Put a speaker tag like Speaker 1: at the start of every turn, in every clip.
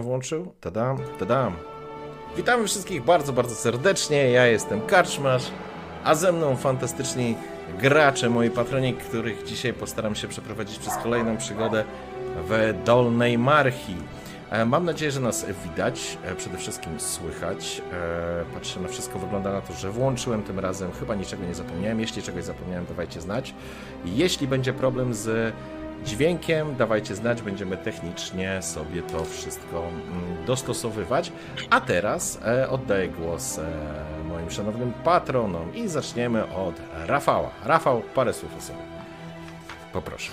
Speaker 1: Włączył. Tadam, tadam. Witamy wszystkich bardzo, bardzo serdecznie. Ja jestem Karczmasz, a ze mną fantastyczni gracze, moi patroni, których dzisiaj postaram się przeprowadzić przez kolejną przygodę w Dolnej Marchi. E, mam nadzieję, że nas widać, e, przede wszystkim słychać. E, patrzę na wszystko, wygląda na to, że włączyłem tym razem, chyba niczego nie zapomniałem. Jeśli czegoś zapomniałem, dawajcie znać. Jeśli będzie problem z dźwiękiem. Dawajcie znać, będziemy technicznie sobie to wszystko mm, dostosowywać. A teraz e, oddaję głos e, moim szanownym patronom i zaczniemy od Rafała. Rafał, parę słów o sobie. Poproszę.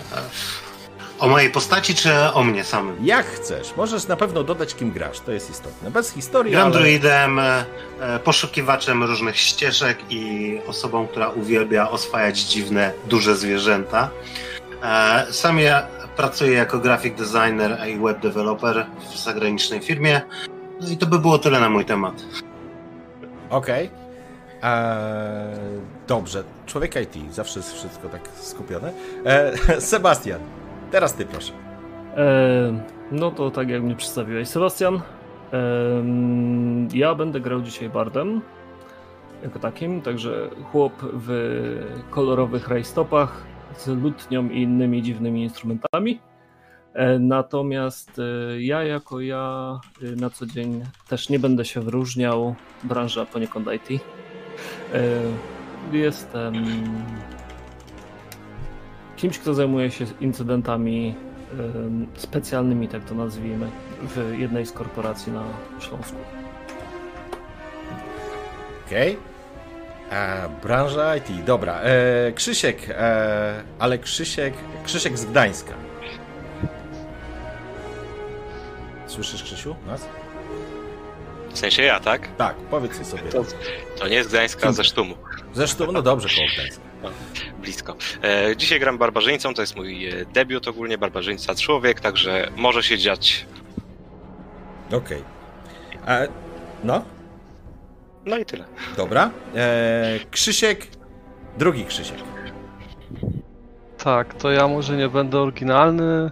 Speaker 2: O mojej postaci, czy o mnie samym?
Speaker 1: Jak chcesz. Możesz na pewno dodać, kim grasz. To jest istotne. Bez historii,
Speaker 2: Gram
Speaker 1: ale...
Speaker 2: druidem, e, poszukiwaczem różnych ścieżek i osobą, która uwielbia oswajać dziwne, duże zwierzęta. E, Sam ja pracuję jako graphic designer i web developer w zagranicznej firmie. No i to by było tyle na mój temat.
Speaker 1: Okej. Eee, Dobrze. Człowiek IT, zawsze jest wszystko tak skupione. E, Sebastian, teraz ty proszę.
Speaker 3: E, no to tak jak mnie przedstawiłeś, Sebastian. E, ja będę grał dzisiaj Bardem jako takim, także chłop w kolorowych rajstopach z lutnią i innymi dziwnymi instrumentami. E, natomiast e, ja jako ja e, na co dzień też nie będę się wyróżniał. Branża poniekąd IT. Jestem kimś, kto zajmuje się incydentami specjalnymi, tak to nazwijmy, w jednej z korporacji na Śląsku.
Speaker 1: Okej. E, Branża IT, dobra. E, Krzysiek, e, ale Krzysiek, Krzysiek z Gdańska. Słyszysz, Krzysiu, nas?
Speaker 4: W sensie ja, tak?
Speaker 1: Tak, powiedz sobie.
Speaker 4: To, to nie z Gdańska, ze Sztumu.
Speaker 1: Zresztą, no dobrze, koło Gdańska.
Speaker 4: Blisko. E, dzisiaj gram barbarzyńcą, to jest mój e, debiut ogólnie, barbarzyńca człowiek, także może się dziać.
Speaker 1: Okej. E, No,
Speaker 4: No i tyle.
Speaker 1: dobra. E, Krzysiek, drugi Krzysiek.
Speaker 5: Tak, to ja może nie będę oryginalny.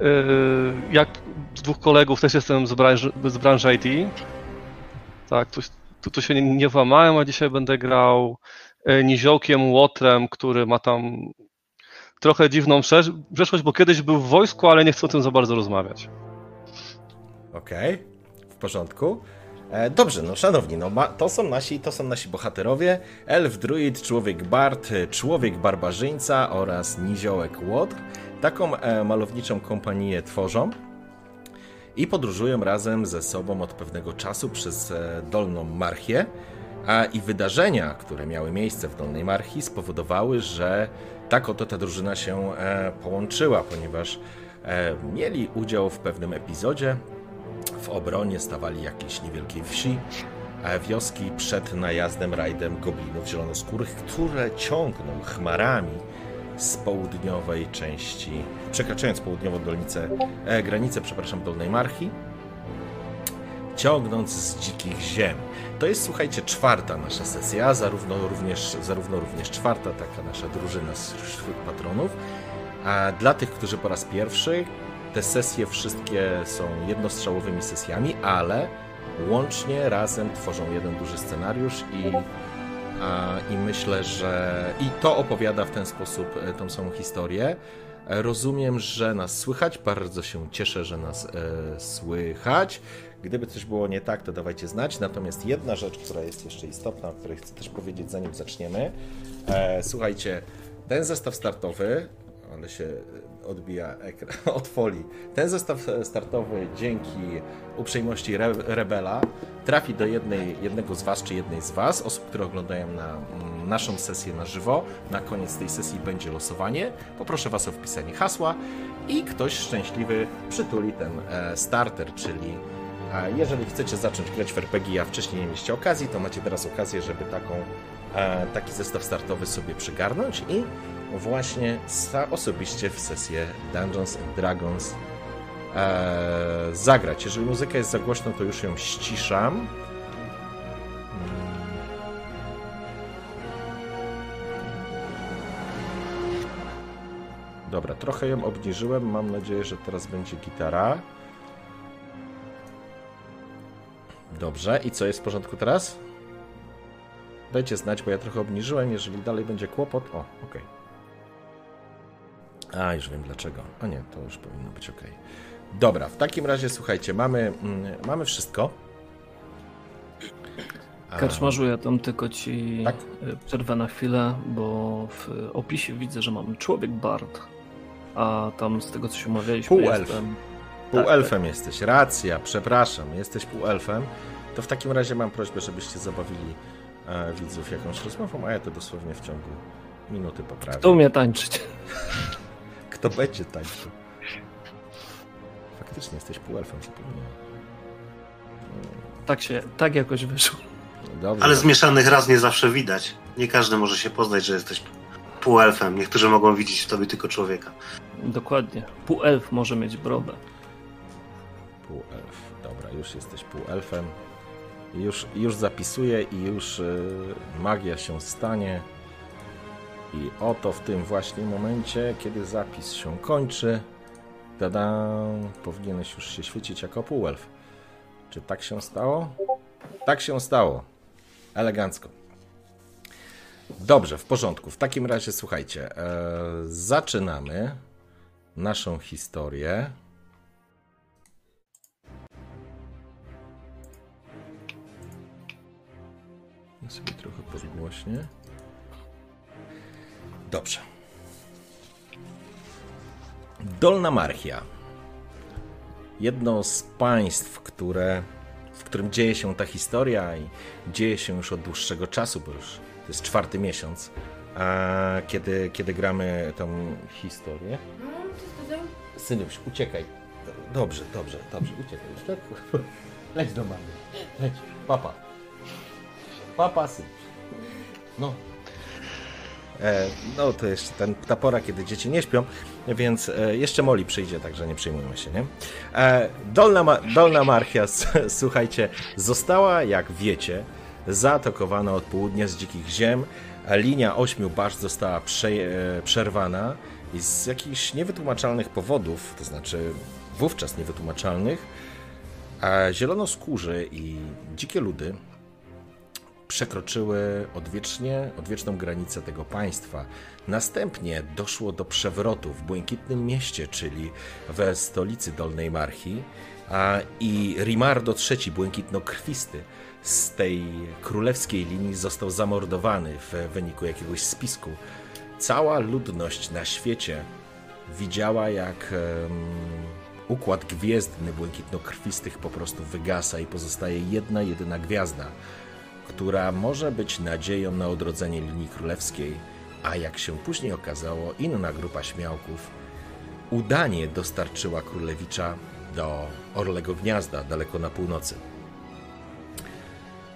Speaker 5: Yy, Jak dwóch kolegów też jestem z branży, z branży IT. Tak, tu, tu, tu się nie, nie włamałem, a dzisiaj będę grał yy, niziołkiem, łotrem, który ma tam trochę dziwną przesz- przeszłość, bo kiedyś był w wojsku, ale nie chcę o tym za bardzo rozmawiać.
Speaker 1: Okej, w porządku. E, dobrze, no szanowni, no to są nasi, to są nasi bohaterowie. Elf, druid, człowiek bard, człowiek barbarzyńca oraz niziołek łotr. Taką e, malowniczą kompanię tworzą i podróżują razem ze sobą od pewnego czasu przez e, Dolną Marchię. A i wydarzenia, które miały miejsce w Dolnej Marchii, spowodowały, że tak oto ta drużyna się połączyła, ponieważ mieli udział w pewnym epizodzie, w obronie stawali jakiejś niewielkiej wsi, a wioski przed najazdem, rajdem goblinów zielonoskórych, które ciągną chmarami z południowej części, przekraczając południową dolnicę, e, granicę, przepraszam, Dolnej Marchi, ciągnąc z dzikich ziem. To jest, słuchajcie, czwarta nasza sesja, zarówno również, zarówno również czwarta taka nasza drużyna z- wśród patronów. A dla tych, którzy po raz pierwszy, te sesje wszystkie są jednostrzałowymi sesjami, ale łącznie razem tworzą jeden duży scenariusz i, a, i myślę, że i to opowiada w ten sposób e, tą samą historię. E, Rozumiem, że nas słychać. Bardzo się cieszę, że nas e, słychać. Gdyby coś było nie tak, to dawajcie znać. Natomiast jedna rzecz, która jest jeszcze istotna, o której chcę też powiedzieć, zanim zaczniemy. E, słuchajcie, ten zestaw startowy, ale się odbija ekran od folii. Ten zestaw e, startowy dzięki uprzejmości Re Rebela trafi do jednej, jednego z Was czy jednej z Was, osób, które oglądają na mm, naszą sesję na żywo. Na koniec tej sesji będzie losowanie. Poproszę Was o wpisanie hasła i ktoś szczęśliwy przytuli ten e, starter, czyli a jeżeli chcecie zacząć grać w RPG, a wcześniej nie mieliście okazji, to macie teraz okazję, żeby taką, e, taki zestaw startowy sobie przygarnąć i właśnie osobiście w sesję Dungeons and Dragons e, zagrać. Jeżeli muzyka jest za głośna, to już ją ściszam. Mm. Dobra, trochę ją obniżyłem. Mam nadzieję, że teraz będzie gitara. Dobrze, i co jest w porządku teraz? Dajcie znać, bo ja trochę obniżyłem. Jeżeli dalej będzie kłopot. O, okej. A, już wiem dlaczego. A nie, to już powinno być ok. Dobra, w takim razie słuchajcie, mamy, mm, mamy wszystko.
Speaker 3: Karczmarzu, ja tam tylko ci
Speaker 1: Tak?
Speaker 3: e, przerwę na chwilę, bo w opisie widzę, że mam człowiek bard, a tam z tego co się umawialiśmy
Speaker 1: Półelf.
Speaker 3: jestem...
Speaker 1: Półelfem jesteś, racja, przepraszam, jesteś półelfem. To w takim razie mam prośbę, żebyście zabawili e, widzów jakąś rozmową, a ja to dosłownie w ciągu minuty poprawię.
Speaker 3: Kto umie tańczyć?
Speaker 1: Kto będzie tańczył? Faktycznie jesteś półelfem, zapomniałem.
Speaker 3: Tak się, tak jakoś wyszło.
Speaker 1: Dobrze.
Speaker 2: Ale zmieszanych raz nie zawsze widać. Nie każdy może się poznać, że jesteś półelfem. Niektórzy mogą widzieć w tobie tylko człowieka.
Speaker 3: Dokładnie. Półelf może mieć brodę.
Speaker 1: Półelf. Dobra, już jesteś półelfem. Już, już zapisuję i już y, magia się stanie. I oto w tym właśnie momencie, kiedy zapis się kończy, tada, powinieneś już się świecić jako półelf. Czy tak się stało? Tak się stało. Elegancko. Dobrze, w porządku. W takim razie słuchajcie, e, zaczynamy naszą historię. Ja sobie trochę podgłośnie. Dobrze. Dolna Marchia. Jedno z państw, które, w którym dzieje się ta historia i dzieje się już od dłuższego czasu, bo już to jest czwarty miesiąc, a kiedy, kiedy gramy tą historię. Synuś, uciekaj. Dobrze, dobrze, dobrze, uciekaj. Tak? Leć do mamy. Leć. Papa. Papa, synuś. No. E, no to jeszcze ten, ta pora, kiedy dzieci nie śpią, więc e, jeszcze Moli przyjdzie, także nie przejmujmy się, nie? E, Dolna, Dolna Marchia, słuchajcie, została, jak wiecie, zaatakowana od południa z dzikich ziem. Linia ośmiu baszt została prze, przerwana i z jakichś niewytłumaczalnych powodów, to znaczy wówczas niewytłumaczalnych, a zielonoskórzy i dzikie ludy przekroczyły odwiecznie, odwieczną granicę tego państwa. Następnie doszło do przewrotu w Błękitnym Mieście, czyli we stolicy Dolnej Marchi, a i Rimardo III, błękitnokrwisty, z tej królewskiej linii został zamordowany w wyniku jakiegoś spisku. Cała ludność na świecie widziała, jak em, układ gwiezdny błękitnokrwistych po prostu wygasa i pozostaje jedna, jedyna gwiazda, która może być nadzieją na odrodzenie linii królewskiej, a jak się później okazało, inna grupa śmiałków udanie dostarczyła królewicza do Orlego Gniazda, daleko na północy.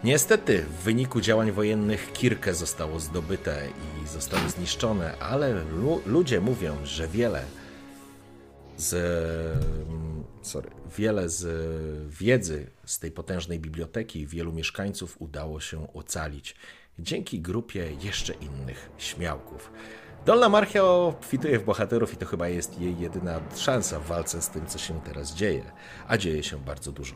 Speaker 1: Niestety, w wyniku działań wojennych Kirkę zostało zdobyte i zostały zniszczone, ale lu- ludzie mówią, że wiele z, mm, sorry, wiele z wiedzy z tej potężnej biblioteki wielu mieszkańców udało się ocalić dzięki grupie jeszcze innych śmiałków. Dolna Marchia obfituje w bohaterów i to chyba jest jej jedyna szansa w walce z tym, co się teraz dzieje, a dzieje się bardzo dużo.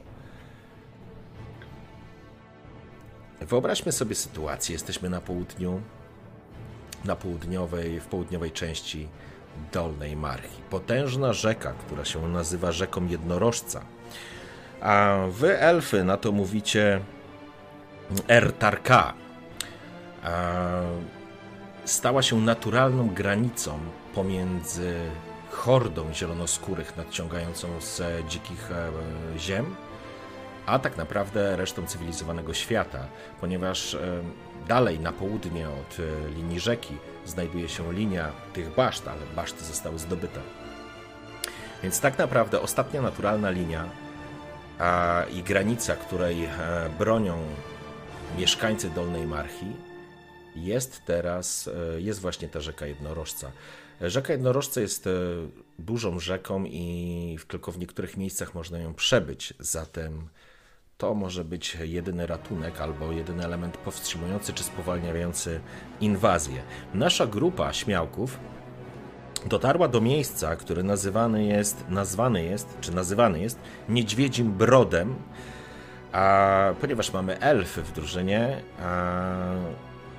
Speaker 1: Wyobraźmy sobie sytuację, jesteśmy na południu, na południowej, w południowej części Dolnej Marchi. Potężna rzeka, która się nazywa rzeką Jednorożca. A wy, elfy, na to mówicie Ertarka. Stała się naturalną granicą pomiędzy hordą zielonoskórych nadciągającą z dzikich e, ziem, a tak naprawdę resztą cywilizowanego świata, ponieważ e, dalej na południe od e, linii rzeki znajduje się linia tych baszt, ale baszty zostały zdobyte. Więc tak naprawdę ostatnia naturalna linia a, i granica, której e, bronią mieszkańcy Dolnej Marchi, jest teraz, e, jest właśnie ta rzeka Jednorożca. Rzeka Jednorożca jest e, dużą rzeką i tylko w niektórych miejscach można ją przebyć, zatem to może być jedyny ratunek albo jedyny element powstrzymujący czy spowalniający inwazję. Nasza grupa śmiałków dotarła do miejsca, które nazywany jest, nazwany jest, czy nazywany jest Niedźwiedzim Brodem, a ponieważ mamy elfy w drużynie, a,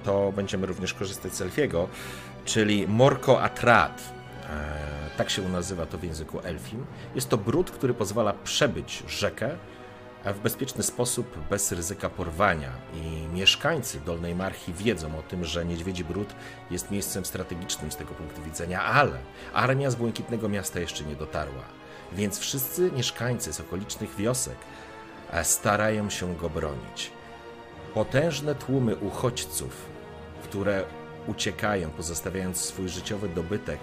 Speaker 1: to będziemy również korzystać z elfiego, czyli Morko Atrat. E, tak się nazywa to w języku elfim. Jest to brud, który pozwala przebyć rzekę w bezpieczny sposób, bez ryzyka porwania. I mieszkańcy Dolnej Marchi wiedzą o tym, że Niedźwiedzi Brud jest miejscem strategicznym z tego punktu widzenia, ale armia z Błękitnego Miasta jeszcze nie dotarła. Więc wszyscy mieszkańcy z okolicznych wiosek e, starają się go bronić. Potężne tłumy uchodźców, które uciekają, pozostawiając swój życiowy dobytek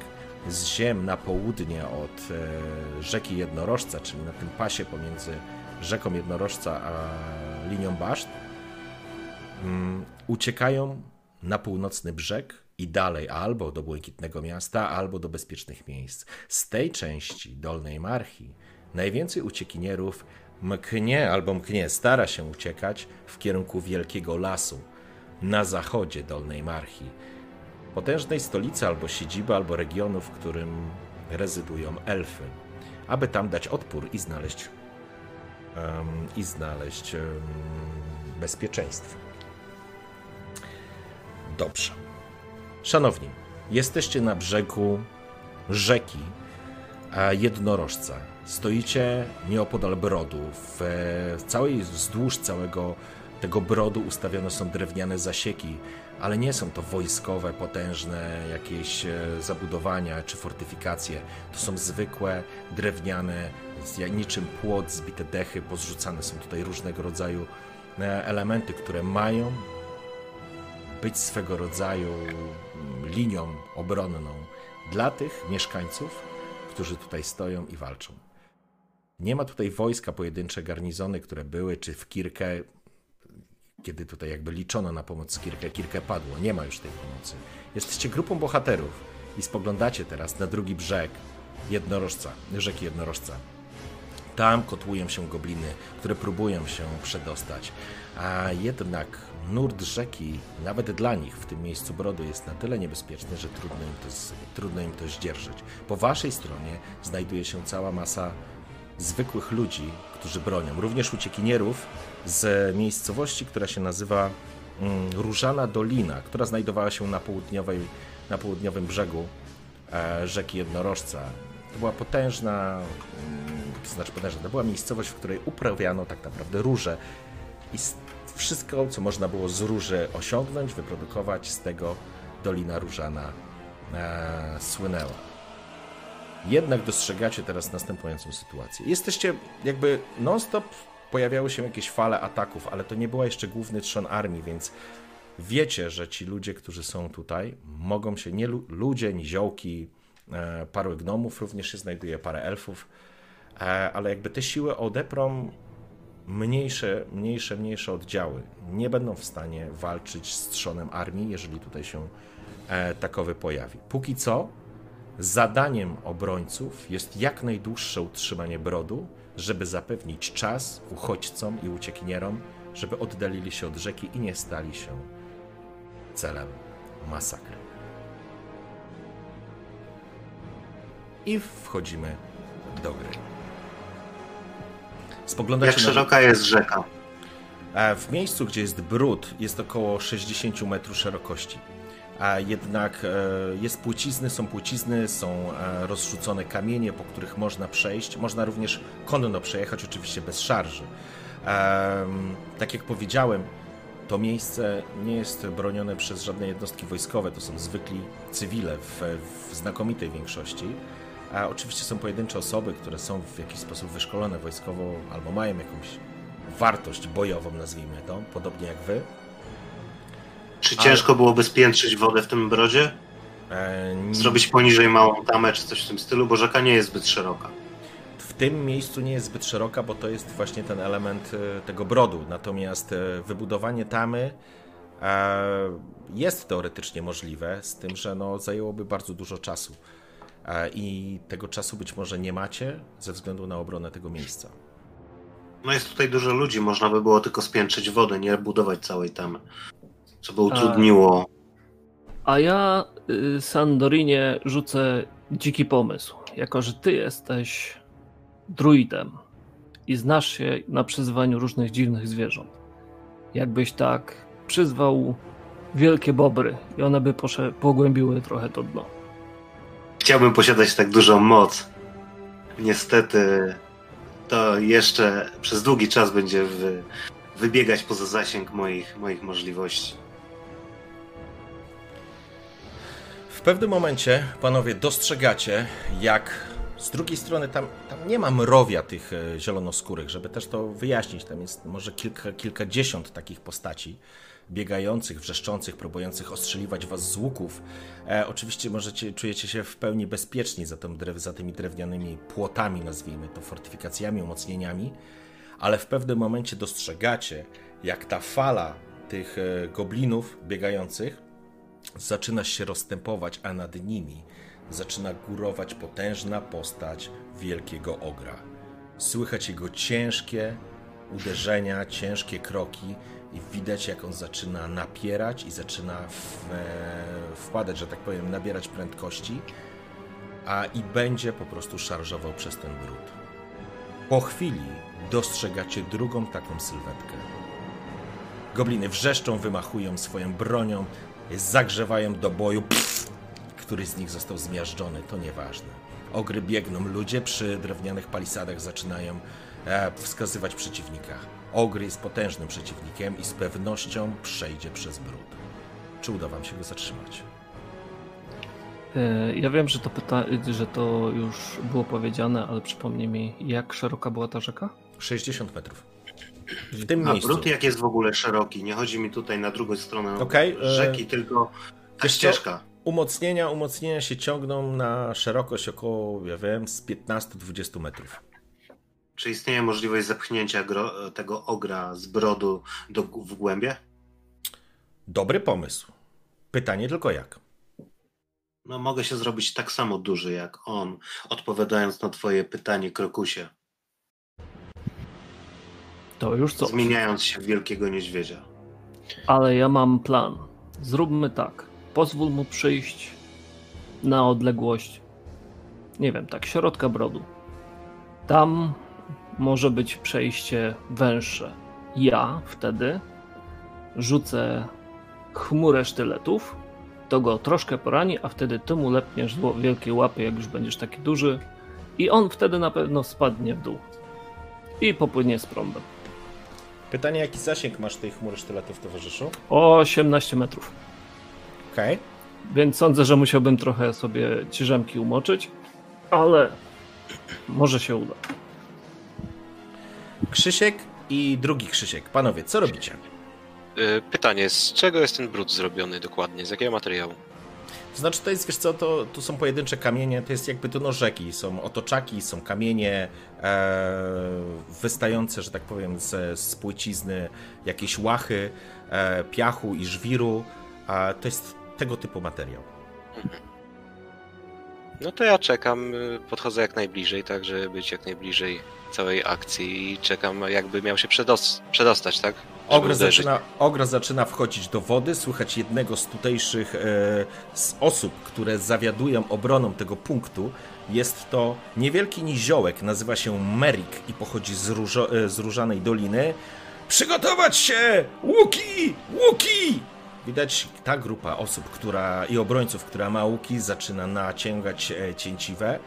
Speaker 1: z ziem na południe od e, rzeki Jednorożca, czyli na tym pasie pomiędzy rzeką Jednorożca a linią baszt, mm, uciekają na północny brzeg i dalej albo do Błękitnego Miasta, albo do bezpiecznych miejsc. Z tej części Dolnej Marchi najwięcej uciekinierów mknie albo mknie, stara się uciekać w kierunku Wielkiego Lasu na zachodzie Dolnej Marchi, potężnej stolicy albo siedziby, albo regionu, w którym rezydują elfy, aby tam dać odpór i znaleźć i znaleźć bezpieczeństwo. Dobrze. Szanowni, jesteście na brzegu rzeki Jednorożca. Stoicie nieopodal brodu. W całej, wzdłuż całego tego brodu ustawione są drewniane zasieki, ale nie są to wojskowe, potężne jakieś e, zabudowania czy fortyfikacje. To są zwykłe, drewniane, niczym płot, zbite dechy, pozrzucane są tutaj różnego rodzaju e, elementy, które mają być swego rodzaju mm, linią obronną dla tych mieszkańców, którzy tutaj stoją i walczą. Nie ma tutaj wojska, pojedyncze garnizony, które były, czy w Kirkę, kiedy tutaj jakby liczono na pomoc Kirkę, Kirkę padło. Nie ma już tej pomocy. Jesteście grupą bohaterów i spoglądacie teraz na drugi brzeg jednorożca, rzeki jednorożca. Tam kotłują się gobliny, które próbują się przedostać, a jednak nurt rzeki, nawet dla nich w tym miejscu brodu, jest na tyle niebezpieczny, że trudno im to, trudno im to zdzierżyć. Po waszej stronie znajduje się cała masa zwykłych ludzi, którzy bronią, również uciekinierów z miejscowości, która się nazywa mm, Różana Dolina, która znajdowała się na, południowej, na południowym brzegu e, rzeki Jednorożca. To była potężna, mm, to znaczy potężna, to była miejscowość, w której uprawiano tak naprawdę róże i wszystko, co można było z róży osiągnąć, wyprodukować, z tego Dolina Różana e, słynęła. Jednak dostrzegacie teraz następującą sytuację. Jesteście jakby non-stop pojawiały się jakieś fale ataków, ale to nie była jeszcze główny trzon armii, więc wiecie, że ci ludzie, którzy są tutaj, mogą się, nie ludzie, niziołki, e, parę gnomów, również się znajduje parę elfów, e, ale jakby te siły odeprą mniejsze, mniejsze, mniejsze oddziały nie będą w stanie walczyć z trzonem armii, jeżeli tutaj się e, takowy pojawi. Póki co zadaniem obrońców jest jak najdłuższe utrzymanie brodu, żeby zapewnić czas uchodźcom i uciekinierom, żeby oddalili się od rzeki i nie stali się celem masakry. I wchodzimy do gry.
Speaker 2: Spoglądacie Jak szeroka na... jest rzeka?
Speaker 1: E, w miejscu, gdzie jest brud, jest około 60 metrów szerokości. A jednak e, jest płcizny, są płcizny, są e, rozrzucone kamienie, po których można przejść. Można również konno przejechać, oczywiście bez szarży. Tak jak powiedziałem, to miejsce nie jest bronione przez żadne jednostki wojskowe, to są zwykli cywile w, w znakomitej większości. A oczywiście są pojedyncze osoby, które są w jakiś sposób wyszkolone wojskowo albo mają jakąś wartość bojową, nazwijmy to, podobnie jak wy.
Speaker 2: Czy ciężko Ale... byłoby spiętrzyć wodę w tym brodzie? E, Zrobić poniżej małą tamę czy coś w tym stylu, bo rzeka nie jest zbyt szeroka.
Speaker 1: W tym miejscu nie jest zbyt szeroka, bo to jest właśnie ten element e, tego brodu. Natomiast e, wybudowanie tamy jest teoretycznie możliwe, z tym, że no, zajęłoby bardzo dużo czasu i tego czasu być może nie macie ze względu na obronę tego miejsca.
Speaker 2: No jest tutaj dużo ludzi, można by było tylko spiętrzyć wodę, nie budować całej tamy, co by utrudniło.
Speaker 3: A, a ja, y, Sandorinie, rzucę dziki pomysł. Jako, że ty jesteś druidem i znasz się na przyzwaniu różnych dziwnych zwierząt, jakbyś tak przyzwał wielkie bobry i one by pogłębiły trochę to dno.
Speaker 2: Chciałbym posiadać tak dużą moc. Niestety to jeszcze przez długi czas będzie wy, wybiegać poza zasięg moich, moich możliwości.
Speaker 1: Pewnym momencie, panowie, dostrzegacie, jak z drugiej strony tam, tam nie ma mrowia tych e, zielonoskórych, żeby też to wyjaśnić. Tam jest może kilka, kilkadziesiąt takich postaci biegających, wrzeszczących, próbujących ostrzeliwać was z łuków. E, oczywiście możecie, czujecie się w pełni bezpieczni za, za tymi drewnianymi płotami, nazwijmy to, fortyfikacjami, umocnieniami, ale w pewnym momencie dostrzegacie, jak ta fala tych e, goblinów biegających zaczyna się rozstępować, a nad nimi zaczyna górować potężna postać wielkiego ogra. Słychać jego ciężkie uderzenia, ciężkie kroki i widać, jak on zaczyna napierać i zaczyna w, e, wpadać, że tak powiem, nabierać prędkości, a i będzie po prostu szarżował przez ten brud. Po chwili dostrzegacie drugą taką sylwetkę. Gobliny wrzeszczą, wymachują swoją bronią, zagrzewają do boju. Pff, który z nich został zmiażdżony, to nieważne. Ogry biegną, ludzie przy drewnianych palisadach zaczynają e, wskazywać przeciwnika. Ogry jest potężnym przeciwnikiem i z pewnością przejdzie przez brud. Czy uda wam się go zatrzymać?
Speaker 3: E, Ja wiem, że to, pyta... że to już było powiedziane, ale przypomnij mi, jak szeroka była ta rzeka?
Speaker 1: 60 metrów. W tym
Speaker 2: A
Speaker 1: miejscu.
Speaker 2: brud jak jest w ogóle szeroki? Nie chodzi mi tutaj na drugą stronę
Speaker 1: Okej, e,
Speaker 2: rzeki, tylko ta
Speaker 1: co?
Speaker 2: ścieżka.
Speaker 1: Umocnienia, umocnienia się ciągną na szerokość około, ja wiem, z 15-20 metrów.
Speaker 2: Czy istnieje możliwość zepchnięcia gro, tego ogra z brodu do, w głębie?
Speaker 1: Dobry pomysł. Pytanie tylko jak?
Speaker 2: No mogę się zrobić tak samo duży jak on, odpowiadając na twoje pytanie, Krokusie.
Speaker 3: To już co?
Speaker 2: Zmieniając się w wielkiego niedźwiedzia.
Speaker 3: Ale ja mam plan. Zróbmy tak. Pozwól mu przyjść na odległość, nie wiem, tak, środka brodu. Tam może być przejście węższe. Ja wtedy rzucę chmurę sztyletów, to go troszkę porani, a wtedy ty mu lepniesz wielkie łapy, jak już będziesz taki duży i on wtedy na pewno spadnie w dół i popłynie z prądem.
Speaker 1: Pytanie, jaki zasięg masz tej chmury sztyletów, towarzyszu?
Speaker 3: 18 metrów.
Speaker 1: Okej.
Speaker 3: Więc sądzę, że musiałbym trochę sobie ciżemki umoczyć, ale może się uda.
Speaker 1: Krzysiek i drugi Krzysiek. Panowie, co robicie?
Speaker 4: Y, Pytanie, z czego jest ten brud zrobiony dokładnie? Z jakiego materiału?
Speaker 1: To znaczy, to jest, wiesz co, to, to są pojedyncze kamienie, to jest jakby to no rzeki, są otoczaki, są kamienie e, wystające, że tak powiem, z, z płycizny, jakieś łachy, e, piachu i żwiru, a to jest tego typu materiał.
Speaker 4: No to ja czekam, y, podchodzę jak najbliżej, tak żeby być jak najbliżej całej akcji i czekam jakby miał się przedos- przedostać, tak? Żeby
Speaker 1: Ogr
Speaker 4: uderzyć.
Speaker 1: zaczyna, ogr zaczyna wchodzić do wody, słychać jednego z tutejszych e, z osób, które zawiadują obroną tego punktu. Jest to niewielki niziołek, nazywa się Merik i pochodzi z, różo, e, z Różanej Doliny. Przygotować się! Łuki! Łuki! Widać ta grupa osób która, i obrońców, która ma łuki, zaczyna naciągać e, cięciwe,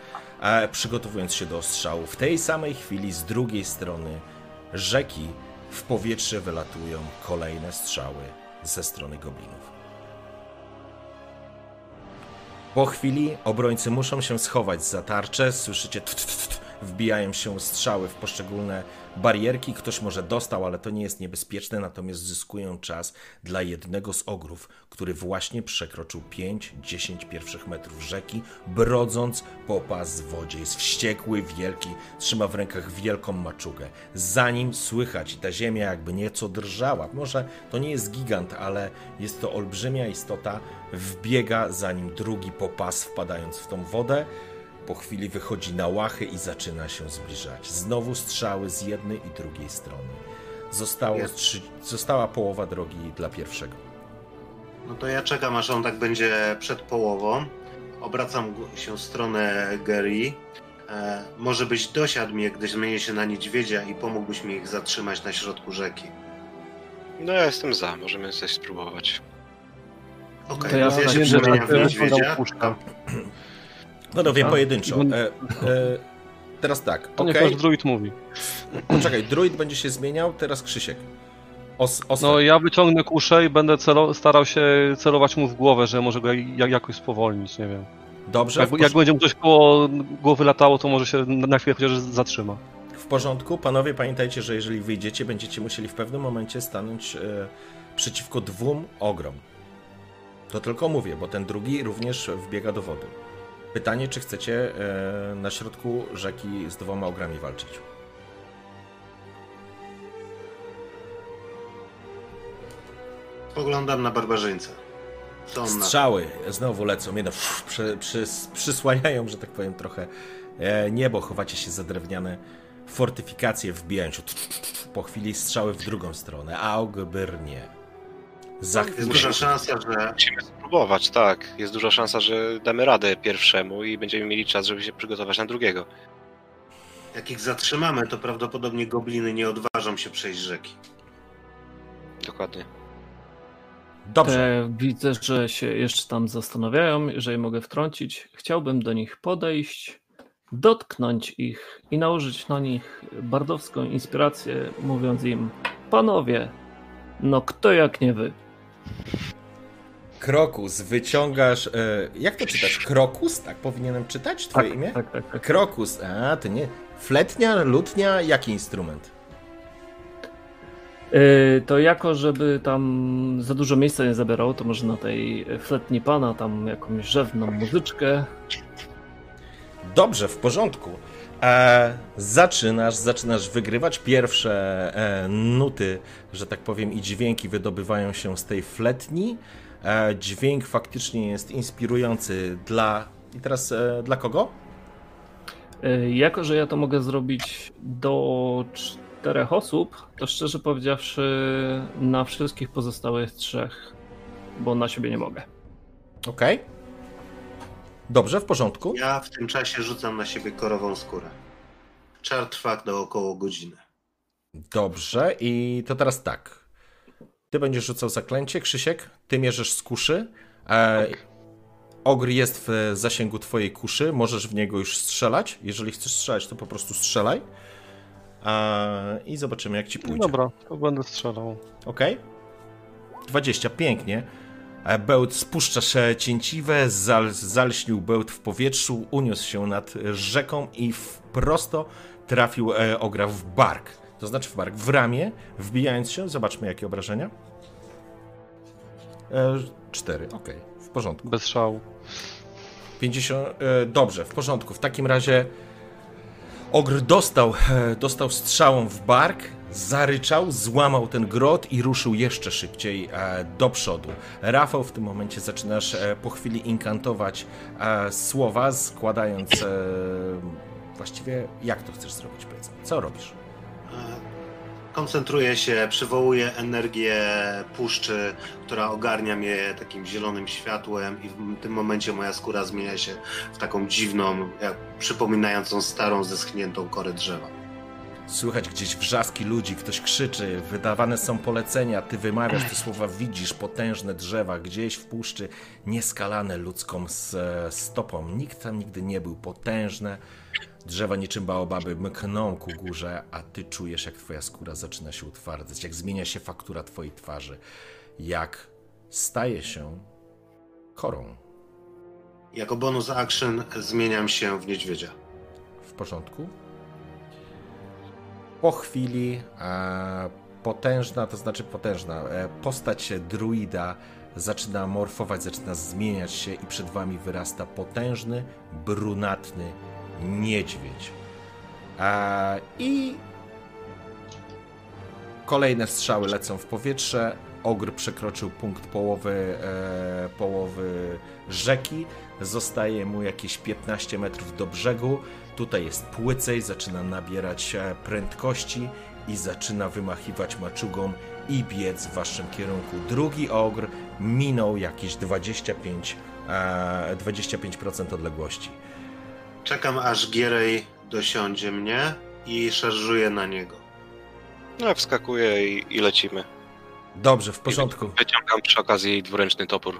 Speaker 1: e, przygotowując się do strzału. W tej samej chwili z drugiej strony rzeki w powietrze wylatują kolejne strzały ze strony goblinów. Po chwili obrońcy muszą się schować za tarczę, słyszycie tut, wbijają się strzały w poszczególne barierki. Ktoś może dostał, ale to nie jest niebezpieczne, natomiast zyskują czas dla jednego z ogrów, który właśnie przekroczył 5-10 pierwszych metrów rzeki, brodząc po pas w wodzie. Jest wściekły, wielki, trzyma w rękach wielką maczugę. Za nim słychać ta ziemia jakby nieco drżała. Może to nie jest gigant, ale jest to olbrzymia istota. Wbiega za nim drugi po pas, wpadając w tą wodę. Po chwili wychodzi na łachy i zaczyna się zbliżać. Znowu strzały z jednej i drugiej strony. Zostało trzy, została połowa drogi dla pierwszego.
Speaker 2: No to ja czekam, aż on tak będzie przed połową. Obracam się w stronę Gary. E, może byś dosiadł mnie, gdy zmienię się na niedźwiedzia i pomógłbyś mi ich zatrzymać na środku rzeki.
Speaker 4: No ja jestem za, możemy coś spróbować.
Speaker 2: Okej,
Speaker 3: To ja
Speaker 2: więc ja się
Speaker 3: znajdę
Speaker 2: przemieniam w
Speaker 3: taką
Speaker 2: niedźwiedzia.
Speaker 1: Panowie,
Speaker 3: A?
Speaker 1: pojedynczo. E, e, teraz tak,
Speaker 5: To niech
Speaker 1: okej.
Speaker 5: nasz druid mówi.
Speaker 1: Poczekaj, druid będzie się zmieniał, teraz Krzysiek. Os,
Speaker 5: No ja wyciągnę kuszę i będę celo- starał się celować mu w głowę, że może go jak- jakoś spowolnić, nie wiem.
Speaker 1: Dobrze,
Speaker 5: Jak, jak będzie mu coś koło głowy latało, to może się na na chwilę chociaż zatrzyma.
Speaker 1: w porządku. Panowie, pamiętajcie, że jeżeli wyjdziecie, będziecie musieli w pewnym momencie stanąć e, przeciwko dwóm ogrom. To tylko mówię, bo ten drugi również wbiega do wody. Pytanie, czy chcecie e, na środku rzeki z dwoma ogrami walczyć?
Speaker 2: Spoglądam na barbarzyńcę. Co on na...
Speaker 1: Strzały znowu lecą, jedno przy, przy, przysłaniają, że tak powiem, trochę e, niebo, chowacie się za drewniane fortyfikacje, wbijają się. Po chwili strzały w drugą stronę, a Ogbyr Za
Speaker 2: Jest
Speaker 1: chwilę.
Speaker 2: duża szansa, że
Speaker 4: Musimy spróbować, tak. Jest duża szansa, że damy radę pierwszemu i będziemy mieli czas, żeby się przygotować na drugiego.
Speaker 2: jak ich zatrzymamy, to prawdopodobnie gobliny nie odważą się przejść rzeki.
Speaker 4: Dokładnie.
Speaker 1: Dobrze.
Speaker 3: Te widzę, że się jeszcze tam zastanawiają, jeżeli mogę wtrącić. Chciałbym do nich podejść, dotknąć ich i nałożyć na nich bardowską inspirację, mówiąc im: Panowie, no kto jak nie wy?
Speaker 1: Krokus, wyciągasz. E, jak to czytać? Krokus? Tak powinienem czytać twoje imię?
Speaker 3: tak, tak, tak.
Speaker 1: Krokus, a to nie. Fletnia, lutnia, jaki instrument?
Speaker 3: Yy, To jako, żeby tam za dużo miejsca nie zabierało, to może na tej fletni pana tam jakąś rzewną muzyczkę.
Speaker 1: Dobrze, w porządku. E, zaczynasz, zaczynasz wygrywać. Pierwsze e, nuty, że tak powiem, i dźwięki wydobywają się z tej fletni. E, dźwięk faktycznie jest inspirujący dla. I teraz e, dla kogo?
Speaker 3: Yy, Jako, że ja to mogę zrobić do czterech osób, to szczerze powiedziawszy, na wszystkich pozostałych trzech, bo na siebie nie mogę.
Speaker 1: Okej. Dobrze, w porządku.
Speaker 2: Ja w tym czasie rzucam na siebie korową skórę. Czar trwa do około godziny.
Speaker 1: Dobrze, i to teraz tak. Ty będziesz rzucał zaklęcie, Krzysiek, ty mierzysz z kuszy. E, ogr jest w zasięgu twojej kuszy, możesz w niego już strzelać. Jeżeli chcesz strzelać, to po prostu strzelaj. E, I zobaczymy, jak ci pójdzie.
Speaker 5: Dobra, to będę strzelał.
Speaker 1: Ok? 20, pięknie. E, Bełt spuszczasz cięciwe, zal, zalśnił bełt w powietrzu, uniósł się nad rzeką i w prosto trafił e, ogra w bark. To znaczy w bark, w ramię, wbijając się. Zobaczmy, jakie obrażenia. E, 4, ok, w porządku.
Speaker 5: Bez szału.
Speaker 1: 50. E, dobrze, w porządku. W takim razie ogr dostał, e, dostał strzałą w bark, zaryczał, złamał ten grot i ruszył jeszcze szybciej e, do przodu. Rafał, w tym momencie zaczynasz e, po chwili inkantować e, słowa, składając. Właściwie, jak to chcesz zrobić, powiedzmy? Co robisz?
Speaker 2: Koncentruję się, przywołuję energię puszczy, która ogarnia mnie takim zielonym światłem i w tym momencie moja skóra zmienia się w taką dziwną, jak przypominającą starą, zeschniętą korę drzewa.
Speaker 1: Słychać gdzieś wrzaski ludzi, ktoś krzyczy, wydawane są polecenia, ty wymawiasz te słowa, widzisz potężne drzewa gdzieś w puszczy, nieskalane ludzką stopą. Nikt tam nigdy nie był, potężne. Drzewa niczym baobaby mkną ku górze, a ty czujesz, jak twoja skóra zaczyna się utwardzać, jak zmienia się faktura twojej twarzy, jak staje się korą.
Speaker 2: Jako bonus action zmieniam się w niedźwiedzia.
Speaker 1: W porządku. Po chwili e, potężna, to znaczy potężna, e, postać druida zaczyna morfować, zaczyna zmieniać się i przed wami wyrasta potężny, brunatny niedźwiedź. E, I kolejne strzały lecą w powietrze. Ogr przekroczył punkt połowy, połowy rzeki. Zostaje mu jakieś 15 metrów do brzegu. Tutaj jest płycej, zaczyna nabierać e, prędkości i zaczyna wymachiwać maczugą i biec w waszym kierunku. Drugi ogr minął jakieś 25, e, 25% odległości.
Speaker 2: Czekam aż Gierej dosiądzie mnie i szarżuję na niego.
Speaker 4: No, wskakuję i, i lecimy.
Speaker 1: Dobrze, w porządku.
Speaker 4: Wyciągam przy okazji jej dwuręczny topór.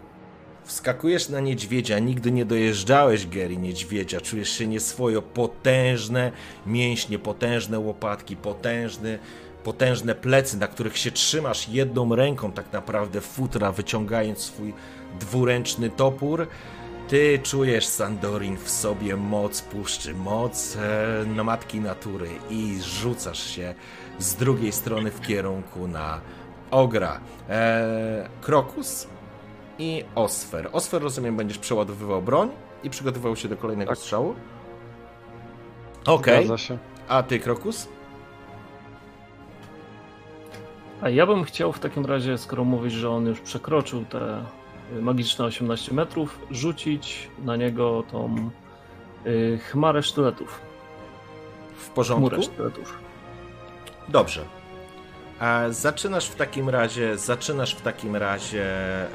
Speaker 1: Wskakujesz na niedźwiedzia, nigdy nie dojeżdżałeś, Gary, niedźwiedzia. Czujesz się nieswojo, potężne mięśnie, potężne łopatki, potężny, potężne plecy, na których się trzymasz jedną ręką tak naprawdę futra, wyciągając swój dwuręczny topór. Ty czujesz, Sandorin, w sobie moc puszczy, moc e, na matki natury i rzucasz się z drugiej strony w kierunku na ogra. E, krokus i Osfer. Osfer, rozumiem, będziesz przeładowywał broń i przygotowywał się do kolejnego
Speaker 5: Tak.
Speaker 1: strzału. Okej,
Speaker 5: się.
Speaker 1: a ty, Krokus?
Speaker 3: A ja bym chciał w takim razie, skoro mówisz, że on już przekroczył te y, magiczne 18 metrów, rzucić na niego tą y, chmarę sztyletów.
Speaker 1: W porządku?
Speaker 3: Chmurę sztyletów.
Speaker 1: Dobrze. Zaczynasz w takim razie, zaczynasz w takim razie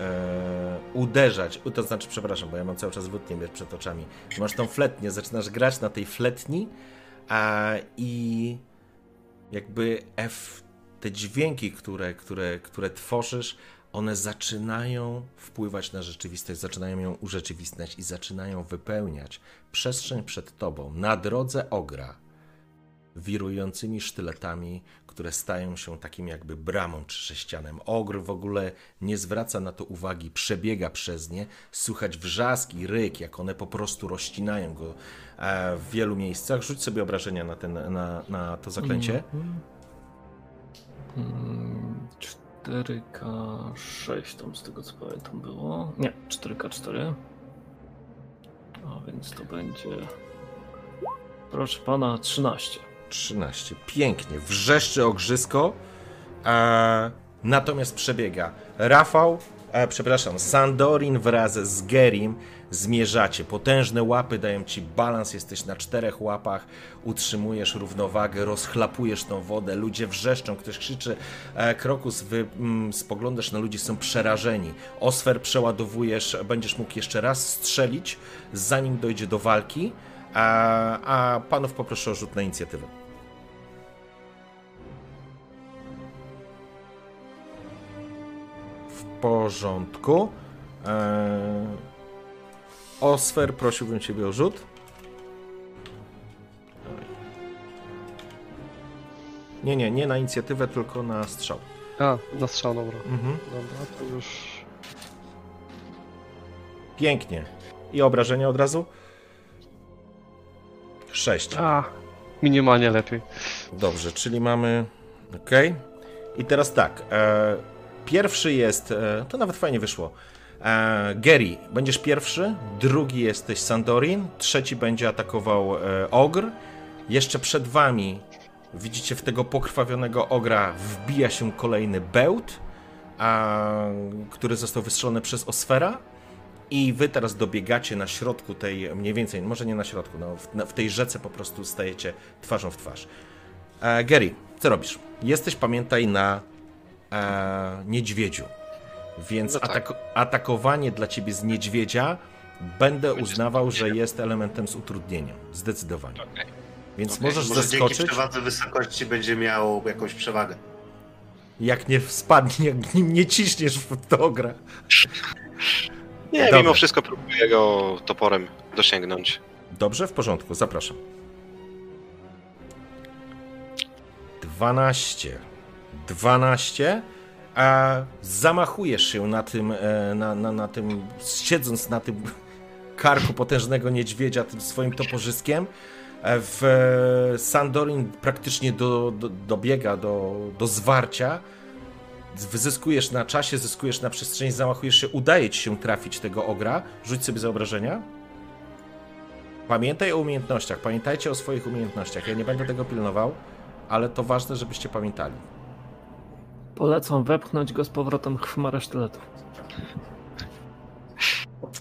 Speaker 1: e, uderzać, to znaczy, przepraszam, bo ja mam cały czas wódnie przed oczami. Masz tą fletnię, zaczynasz grać na tej fletni a, i jakby F, te dźwięki, które, które, które tworzysz, one zaczynają wpływać na rzeczywistość, zaczynają ją urzeczywistniać i zaczynają wypełniać przestrzeń przed tobą na drodze ogra wirującymi sztyletami, które stają się takim jakby bramą czy sześcianem. Ogr w ogóle nie zwraca na to uwagi, przebiega przez nie, słychać wrzaski, ryk, jak one po prostu rozcinają go e, w wielu miejscach. Rzuć sobie obrażenia na, ten, na, na to zaklęcie.
Speaker 3: Mm, 4K6 tam z tego co pamiętam było. Nie, 4K4. A więc to będzie. Proszę pana, 13.
Speaker 1: 13. Pięknie. Wrzeszczy ogrzysko. E, natomiast przebiega. Rafał, e, przepraszam, Sandorin wraz z Gerim zmierzacie. Potężne łapy dają ci balans, jesteś na czterech łapach, utrzymujesz równowagę, rozchlapujesz tą wodę, ludzie wrzeszczą, ktoś krzyczy. E, Krokus, wy mm, spoglądasz na ludzi, są przerażeni. Osfer przeładowujesz, będziesz mógł jeszcze raz strzelić, zanim dojdzie do walki. A, a panów poproszę o rzut na inicjatywę. Porządku. Eee... Osfer, prosiłbym Ciebie o rzut. Nie, nie, nie na inicjatywę, tylko na strzał.
Speaker 5: A, na strzał, dobra.
Speaker 1: Mhm.
Speaker 5: Dobra, to już...
Speaker 1: Pięknie. I obrażenia od razu? Sześć.
Speaker 5: A, minimalnie lepiej.
Speaker 1: Dobrze, czyli mamy. Ok. I teraz tak. E, pierwszy jest. E, to nawet fajnie wyszło. E, Gary, będziesz pierwszy. Drugi jesteś Sandorin. Trzeci będzie atakował e, Ogr. Jeszcze przed wami widzicie w tego pokrwawionego ogra wbija się kolejny bełt, a, który został wystrzelony przez Osfera. I wy teraz dobiegacie na środku tej, mniej więcej, może nie na środku, no, w, na, w tej rzece po prostu stajecie twarzą w twarz. E, Gary, co robisz? Jesteś, pamiętaj, na e, niedźwiedziu. Więc
Speaker 4: No tak.
Speaker 1: atako- atakowanie dla ciebie z niedźwiedzia będę
Speaker 4: Będzie
Speaker 1: uznawał, że jest elementem z utrudnieniem. Zdecydowanie.
Speaker 4: Okej.
Speaker 1: Więc
Speaker 4: Okej,
Speaker 1: możesz
Speaker 2: Może dzięki
Speaker 1: zeskoczyć.
Speaker 2: przewadze wysokości będzie miał jakąś przewagę.
Speaker 1: Jak nie spadnie, jak nim nie ciśniesz w to gra.
Speaker 4: Nie,
Speaker 1: Dobra.
Speaker 4: mimo wszystko próbuję go toporem dosięgnąć.
Speaker 1: Dobrze, w porządku, zapraszam. 12. 12. A zamachujesz się na tym, e, na, na, na tym, siedząc na tym karku potężnego niedźwiedzia tym swoim toporzyskiem. E, W e, Sandorin praktycznie do, do, dobiega do, do zwarcia. Wyzyskujesz na czasie, zyskujesz na przestrzeni, zamachujesz się, udaje ci się trafić tego ogra. Rzuć sobie zaobrażenia. Pamiętaj o umiejętnościach, pamiętajcie o swoich umiejętnościach. Ja nie będę tego pilnował, ale to ważne, żebyście pamiętali.
Speaker 3: Polecam wepchnąć go z powrotem w chmarę sztyletów.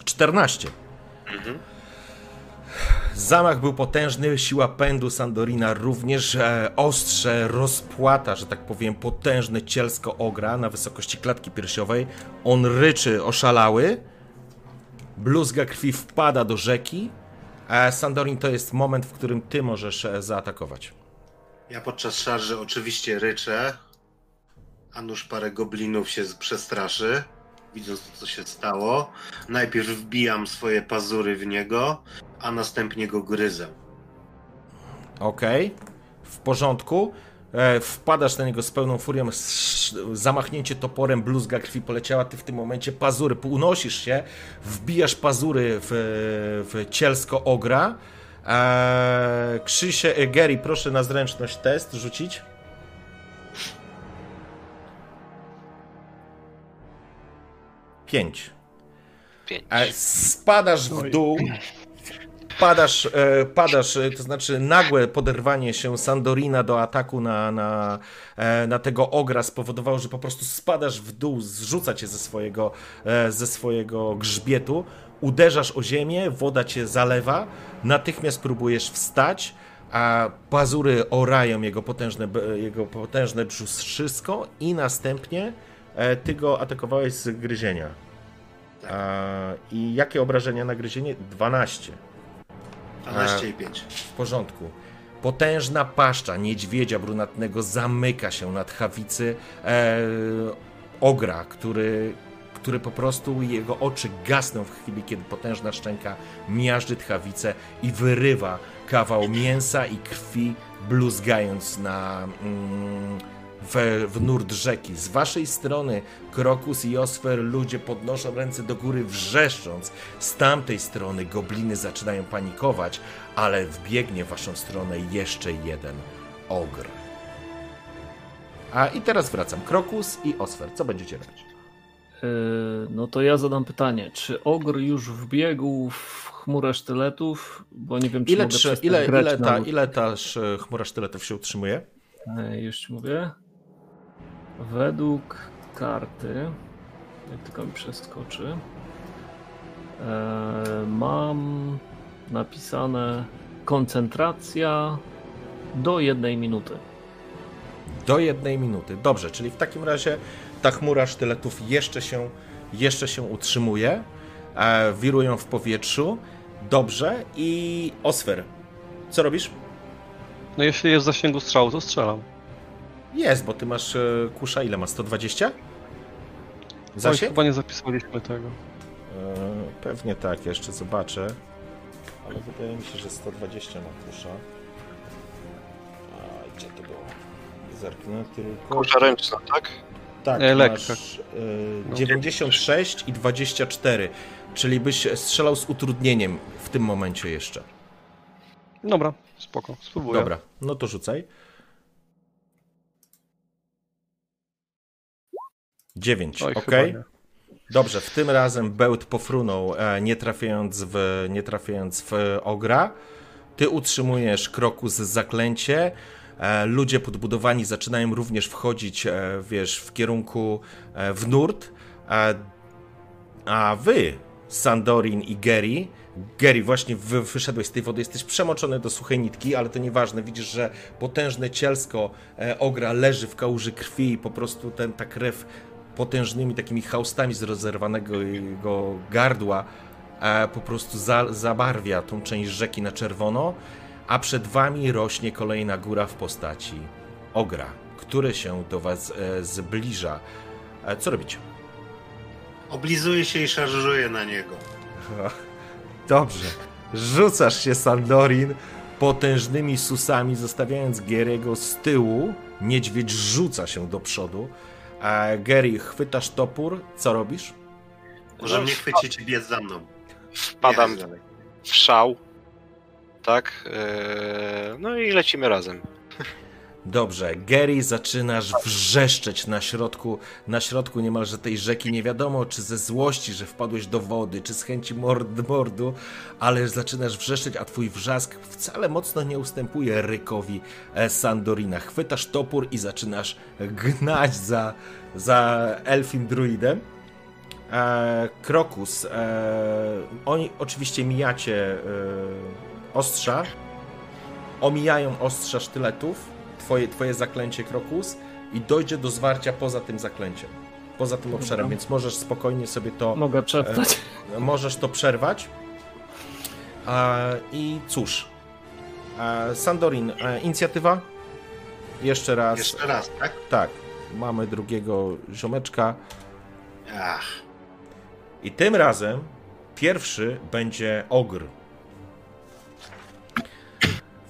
Speaker 1: 14.
Speaker 4: Mhm.
Speaker 1: Zamach był potężny, siła pędu Sandorina również e, ostrze rozpłata, że tak powiem, potężne cielsko ogra na wysokości klatki piersiowej. On ryczy oszalały. Bluzga krwi wpada do rzeki. E, Sandorin, to jest moment, w którym ty możesz e, zaatakować.
Speaker 2: Ja podczas szarży oczywiście ryczę, a nuż parę goblinów się przestraszy, widząc to, co się stało. Najpierw wbijam swoje pazury w niego, a następnie go gryzę.
Speaker 1: Okej, w porządku. E, wpadasz na niego z pełną furią, zamachnięcie toporem, bluzga krwi poleciała, ty w tym momencie pazury, unosisz się, wbijasz pazury w, w cielsko ogra. E, Krzysie, e, Gary, proszę na zręczność test rzucić. Pięć.
Speaker 4: Pięć.
Speaker 1: Spadasz w dół, padasz, e, padasz, e, to znaczy nagłe poderwanie się Sandorina do ataku na, na, e, na tego ogra spowodowało, że po prostu spadasz w dół, zrzuca cię ze swojego, e, ze swojego grzbietu, uderzasz o ziemię, woda cię zalewa, natychmiast próbujesz wstać, a pazury orają jego potężne, jego potężne brzuszysko i następnie ty go atakowałeś z gryzienia. A, I jakie obrażenia na gryzienie? 12.
Speaker 2: 12 i 5.
Speaker 1: W porządku. Potężna paszcza niedźwiedzia brunatnego zamyka się nad chawicy e, ogra, który, który po prostu jego oczy gasną w chwili, kiedy potężna szczęka miażdży tchawicę i wyrywa kawał mięsa i krwi, bluzgając na, mm, w, w nurt rzeki. Z waszej strony Krokus i Osfer ludzie podnoszą ręce do góry wrzeszcząc. Z tamtej strony gobliny zaczynają panikować, ale wbiegnie w waszą stronę jeszcze jeden ogr. A i teraz wracam. Krokus i Osfer, co będziecie robić?
Speaker 3: Yy, no to ja zadam pytanie, czy ogr już wbiegł w chmurę sztyletów? Bo nie wiem, czy
Speaker 1: Ile,
Speaker 3: mogę przestać
Speaker 1: ile, ile, ta, ile ta chmura sztyletów się utrzymuje?
Speaker 3: E, Już ci mówię. Według karty, jak tylko mi przeskoczy, e, mam napisane koncentracja do jednej minuty.
Speaker 1: Do jednej minuty. Dobrze, czyli w takim razie ta chmura sztyletów jeszcze się, jeszcze się utrzymuje, e, wirują w powietrzu. Dobrze. I Osfer, co robisz?
Speaker 5: No jeśli jest w zasięgu strzału, to strzelam.
Speaker 1: Jest, bo ty masz e, kusza, ile ma? 120?
Speaker 5: Oj,
Speaker 1: Zasięg?
Speaker 5: chyba nie zapisaliśmy tego.
Speaker 1: E, Pewnie tak, jeszcze zobaczę. Ale wydaje mi się, że 120 ma kusza. A gdzie to było? Zerknę tylko.
Speaker 4: Kusza ręczna, tak?
Speaker 1: Tak,
Speaker 5: Nie, lek,
Speaker 1: masz
Speaker 5: tak.
Speaker 1: y,
Speaker 5: No.
Speaker 1: 96 i 24, czyli byś strzelał z utrudnieniem w tym momencie jeszcze.
Speaker 5: Dobra, spoko, spróbuję.
Speaker 1: Dobra, no to rzucaj. 9,
Speaker 5: Oj,
Speaker 1: ok. Dobrze, w tym razem bełt pofrunął, e, nie trafiając w, nie trafiając w ogra. Ty utrzymujesz krokus zaklęcie. E, Ludzie podbudowani zaczynają również wchodzić, e, wiesz, w kierunku e, w nurt. A, wy, Sandorin i Gary, Gary, właśnie wy, wyszedłeś z tej wody, jesteś przemoczony do suchej nitki, ale to nieważne. Widzisz, że potężne cielsko e, ogra leży w kałuży krwi i po prostu ten, ta krew potężnymi takimi chaustami z rozerwanego jego gardła po prostu za, zabarwia tą część rzeki na czerwono, a przed wami rośnie kolejna góra w postaci ogra, który się do was e, zbliża. E, co robicie?
Speaker 2: Oblizuję się i szarżuję na niego.
Speaker 1: Dobrze. Rzucasz się, Sandorin, potężnymi susami, zostawiając Geriego z tyłu. Niedźwiedź rzuca się do przodu. A Gary, chwytasz topór. Co robisz?
Speaker 2: Może
Speaker 4: No,
Speaker 2: mnie chwycić i biec za mną.
Speaker 4: Wpadam w szał. Tak? Eee, No i lecimy razem.
Speaker 1: Dobrze, Gary zaczynasz wrzeszczeć na środku, na środku niemalże tej rzeki. Nie wiadomo, czy ze złości, że wpadłeś do wody, czy z chęci mord, mordu, ale zaczynasz wrzeszczeć, a twój wrzask wcale mocno nie ustępuje rykowi e, Sandorina. Chwytasz topór i zaczynasz gnać za, za elfim druidem. E, Krokus, e, oni oczywiście mijacie e, ostrza, omijają ostrza sztyletów, twoje, twoje zaklęcie Krokus i dojdzie do zwarcia poza tym zaklęciem, poza tym obszarem, więc możesz spokojnie sobie to,
Speaker 3: Mogę przeptać.
Speaker 1: możesz to przerwać. E, I cóż, e, Sandorin, e, inicjatywa? Jeszcze raz.
Speaker 2: Jeszcze raz, tak?
Speaker 1: Tak, mamy drugiego ziomeczka.
Speaker 2: Ach,
Speaker 1: I tym razem pierwszy będzie ogr.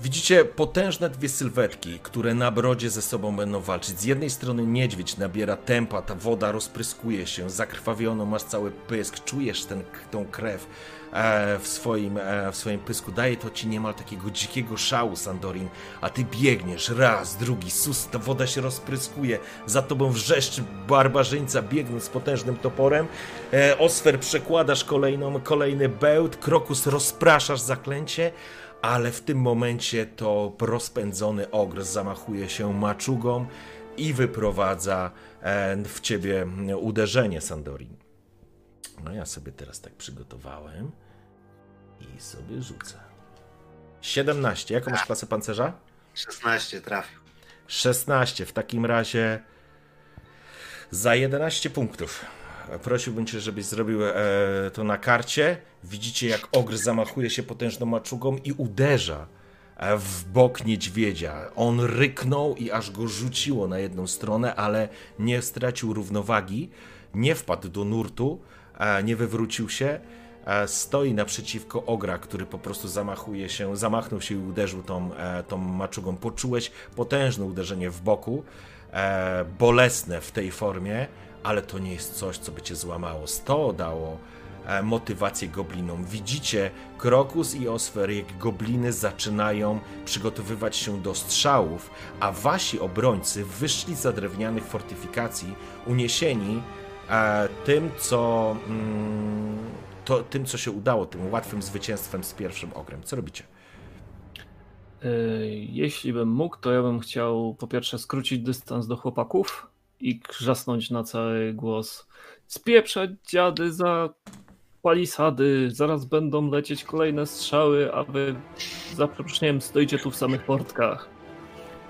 Speaker 1: Widzicie potężne dwie sylwetki, które na brodzie ze sobą będą walczyć. Z jednej strony niedźwiedź nabiera tempa, ta woda rozpryskuje się, zakrwawiono, masz cały pysk, czujesz ten, tą krew e, w, swoim, e, w swoim pysku. Daje to ci niemal takiego dzikiego szału, Sandorin, a ty biegniesz raz, drugi, sus, ta woda się rozpryskuje, za tobą wrzeszczy barbarzyńca, biegnąc z potężnym toporem. E, Osfer przekładasz kolejną, kolejny bełt, krokus rozpraszasz zaklęcie, ale w tym momencie to rozpędzony ogr zamachuje się maczugą i wyprowadza e, w ciebie uderzenie, Sandorin. No ja sobie teraz tak przygotowałem i sobie rzucę. 17. Jaką masz klasę pancerza?
Speaker 2: 16 trafił.
Speaker 1: 16. W takim razie za 11 punktów. Prosiłbym cię, żebyś zrobił e, to na karcie. Widzicie, jak ogr zamachuje się potężną maczugą i uderza e, w bok niedźwiedzia. On ryknął i aż go rzuciło na jedną stronę, ale nie stracił równowagi, nie wpadł do nurtu, e, nie wywrócił się. E, stoi naprzeciwko ogra, który po prostu zamachuje się, zamachnął się i uderzył tą, tą maczugą. Poczułeś potężne uderzenie w boku, bolesne w tej formie, ale to nie jest coś, co by cię złamało. To dało e, motywację goblinom. Widzicie Krokus i Osfer, jak gobliny zaczynają przygotowywać się do strzałów, a wasi obrońcy wyszli za drewnianych fortyfikacji, uniesieni e, tym, co, mm, to, tym, co się udało, tym łatwym zwycięstwem z pierwszym ogrem. Co robicie?
Speaker 3: E, Jeśli bym mógł, to ja bym chciał po pierwsze skrócić dystans do chłopaków i krzasnąć na cały głos. Spieprzać dziady za palisady, zaraz będą lecieć kolejne strzały, a wy za przeproszeniem stoicie tu w samych portkach.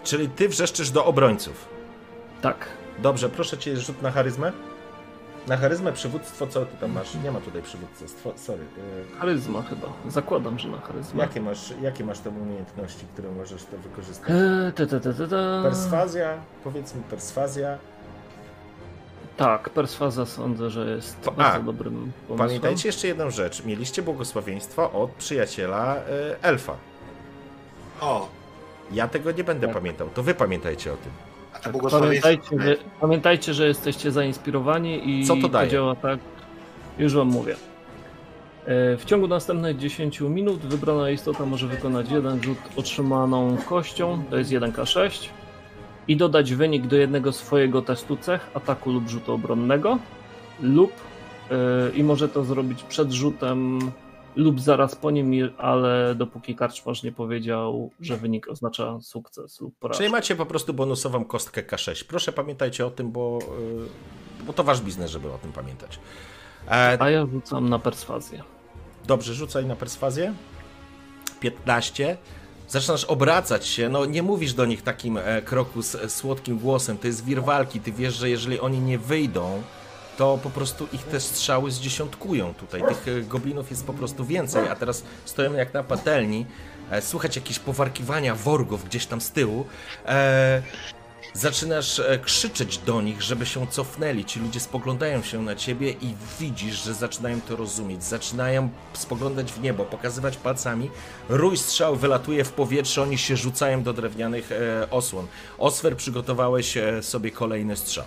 Speaker 1: Czyli ty wrzeszczysz do obrońców.
Speaker 3: Tak.
Speaker 1: Dobrze, proszę cię rzut na charyzmę. Na charyzmę, przywództwo, co ty tam masz? Nie ma tutaj przywództwa, sorry. y,
Speaker 3: Charyzma chyba. Zakładam, że na charyzmę.
Speaker 1: Jakie masz, jakie masz tam umiejętności, które możesz to wykorzystać?
Speaker 3: Eee, te, te, te, te, te.
Speaker 1: Perswazja, powiedzmy perswazja.
Speaker 3: Tak, perswazja sądzę, że jest
Speaker 1: Pa-
Speaker 3: bardzo
Speaker 1: a,
Speaker 3: dobrym pomysłem.
Speaker 1: Pamiętajcie jeszcze jedną rzecz. Mieliście błogosławieństwo od przyjaciela y, elfa.
Speaker 2: O,
Speaker 1: Ja tego nie będę
Speaker 3: Tak.
Speaker 1: pamiętał, to wy pamiętajcie o tym.
Speaker 2: a to
Speaker 3: Tak,
Speaker 2: błogosławieństwo.
Speaker 3: pamiętajcie, że, pamiętajcie, że jesteście zainspirowani i
Speaker 1: Co to daje?
Speaker 3: działa tak. Już wam mówię. E, W ciągu następnych 10 minut wybrana istota może wykonać jeden rzut otrzymaną kością, to jest 1k6, i dodać wynik do jednego swojego testu cech, ataku lub rzutu obronnego, lub e, i może to zrobić przed rzutem lub zaraz po nim, ale dopóki karczmarz nie powiedział, że wynik oznacza sukces lub porażkę.
Speaker 1: Czyli macie po prostu bonusową kostkę K6. Proszę pamiętajcie o tym, bo, y, bo to wasz biznes, żeby o tym pamiętać. E,
Speaker 3: A ja rzucam na perswazję.
Speaker 1: Dobrze, rzucaj na perswazję. 15. Zaczynasz obracać się, no nie mówisz do nich takim e, kroku z e, słodkim głosem, to jest wir walki, ty wiesz, że jeżeli oni nie wyjdą, to po prostu ich te strzały zdziesiątkują tutaj, tych e, goblinów jest po prostu więcej, a teraz stoją jak na patelni, słychać jakieś powarkiwania worgów gdzieś tam z tyłu, e, Zaczynasz e, krzyczeć do nich, żeby się cofnęli. Ci ludzie spoglądają się na ciebie i widzisz, że zaczynają to rozumieć. Zaczynają spoglądać w niebo, pokazywać palcami. Rój strzał wylatuje w powietrze, oni się rzucają do drewnianych e, osłon. Osfer, przygotowałeś e, sobie kolejny strzał.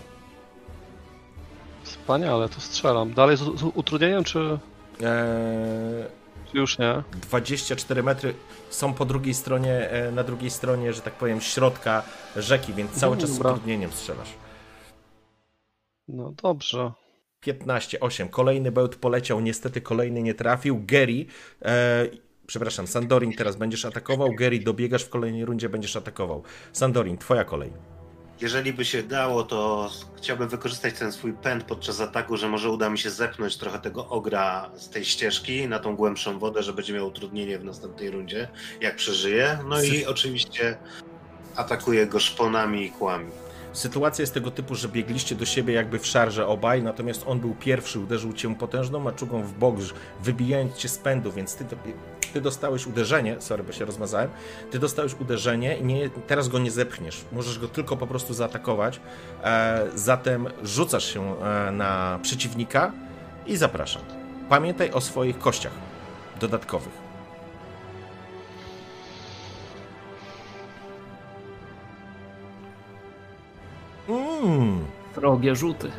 Speaker 5: Wspaniale, to strzelam. Dalej z, utrudnieniem, czy,
Speaker 1: Eee,
Speaker 5: czy już nie?
Speaker 1: 24 metry są po drugiej stronie, e, na drugiej stronie, że tak powiem, środka rzeki, więc cały czas z utrudnieniem strzelasz.
Speaker 5: No dobrze.
Speaker 1: 15, 8. Kolejny bełt poleciał, niestety kolejny nie trafił. Gary, e, przepraszam, Sandorin teraz będziesz atakował. Gary, dobiegasz w kolejnej rundzie, będziesz atakował. Sandorin, twoja kolej.
Speaker 2: Jeżeli by się dało, to chciałbym wykorzystać ten swój pęd podczas ataku, że może uda mi się zepchnąć trochę tego ogra z tej ścieżki na tą głębszą wodę, że będzie miał utrudnienie w następnej rundzie, jak przeżyje. No i oczywiście atakuję go szponami i kłami.
Speaker 1: Sytuacja jest tego typu, że biegliście do siebie jakby w szarże obaj, natomiast on był pierwszy, uderzył cię potężną maczugą w bok, wybijając cię z pędu, więc ty, ty dostałeś uderzenie, sorry, bo się rozmazałem, ty dostałeś uderzenie i nie, teraz go nie zepchniesz. Możesz go tylko po prostu zaatakować. E, zatem rzucasz się e, na przeciwnika i zapraszam. Pamiętaj o swoich kościach dodatkowych. Mm.
Speaker 3: Wrogie rzuty.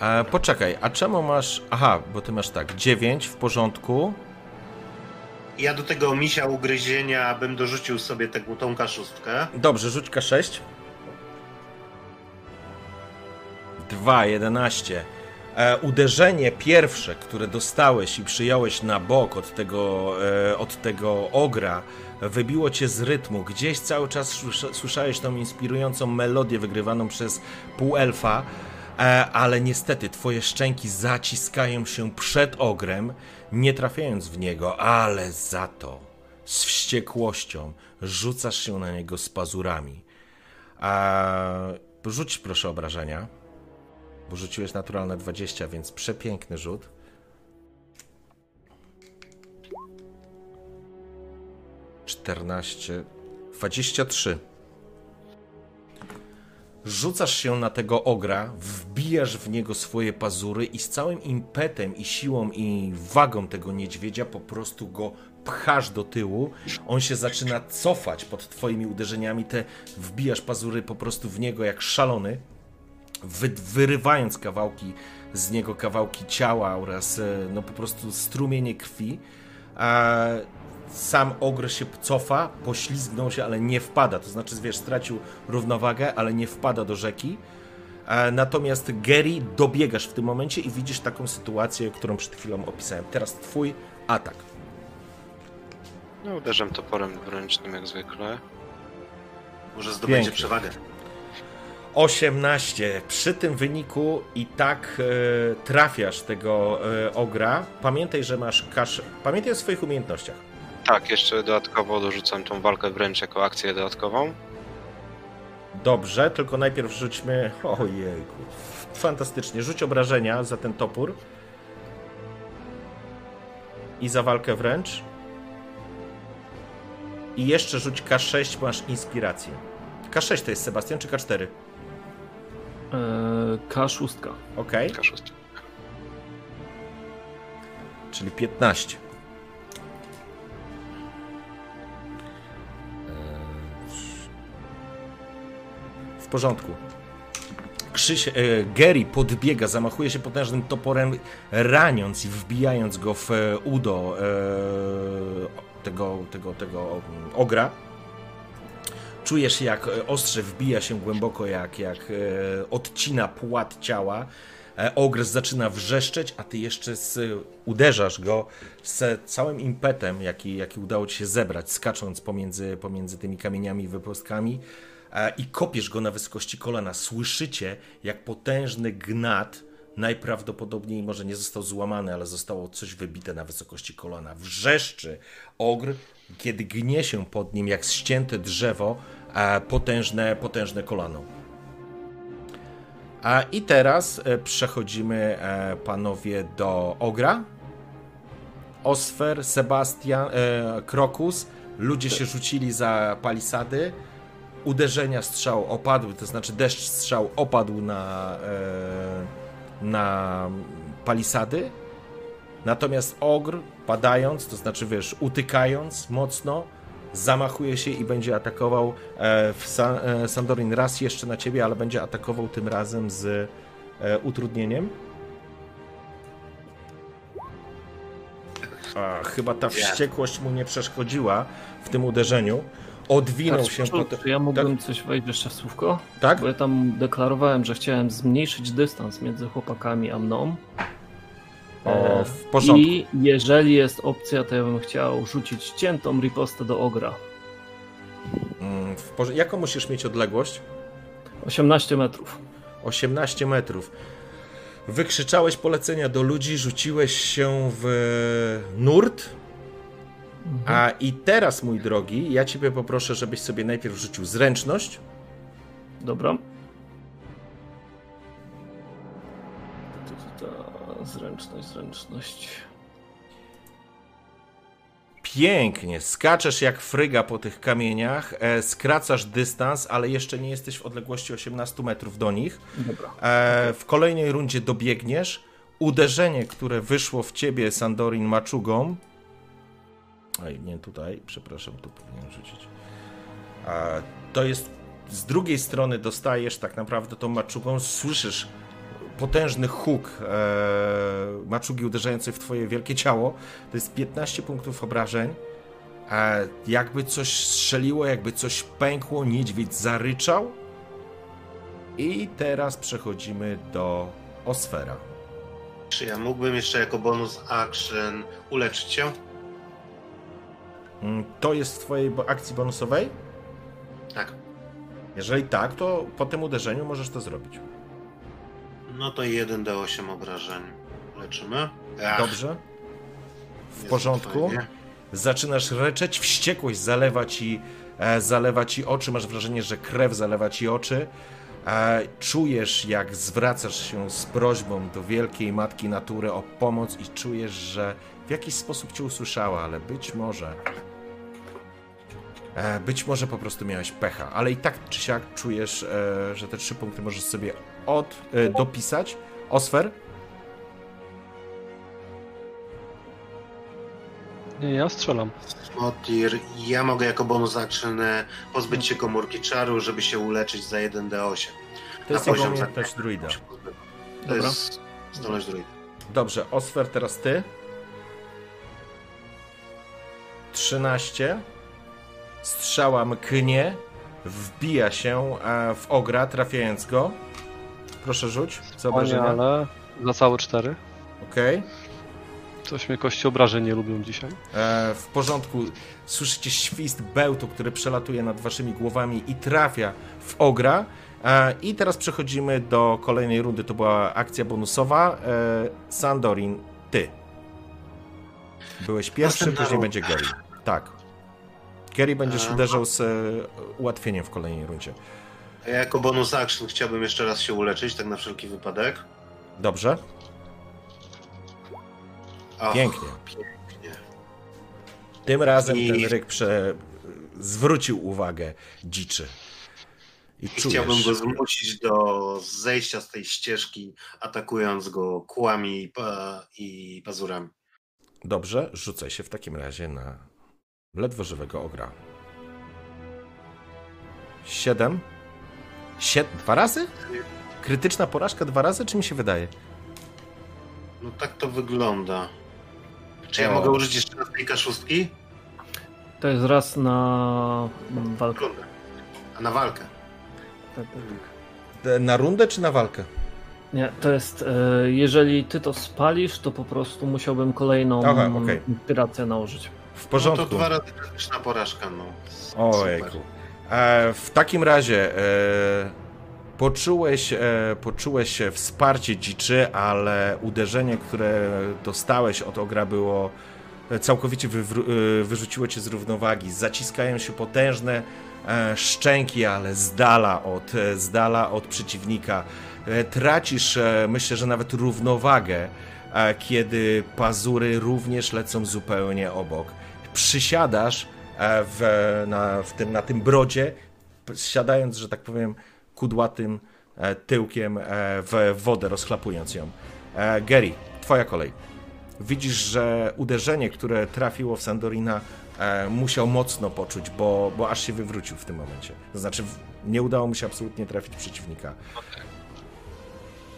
Speaker 1: E, poczekaj, a czemu masz. Aha, bo ty masz tak, 9 w porządku.
Speaker 2: Ja do tego misia ugryzienia bym dorzucił sobie tę tą kaszustkę.
Speaker 1: Dobrze, rzuć K6. 2, 11. E, uderzenie pierwsze, które dostałeś i przyjąłeś na bok od tego, e, od tego ogra, wybiło cię z rytmu. Gdzieś cały czas słysza- słyszałeś tą inspirującą melodię wygrywaną przez półelfa, e, ale niestety twoje szczęki zaciskają się przed ogrem, nie trafiając w niego, ale za to z wściekłością rzucasz się na niego z pazurami. A, rzuć proszę obrażenia, bo rzuciłeś naturalne 20, więc przepiękny rzut. Czternaście, dwadzieścia trzy. Rzucasz się na tego ogra, wbijasz w niego swoje pazury i z całym impetem i siłą i wagą tego niedźwiedzia po prostu go pchasz do tyłu. On się zaczyna cofać pod twoimi uderzeniami, te wbijasz pazury po prostu w niego jak szalony, wy, wyrywając kawałki z niego, kawałki ciała oraz e, no po prostu strumienie krwi. A sam ogr się cofa, poślizgnął się, ale nie wpada. To znaczy, wiesz, stracił równowagę, ale nie wpada do rzeki. E, Natomiast Gary dobiegasz w tym momencie i widzisz taką sytuację, którą przed chwilą opisałem. Teraz twój atak.
Speaker 4: No, uderzam toporem dwuręcznym jak zwykle.
Speaker 2: Może zdobędzie
Speaker 1: Pięknie.
Speaker 2: przewagę.
Speaker 1: 18. Przy tym wyniku i tak e, trafiasz tego e, ogra. Pamiętaj, że masz kasz. Pamiętaj o swoich umiejętnościach.
Speaker 4: Tak, jeszcze dodatkowo dorzucam tą walkę wręcz jako akcję dodatkową.
Speaker 1: Dobrze, tylko najpierw rzućmy. Ojejku. Fantastycznie. Rzuć obrażenia za ten topór. I za walkę wręcz. I jeszcze rzuć K6, masz inspirację. K6 to jest Sebastian czy K4?
Speaker 3: E, K6.
Speaker 1: Ok,
Speaker 4: K6.
Speaker 1: czyli 15. W porządku. Krzyś, e, Gary podbiega, zamachuje się potężnym toporem, raniąc i wbijając go w e, udo e, tego, tego, tego ogra. Czujesz, jak e, ostrze wbija się głęboko, jak, jak e, odcina płat ciała. E, Ogres zaczyna wrzeszczeć, a ty jeszcze z, uderzasz go z całym impetem, jaki, jaki udało ci się zebrać, skacząc pomiędzy, pomiędzy tymi kamieniami i wypustkami i kopiesz go na wysokości kolana. Słyszycie, jak potężny gnat najprawdopodobniej może nie został złamany, ale zostało coś wybite na wysokości kolana. Wrzeszczy ogr, kiedy gnie się pod nim jak ścięte drzewo, e, potężne, potężne kolano. A i teraz e, przechodzimy, e, panowie, do Ogra. Osfer, Sebastian, e, Krokus. Ludzie się rzucili za palisady. Uderzenia strzał opadły, to znaczy deszcz strzał opadł na, e, na palisady. Natomiast Ogr, padając, to znaczy wiesz, utykając mocno, zamachuje się i będzie atakował e, w e, Sandorin raz jeszcze na ciebie, ale będzie atakował tym razem z e, utrudnieniem. A, chyba ta wściekłość mu nie przeszkodziła w tym uderzeniu. Odwinął
Speaker 3: Tak,
Speaker 1: się potem.
Speaker 3: Czy ja mógłbym coś wejść jeszcze w słówko?
Speaker 1: Tak?
Speaker 3: Bo ja tam deklarowałem, że chciałem zmniejszyć dystans między chłopakami a mną.
Speaker 1: O,
Speaker 3: E,
Speaker 1: w porządku.
Speaker 3: I jeżeli jest opcja, to ja bym chciał rzucić ciętą ripostę do ogra.
Speaker 1: Mm, w porze- Jaką musisz mieć odległość?
Speaker 3: 18 metrów.
Speaker 1: 18 metrów. Wykrzyczałeś polecenia do ludzi, rzuciłeś się w nurt. A i teraz, mój drogi, ja ciebie poproszę, żebyś sobie najpierw rzucił zręczność.
Speaker 3: Dobra. Ta, ta, Zręczność, zręczność.
Speaker 1: Pięknie, skaczesz jak fryga po tych kamieniach, e, skracasz dystans, ale jeszcze nie jesteś w odległości 18 metrów do nich.
Speaker 3: Dobra.
Speaker 1: E, w kolejnej rundzie dobiegniesz. Uderzenie, które wyszło w ciebie, Sandorin maczugą. Oj, nie tutaj, przepraszam, tu powinienem rzucić. A, to jest z drugiej strony dostajesz tak naprawdę tą maczugą, słyszysz potężny huk e, maczugi uderzającej w twoje wielkie ciało. To jest 15 punktów obrażeń. E, jakby coś strzeliło, jakby coś pękło, niedźwiedź zaryczał. I teraz przechodzimy do Osfera.
Speaker 2: Czy ja mógłbym jeszcze jako bonus action uleczyć się?
Speaker 1: Mm, To jest w twojej akcji bonusowej?
Speaker 2: Tak.
Speaker 1: Jeżeli tak, to po tym uderzeniu możesz to zrobić.
Speaker 2: No to 1d8 obrażeń. Leczymy. Ach,
Speaker 1: Dobrze? W
Speaker 2: jest
Speaker 1: porządku.
Speaker 2: fajnie.
Speaker 1: Zaczynasz reczeć, wściekłość zalewa ci, e, zalewa ci oczy, masz wrażenie, że krew zalewa ci oczy. E, czujesz, jak zwracasz się z prośbą do wielkiej matki natury o pomoc i czujesz, że w jakiś sposób cię usłyszała, ale być może. E, być może po prostu miałeś pecha, ale i tak czy siak czujesz, e, że te trzy punkty możesz sobie od, e, dopisać. Osfer?
Speaker 5: Nie, ja strzelam.
Speaker 2: Motir, ja mogę jako bonus action pozbyć się komórki czaru, żeby się uleczyć za 1d8.
Speaker 1: To jest
Speaker 2: poziom
Speaker 1: umiejętność
Speaker 2: zaklęcia
Speaker 1: druida.
Speaker 2: To
Speaker 3: Dobra.
Speaker 2: jest zdolność druida.
Speaker 1: Dobrze, Osfer, teraz ty. 13. Strzała mknie, wbija się w ogra, trafiając go. Proszę rzuć, co obrażenia.
Speaker 5: ale za całe cztery.
Speaker 1: Okej.
Speaker 5: Coś mnie kości obrażeń nie lubią dzisiaj.
Speaker 1: E, W porządku. Słyszycie świst bełtu, który przelatuje nad waszymi głowami i trafia w ogra. E, I teraz przechodzimy do kolejnej rundy. To była akcja bonusowa. E, Sandorin, ty. Byłeś pierwszy,
Speaker 2: Następna
Speaker 1: później
Speaker 2: runda.
Speaker 1: będzie Gary. Tak. Gary będziesz uderzał z e, ułatwieniem w kolejnej rundzie.
Speaker 2: Ja jako bonus action chciałbym jeszcze raz się uleczyć, tak na wszelki wypadek.
Speaker 1: Dobrze?
Speaker 2: Och,
Speaker 1: Pięknie.
Speaker 2: pięknie.
Speaker 1: Tym razem
Speaker 2: I-
Speaker 1: ten ryk prze... zwrócił uwagę dziczy. I
Speaker 2: I chciałbym go zmusić do zejścia z tej ścieżki, atakując go kłami i, pa, i pazurami.
Speaker 1: Dobrze, rzucaj się w takim razie na ledwo żywego ogra. Siedem? Sie... Dwa razy? Krytyczna porażka dwa razy, czy mi się wydaje?
Speaker 2: No tak to wygląda. Czy ja
Speaker 1: O.
Speaker 2: mogę użyć jeszcze raz tej kaszustki?
Speaker 3: To jest raz na walkę.
Speaker 2: A na walkę.
Speaker 3: Tak, tak.
Speaker 1: E, Na rundę czy na walkę?
Speaker 3: Nie, to jest, e, jeżeli ty to spalisz, to po prostu musiałbym kolejną
Speaker 1: Aha,
Speaker 3: inspirację nałożyć.
Speaker 1: W
Speaker 2: No
Speaker 1: porządku.
Speaker 2: to dwa razy krytyczna porażka, no. Super.
Speaker 1: E, w takim razie e, poczułeś, e, poczułeś wsparcie dziczy, ale uderzenie, które dostałeś od ogra było e, całkowicie e, wyrzuciło cię z równowagi. Zaciskają się potężne e, szczęki, ale z dala od, z dala od przeciwnika. Tracisz, myślę, że nawet równowagę, kiedy pazury również lecą zupełnie obok. Przysiadasz e, w, na, w tym, na tym brodzie, siadając, że tak powiem, kudłatym e, tyłkiem e, w wodę, rozchlapując ją. Gary, twoja kolej. Widzisz, że uderzenie, które trafiło w Sandorina, musiał mocno poczuć, bo, bo aż się wywrócił w tym momencie. To znaczy, nie udało mu się absolutnie trafić przeciwnika.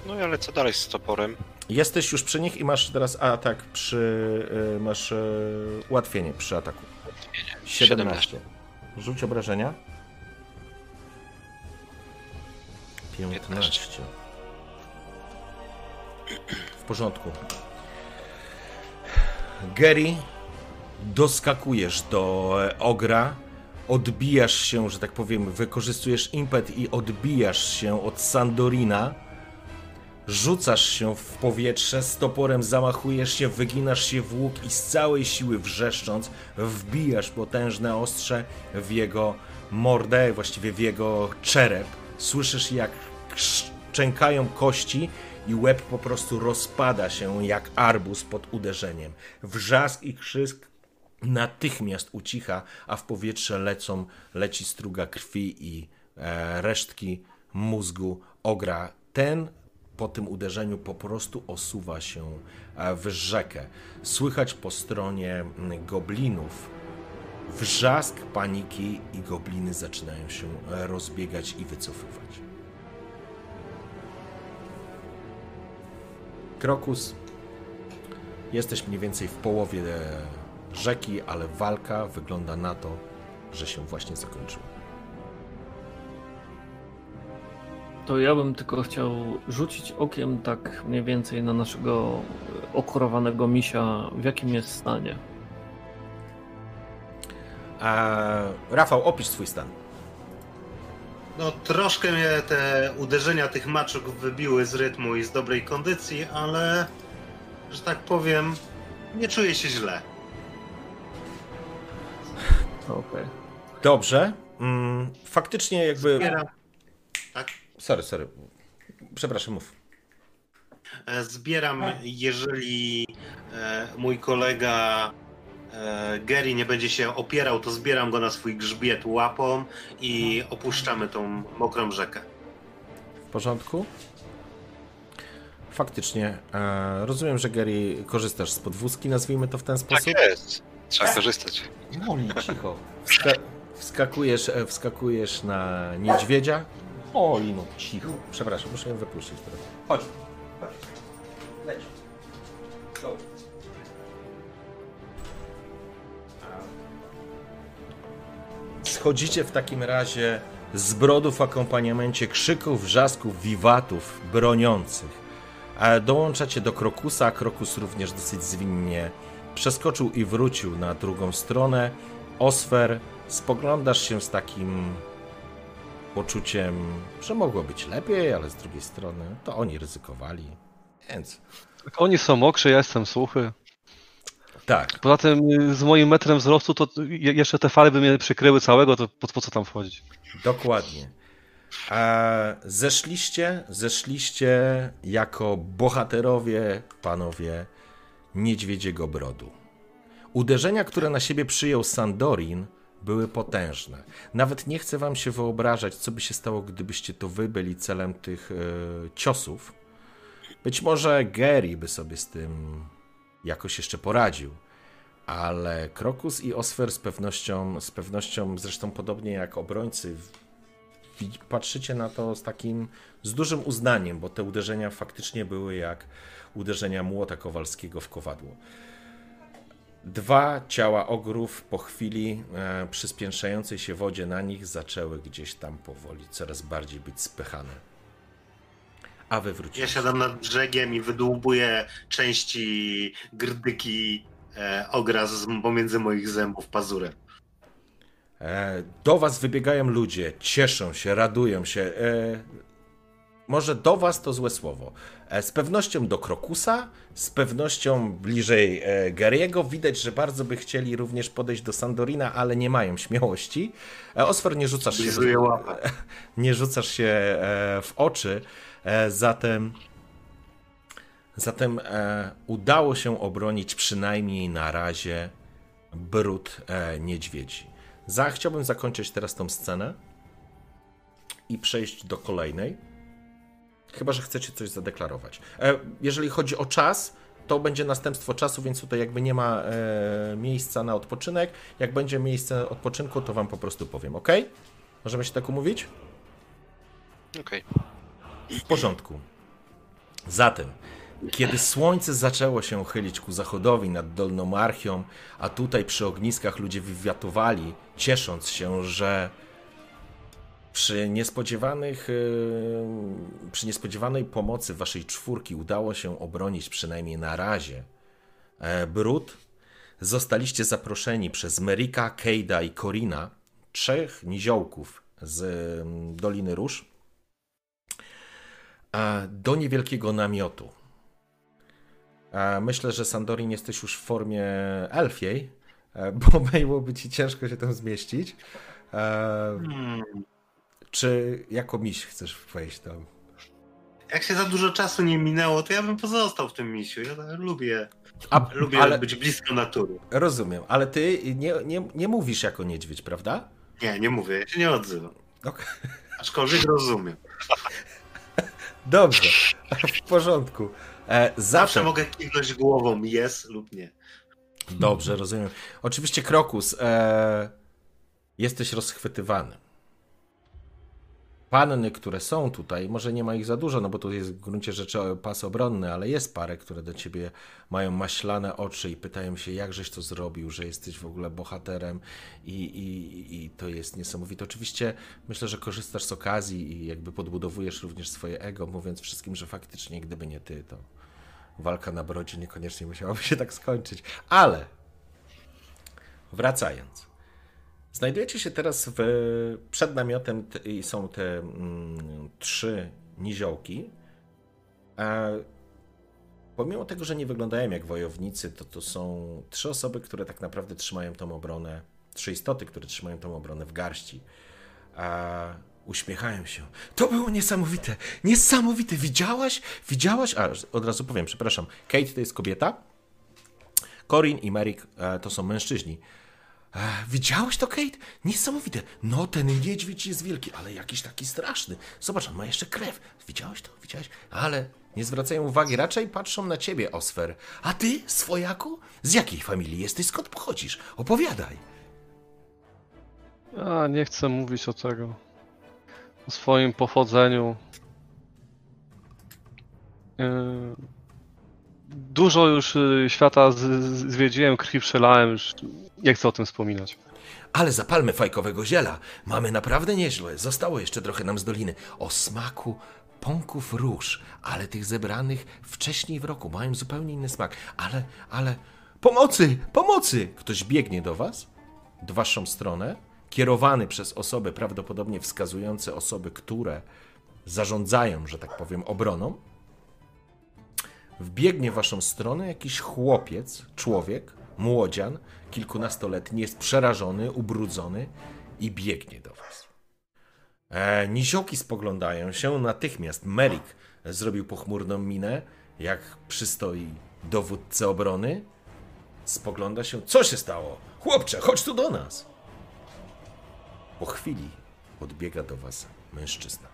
Speaker 4: No ale co dalej z toporem?
Speaker 1: Jesteś już przy nich i masz teraz atak przy. y, masz y, ułatwienie przy ataku. 17. Rzuć obrażenia. 15. W porządku. Gary, doskakujesz do e, ogra, odbijasz się, że tak powiem, wykorzystujesz impet i odbijasz się od Sandorina. Rzucasz się w powietrze, z toporem zamachujesz się, wyginasz się w łuk i z całej siły wrzeszcząc wbijasz potężne ostrze w jego mordę, właściwie w jego czerep. Słyszysz jak szczękają kości i łeb po prostu rozpada się jak arbuz pod uderzeniem. Wrzask i krzysk natychmiast ucicha, a w powietrze lecą, leci struga krwi i e, resztki mózgu ogra. Ten po tym uderzeniu po prostu osuwa się e, w rzekę. Słychać po stronie goblinów wrzask paniki i gobliny zaczynają się e, rozbiegać i wycofywać. Krokus, jesteś mniej więcej w połowie e, rzeki, ale walka wygląda na to, że się właśnie zakończyła.
Speaker 3: To ja bym tylko chciał rzucić okiem tak mniej więcej na naszego okorowanego misia, w jakim jest stanie.
Speaker 1: A, Rafał, opisz swój stan.
Speaker 2: No troszkę mnie te uderzenia tych maczuk wybiły z rytmu i z dobrej kondycji, ale że tak powiem, nie czuję się źle.
Speaker 3: Okej.
Speaker 1: Dobrze. Mm, faktycznie jakby...
Speaker 2: Zbieram, tak?
Speaker 1: Sorry, sorry. Przepraszam, mów.
Speaker 2: E, Zbieram, jeżeli e, mój kolega e, Gary nie będzie się opierał, to zbieram go na swój grzbiet łapą i opuszczamy tą mokrą rzekę.
Speaker 1: W porządku? Faktycznie. Rozumiem, że Gary korzystasz z podwózki, nazwijmy to w ten
Speaker 4: Tak
Speaker 1: sposób.
Speaker 4: jest. Trzeba korzystać.
Speaker 1: Moli, cicho. Wska wskakujesz, wskakujesz na niedźwiedzia. Oli, no cicho. Przepraszam, muszę ją wypuścić teraz. Chodź. Chodź. Leć. Go. Schodzicie w takim razie z brodów w akompaniamencie krzyków, wrzasków, wiwatów broniących. Dołączacie do Krokusa. Krokus również dosyć zwinnie przeskoczył i wrócił na drugą stronę. Osfer, spoglądasz się z takim poczuciem, że mogło być lepiej, ale z drugiej strony to oni ryzykowali. Więc
Speaker 5: Jak Oni są mokrzy, ja jestem suchy.
Speaker 1: tak,
Speaker 5: Poza tym y, z moim metrem wzrostu to je- jeszcze te fale by mnie przykryły całego, to po, po co tam wchodzić?
Speaker 1: dokładnie. E, zeszliście, zeszliście jako bohaterowie, panowie Niedźwiedziego Brodu. Uderzenia, które na siebie przyjął Sandorin, były potężne. Nawet nie chcę wam się wyobrażać, co by się stało, gdybyście to wy byli celem tych e, ciosów. Być może Gary by sobie z tym jakoś jeszcze poradził, ale Krokus i Osfer z pewnością, z pewnością zresztą podobnie jak obrońcy, patrzycie na to z takim, z dużym uznaniem, bo te uderzenia faktycznie były jak uderzenia młota Kowalskiego w kowadło. Dwa ciała ogrów po chwili e, przy spiętrzającej się wodzie na nich zaczęły gdzieś tam powoli coraz bardziej być spychane. A wy
Speaker 2: Ja
Speaker 1: wróciliście.
Speaker 2: siadam nad brzegiem i wydłubuję części grdyki e, ogra z pomiędzy moich zębów pazurem.
Speaker 1: E, Do was wybiegają ludzie, cieszą się, radują się. E, Może do was to złe słowo. E, Z pewnością do Krokusa, z pewnością bliżej e, Gary'ego. Widać, że bardzo by chcieli również podejść do Sandorina, ale nie mają śmiałości. E, Osfer, nie rzucasz się, nie rzucasz się w oczy, zatem zatem udało się obronić przynajmniej na razie brud niedźwiedzi. Za, chciałbym zakończyć teraz tą scenę i przejść do kolejnej. Chyba, że chcecie coś zadeklarować. E, jeżeli chodzi o czas, to będzie następstwo czasu, więc tutaj jakby nie ma e, miejsca na odpoczynek. Jak będzie miejsce odpoczynku, to wam po prostu powiem, ok? Możemy się tak umówić?
Speaker 4: Okej.
Speaker 1: W porządku. Zatem, kiedy słońce zaczęło się chylić ku zachodowi nad Dolną Archią, a tutaj przy ogniskach ludzie wywiatowali, ciesząc się, że przy niespodziewanych, yy, przy niespodziewanej pomocy waszej czwórki udało się obronić przynajmniej na razie e, Brud, zostaliście zaproszeni przez Merika, Kejda i Korina, trzech niziołków z mm, Doliny Róż, do niewielkiego namiotu. Myślę, że Sandorin jesteś już w formie elfiej, e, bo byłoby ci ciężko się tam zmieścić. E,
Speaker 2: Hmm.
Speaker 1: Czy jako miś chcesz wejść tam?
Speaker 2: Jak się za dużo czasu nie minęło, to ja bym pozostał w tym misiu. Ja lubię,
Speaker 1: A,
Speaker 2: lubię
Speaker 1: ale
Speaker 2: być blisko natury.
Speaker 1: rozumiem, ale ty nie, nie, nie mówisz jako niedźwiedź, prawda?
Speaker 2: Nie, nie mówię, ja się nie odzywam.
Speaker 1: Okej.
Speaker 2: Aczkolwiek rozumiem.
Speaker 1: Dobrze, w porządku. E,
Speaker 2: Zawsze
Speaker 1: zatem,
Speaker 2: mogę kiwnąć głową yes lub nie.
Speaker 1: Dobrze, rozumiem. Oczywiście, Krokus, e, jesteś rozchwytywany. Panny, które są tutaj, może nie ma ich za dużo, no bo tu jest w gruncie rzeczy pas obronny, ale jest parę, które do ciebie mają maślane oczy i pytają się, jakżeś to zrobił, że jesteś w ogóle bohaterem i, i, i to jest niesamowite. Oczywiście myślę, że korzystasz z okazji i jakby podbudowujesz również swoje ego, mówiąc wszystkim, że faktycznie gdyby nie ty, to walka na brodzie niekoniecznie musiałaby się tak skończyć. Ale wracając. Znajdujecie się teraz w, przed namiotem i są te mm, trzy niziołki. A pomimo tego, że nie wyglądają jak wojownicy, to to są trzy osoby, które tak naprawdę trzymają tą obronę, trzy istoty, które trzymają tą obronę w garści. A uśmiechają się. To było niesamowite! Niesamowite! Widziałaś? Widziałaś? A, od razu powiem, przepraszam. Kate to jest kobieta. Corin i Merrick e, to są mężczyźni. Widziałeś to, Kate? Niesamowite. No, ten niedźwiedź jest wielki, ale jakiś taki straszny. Zobacz, on ma jeszcze krew. Widziałeś to? Widziałeś? Ale nie zwracają uwagi, raczej patrzą na ciebie, Osfer. A ty, swojaku? Z jakiej familii jesteś? Skąd pochodzisz? Opowiadaj.
Speaker 5: Ja nie chcę mówić o tego. O swoim pochodzeniu. Yy, Dużo już y, świata zwiedziłem, krwi przelałem, już nie chcę o tym wspominać.
Speaker 1: Ale zapalmy fajkowego ziela. Mamy naprawdę nieźle. Zostało jeszcze trochę nam z doliny. O smaku pąków róż, ale tych zebranych wcześniej w roku mają zupełnie inny smak. Ale, ale... Pomocy! Pomocy! Ktoś biegnie do was, w waszą stronę, kierowany przez osoby prawdopodobnie wskazujące osoby, które zarządzają, że tak powiem, obroną. Wbiegnie w waszą stronę jakiś chłopiec, człowiek, młodzian, kilkunastoletni, jest przerażony, ubrudzony i biegnie do was. E, niziołki spoglądają się, natychmiast Merrick zrobił pochmurną minę, jak przystoi dowódcy obrony. Spogląda się, co się stało? Chłopcze, chodź tu do nas! Po chwili podbiega do was mężczyzna.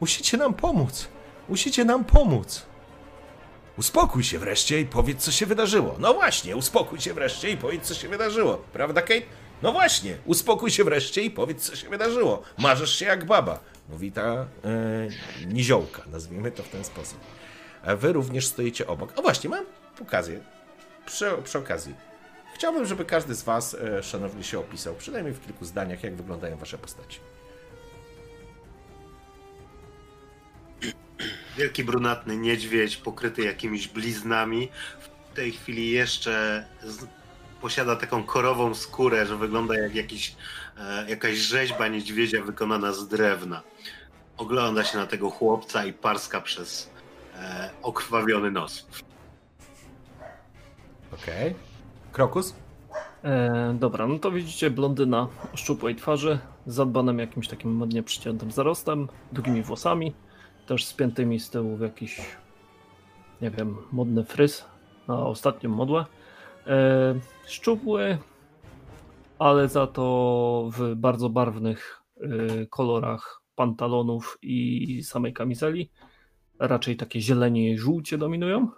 Speaker 1: Musicie nam pomóc! Musicie nam pomóc! Uspokój się wreszcie i powiedz, co się wydarzyło. No właśnie, uspokój się wreszcie i powiedz, co się wydarzyło. Prawda, Kate? No właśnie, uspokój się wreszcie i powiedz, co się wydarzyło. Marzesz się jak baba, mówi ta e, niziołka, nazwijmy to w ten sposób. A wy również stoicie obok. O właśnie, mam okazję, przy, przy okazji. Chciałbym, żeby każdy z was, e, szanowni, się opisał, przynajmniej w kilku zdaniach, jak wyglądają wasze postaci.
Speaker 2: Wielki brunatny niedźwiedź pokryty jakimiś bliznami. W tej chwili jeszcze z... posiada taką korową skórę, że wygląda jak jakiś, e, jakaś rzeźba niedźwiedzia wykonana z drewna. Ogląda się na tego chłopca i parska przez e, okrwawiony nos.
Speaker 1: Okej. Krokus?
Speaker 3: E, dobra, no to widzicie blondyna o szczupłej twarzy, z zadbanym jakimś takim modnie przyciętym zarostem, długimi włosami, też spiętymi z tyłu w jakiś, nie wiem, modny fryz na ostatnią modłę. E, szczupły, ale za to w bardzo barwnych e, kolorach pantalonów i samej kamizeli. Raczej takie zielenie i żółcie dominują.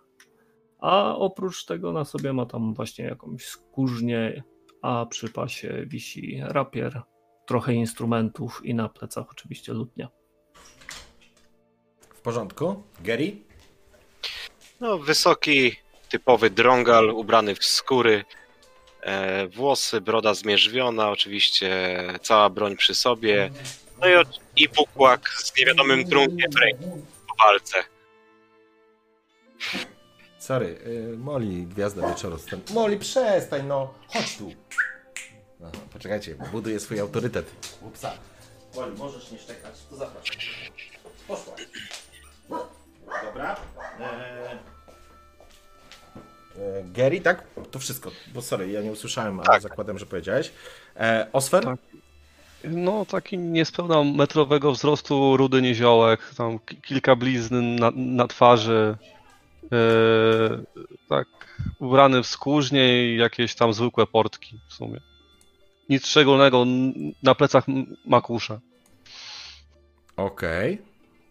Speaker 3: A oprócz tego na sobie ma tam właśnie jakąś skórznię, a przy pasie wisi rapier, trochę instrumentów i na plecach oczywiście lutnia.
Speaker 1: W porządku. Gary?
Speaker 4: No, wysoki, typowy drągal, ubrany w skóry, e, włosy, broda zmierzwiona, oczywiście cała broń przy sobie, no i, i bukłak z niewiadomym trunkiem w ręku po walce.
Speaker 1: Sorry, y, Moli, gwiazda wieczoru. Stąd. Moli, przestań, no. Chodź tu. Aha, poczekajcie, buduję swój autorytet. Upsa. Moli, możesz nie szczekać, to zapraszam. Poszła. Dobra. Eee... E, Gary, tak? To wszystko, bo sorry, ja nie usłyszałem, ale
Speaker 4: Tak.
Speaker 1: zakładam, że powiedziałeś. E, Osfer?
Speaker 5: Tak. No, taki niespełna metrowego wzrostu rudy niziołek, tam ki- kilka blizn na, na twarzy. Yy, tak, ubrany w skórznie i jakieś tam zwykłe portki w sumie. Nic szczególnego, na plecach m- ma kuszę.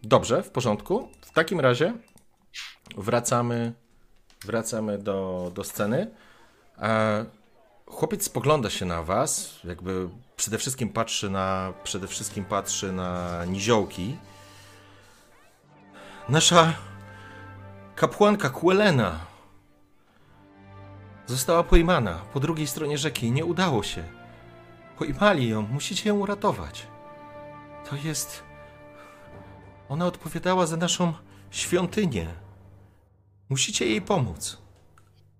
Speaker 1: Dobrze, w porządku. W takim razie wracamy, wracamy do, do sceny. E, chłopiec spogląda się na was, jakby przede wszystkim patrzy na, przede wszystkim patrzy na niziołki. Nasza kapłanka Kuelena została pojmana po drugiej stronie rzeki nie udało się. Pojmali ją, musicie ją uratować. To jest. Ona odpowiadała za naszą świątynię. Musicie jej pomóc.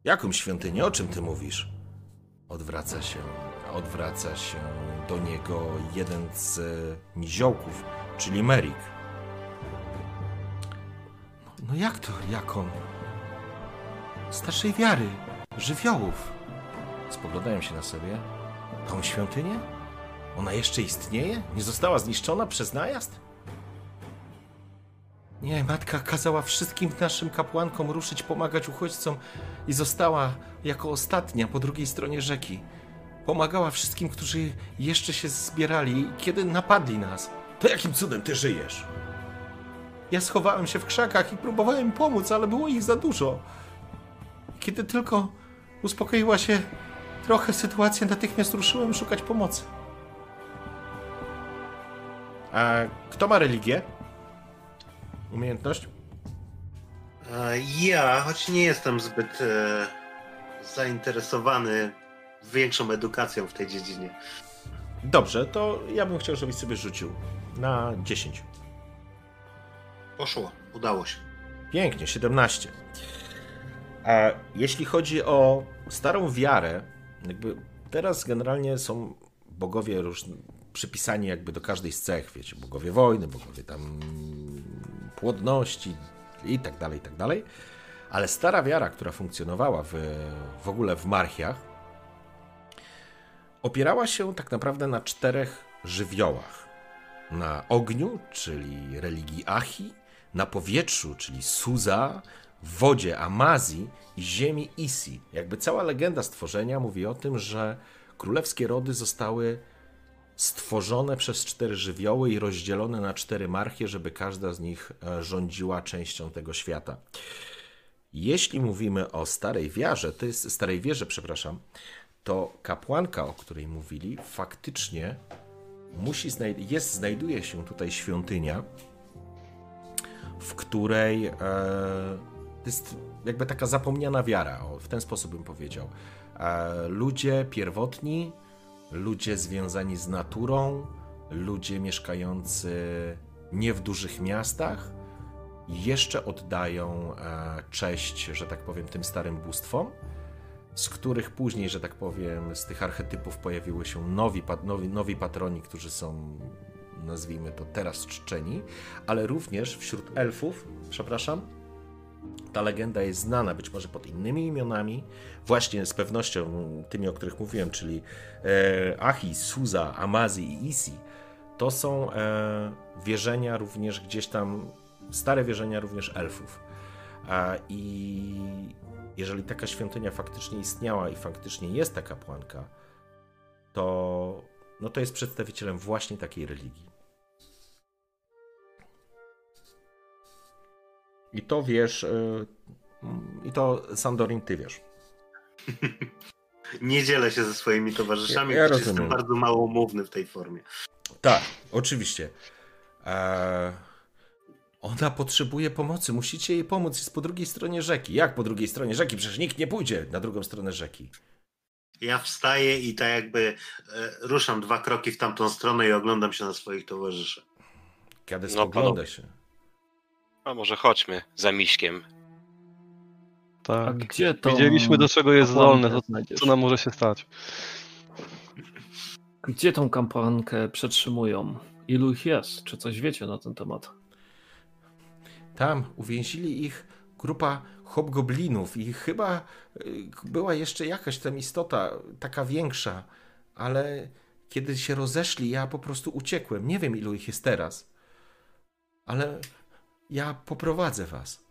Speaker 1: Jaką świątynię? O czym ty mówisz? Odwraca się, odwraca się do niego jeden z e, niziołków, czyli Merik. No, no jak to, jaką? Starszej wiary, żywiołów. Spoglądają się na sobie. Tą świątynię? Ona jeszcze istnieje? Nie została zniszczona przez najazd? Nie, matka kazała wszystkim naszym kapłankom ruszyć, pomagać uchodźcom i została jako ostatnia po drugiej stronie rzeki. Pomagała wszystkim, którzy jeszcze się zbierali, kiedy napadli nas. To jakim cudem ty żyjesz? Ja schowałem się w krzakach i próbowałem pomóc, ale było ich za dużo. Kiedy tylko uspokoiła się trochę sytuacja, natychmiast ruszyłem szukać pomocy. A kto ma religię? Umiejętność?
Speaker 2: E, Ja, choć nie jestem zbyt e, zainteresowany większą edukacją w tej dziedzinie.
Speaker 1: Dobrze, to ja bym chciał, żebyś sobie rzucił na 10.
Speaker 2: Poszło, udało się.
Speaker 1: Pięknie, 17. A jeśli chodzi o starą wiarę, jakby teraz generalnie są bogowie różni, przypisani jakby do każdej z cech, wiecie, bogowie wojny, bogowie tam płodności i tak dalej, i tak dalej. Ale stara wiara, która funkcjonowała w, w ogóle w Marchiach, opierała się tak naprawdę na czterech żywiołach. Na ogniu, czyli religii Achi, na powietrzu, czyli Suza, wodzie Amazji i ziemi Isi. Jakby cała legenda stworzenia mówi o tym, że królewskie rody zostały stworzone przez cztery żywioły i rozdzielone na cztery marchie, żeby każda z nich e, rządziła częścią tego świata. Jeśli mówimy o starej wierze, to jest starej wierze, przepraszam, to kapłanka, o której mówili, faktycznie musi znaj- jest, znajduje się tutaj świątynia, w której e, jest jakby taka zapomniana wiara, o, w ten sposób bym powiedział. E, ludzie pierwotni, ludzie związani z naturą, ludzie mieszkający nie w dużych miastach, jeszcze oddają e, cześć, że tak powiem, tym starym bóstwom, z których później, że tak powiem, z tych archetypów pojawiły się nowi, nowi, nowi patroni, którzy są, nazwijmy to teraz czczeni, ale również wśród elfów, przepraszam, ta legenda jest znana być może pod innymi imionami, właśnie z pewnością tymi, o których mówiłem, czyli e, Achi, Suza, Amazi i Isi. To są e, wierzenia również gdzieś tam, stare wierzenia również elfów. A, I jeżeli taka świątynia faktycznie istniała i faktycznie jest ta kapłanka, to, no to jest przedstawicielem właśnie takiej religii. I to wiesz, y, i to Sandorin, ty wiesz.
Speaker 2: Nie dzielę się ze swoimi towarzyszami,
Speaker 1: Ja- ja rozumiem.
Speaker 2: jestem bardzo małomówny w tej formie.
Speaker 1: Tak, oczywiście. Eee, ona potrzebuje pomocy, musicie jej pomóc, jest po drugiej stronie rzeki. Jak po drugiej stronie rzeki? Przecież nikt nie pójdzie na drugą stronę rzeki.
Speaker 2: Ja wstaję i tak jakby e, ruszam dwa kroki w tamtą stronę i oglądam się na swoich towarzyszy.
Speaker 1: Kiedy
Speaker 4: No,
Speaker 1: spogląda się.
Speaker 4: A może chodźmy za miśkiem.
Speaker 3: A
Speaker 5: Tak.
Speaker 3: gdzie to?
Speaker 5: Widzieliśmy, do czego jest zdolny, to co nam może się stać.
Speaker 3: Gdzie tą kapłankę przetrzymują? Ilu ich jest? Czy coś wiecie na ten temat?
Speaker 1: Tam uwięzili ich grupa hobgoblinów i chyba y, była jeszcze jakaś tam istota, taka większa, ale kiedy się rozeszli, ja po prostu uciekłem. Nie wiem, ilu ich jest teraz, ale ja poprowadzę was.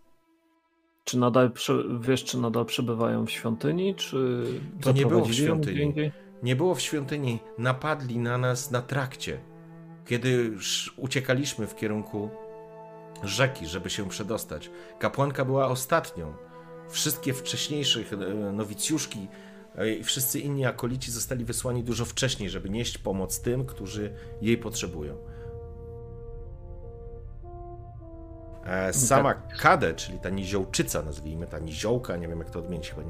Speaker 3: Czy nadal, wiesz, czy nadal przebywają w świątyni, czy
Speaker 1: To nie było w świątyni. Nie było w świątyni, napadli na nas na trakcie, kiedy uciekaliśmy w kierunku rzeki, żeby się przedostać. Kapłanka była ostatnią. Wszystkie wcześniejszych e, nowicjuszki e, i wszyscy inni akolici zostali wysłani dużo wcześniej, żeby nieść pomoc tym, którzy jej potrzebują. Sama Kade, czyli ta niziołczyca, nazwijmy, ta niziołka, nie wiem jak to odmienić, chyba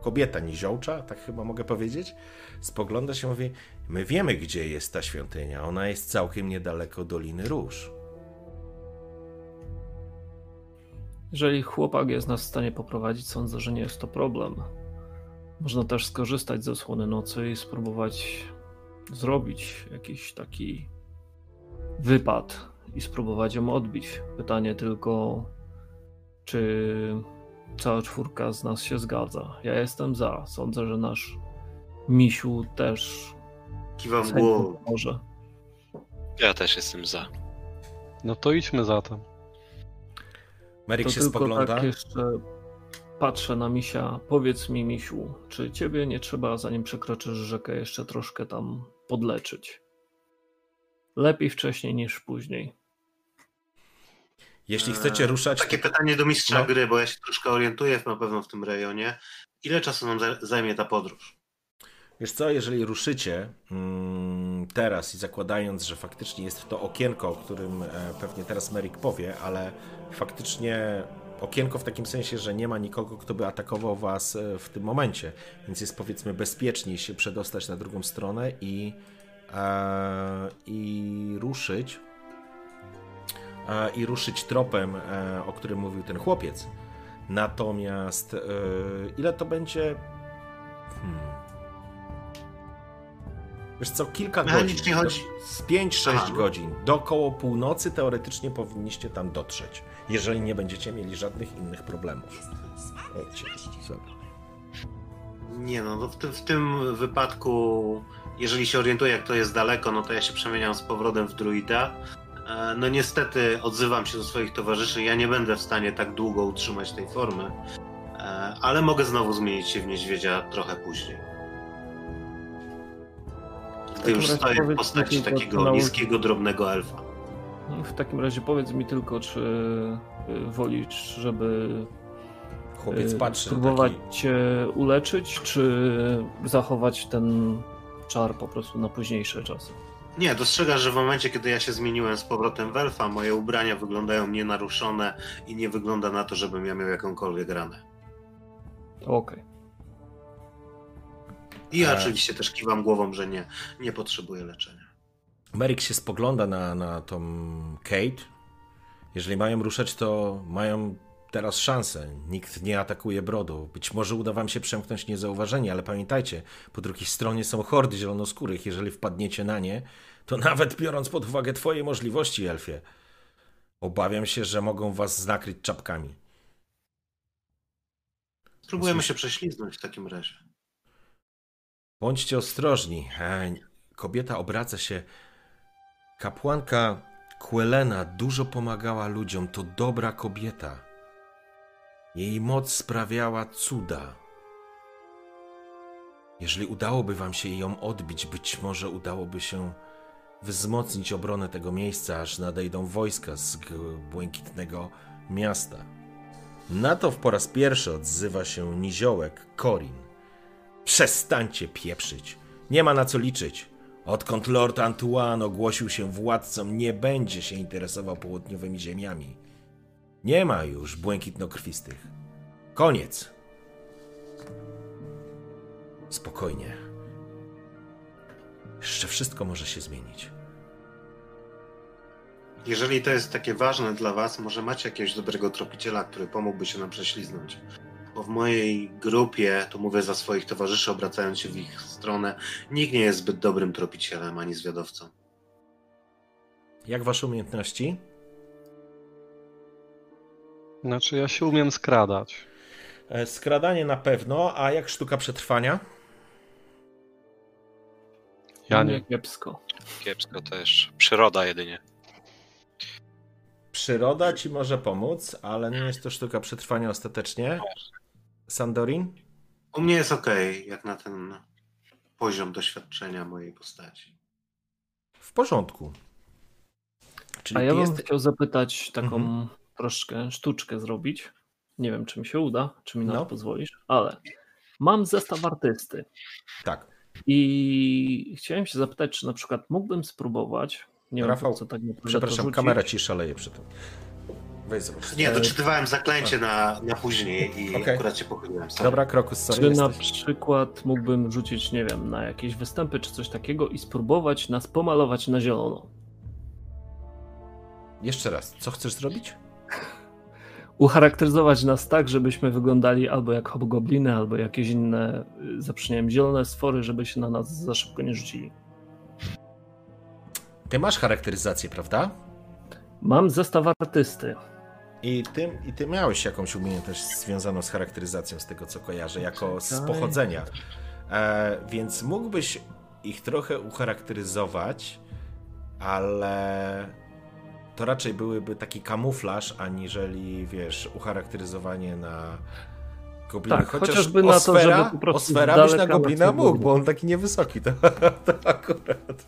Speaker 1: kobieta niziołcza, tak chyba mogę powiedzieć, spogląda się i mówi, my wiemy, gdzie jest ta świątynia, ona jest całkiem niedaleko Doliny Róż.
Speaker 3: Jeżeli chłopak jest nas w stanie poprowadzić, sądzę, że nie jest to problem. Można też skorzystać ze osłony nocy i spróbować zrobić jakiś taki wypad i spróbować ją odbić. Pytanie tylko, czy cała czwórka z nas się zgadza. Ja jestem za. Sądzę, że nasz misiu też
Speaker 2: Kiwam głową.
Speaker 3: pomoże.
Speaker 4: Ja też jestem za.
Speaker 5: No to idźmy zatem.
Speaker 1: Merik
Speaker 3: To
Speaker 1: się
Speaker 3: tylko
Speaker 1: spogląda.
Speaker 3: tak jeszcze patrzę na misia. Powiedz mi, misiu, czy ciebie nie trzeba, zanim przekroczysz rzekę, jeszcze troszkę tam podleczyć? Lepiej wcześniej niż później.
Speaker 1: Jeśli chcecie
Speaker 2: Eee,
Speaker 1: ruszać,
Speaker 2: Takie
Speaker 1: to-
Speaker 2: pytanie do mistrza
Speaker 1: No.
Speaker 2: gry, bo ja się troszkę orientuję na pewno w tym rejonie. Ile czasu nam za- zajmie ta podróż?
Speaker 1: Wiesz co, jeżeli ruszycie mm, teraz i zakładając, że faktycznie jest to okienko, o którym e, pewnie teraz Merik powie, ale faktycznie okienko w takim sensie, że nie ma nikogo, kto by atakował was e, w tym momencie, więc jest powiedzmy bezpieczniej się przedostać na drugą stronę i, i ruszyć e, i ruszyć tropem, e, o którym mówił ten chłopiec. Natomiast e, ile to będzie? Hmm. Wiesz co, kilka godzin,
Speaker 2: chodzi-
Speaker 1: z 5-6
Speaker 2: Aha, no.
Speaker 1: godzin, do około północy teoretycznie powinniście tam dotrzeć, jeżeli nie będziecie mieli żadnych innych problemów. Ojcie, sorry.
Speaker 2: Nie no, no w, tym, w tym wypadku, jeżeli się orientuję, jak to jest daleko, no to ja się przemieniam z powrotem w druida. E, No niestety odzywam się do swoich towarzyszy, ja nie będę w stanie tak długo utrzymać tej formy, e, ale mogę znowu zmienić się w niedźwiedzia trochę później. Gdy już stoję w postaci takiego niskiego, drobnego elfa.
Speaker 3: W takim razie powiedz mi tylko, czy y, wolisz, żeby
Speaker 1: Chłopiec
Speaker 3: y,
Speaker 1: patrzy.
Speaker 3: spróbować
Speaker 1: Taki,
Speaker 3: cię uleczyć, czy zachować ten czar po prostu na późniejsze czasy?
Speaker 2: Nie, dostrzegasz, że w momencie, kiedy ja się zmieniłem z powrotem w elfa, moje ubrania wyglądają nienaruszone i nie wygląda na to, żebym ja miał jakąkolwiek ranę.
Speaker 3: Okej.
Speaker 2: I ja
Speaker 1: E.
Speaker 2: oczywiście też kiwam głową, że nie, nie potrzebuję leczenia.
Speaker 1: Merik się spogląda na, na tą Kate. Jeżeli mają ruszać, to mają teraz szansę. Nikt nie atakuje brodu. Być może uda wam się przemknąć niezauważeni, ale pamiętajcie, po drugiej stronie są hordy zielonoskórych. Jeżeli wpadniecie na nie, to nawet biorąc pod uwagę twoje możliwości, Elfie, obawiam się, że mogą was nakryć czapkami.
Speaker 2: Spróbujemy się prześliznąć w takim razie.
Speaker 1: Bądźcie ostrożni. E, Kobieta obraca się. Kapłanka Quelena dużo pomagała ludziom. To dobra kobieta. Jej moc sprawiała cuda. Jeżeli udałoby wam się ją odbić, być może udałoby się wzmocnić obronę tego miejsca, aż nadejdą wojska z błękitnego miasta. Na to po raz pierwszy odzywa się niziołek Korin. Przestańcie pieprzyć. Nie ma na co liczyć. Odkąd Lord Antoine ogłosił się władcą, nie będzie się interesował południowymi ziemiami. Nie ma już błękitnokrwistych. Koniec. Spokojnie. Jeszcze wszystko może się zmienić.
Speaker 2: Jeżeli to jest takie ważne dla was, może macie jakiegoś dobrego tropiciela, który pomógłby się nam prześliznąć. Bo w mojej grupie, to mówię za swoich towarzyszy, obracając się w ich stronę, nikt nie jest zbyt dobrym tropicielem ani zwiadowcą.
Speaker 1: Jak wasze umiejętności?
Speaker 5: Znaczy, ja się umiem skradać.
Speaker 1: E, Skradanie na pewno, a jak sztuka przetrwania?
Speaker 5: Ja
Speaker 3: Nie kiepsko.
Speaker 4: Kiepsko też. Przyroda jedynie.
Speaker 1: Przyroda ci może pomóc, ale nie jest to sztuka przetrwania ostatecznie. Sandorin?
Speaker 2: U mnie jest ok, jak na ten poziom doświadczenia mojej postaci.
Speaker 1: W porządku. Czyli
Speaker 3: A ja bym
Speaker 1: jesteś...
Speaker 3: chciał zapytać taką
Speaker 1: Mhm.
Speaker 3: Troszkę sztuczkę zrobić. Nie wiem, czy mi się uda, czy mi na
Speaker 1: No.
Speaker 3: to pozwolisz, ale Mam zestaw artysty
Speaker 1: Tak.
Speaker 3: i chciałem się zapytać, czy na przykład mógłbym spróbować. Nie
Speaker 1: Rafał,
Speaker 3: wiem, co tak naprawdę
Speaker 1: Przepraszam, kamera ci szaleje przy tym. Weź zrób.
Speaker 2: Nie, doczytywałem zaklęcie na, na później i
Speaker 1: Okej.
Speaker 2: akurat się pochyliłem. Sorry.
Speaker 1: Dobra, Krokus, sorry,
Speaker 3: Czy na
Speaker 1: jesteś.
Speaker 3: przykład mógłbym rzucić, nie wiem, na jakieś występy czy coś takiego i spróbować nas pomalować na zielono?
Speaker 1: Jeszcze raz, co chcesz zrobić?
Speaker 3: Ucharakteryzować nas tak, żebyśmy wyglądali albo jak hobgobliny, albo jakieś inne, y, zaprzyniem zielone stwory, żeby się na nas za szybko nie rzucili.
Speaker 1: Ty masz charakteryzację, prawda?
Speaker 3: Mam zestaw artysty.
Speaker 1: I ty, I ty miałeś jakąś umiejętność związaną z charakteryzacją, z tego co kojarzę, jako z pochodzenia. E, więc mógłbyś ich trochę ucharakteryzować, ale to raczej byłyby taki kamuflaż, aniżeli, wiesz, ucharakteryzowanie na gobliny.
Speaker 3: Tak,
Speaker 1: Chociaż
Speaker 3: chociażby na to, żeby po prostu
Speaker 1: Osfera byś na goblina mógł, bo on taki niewysoki, to, to akurat.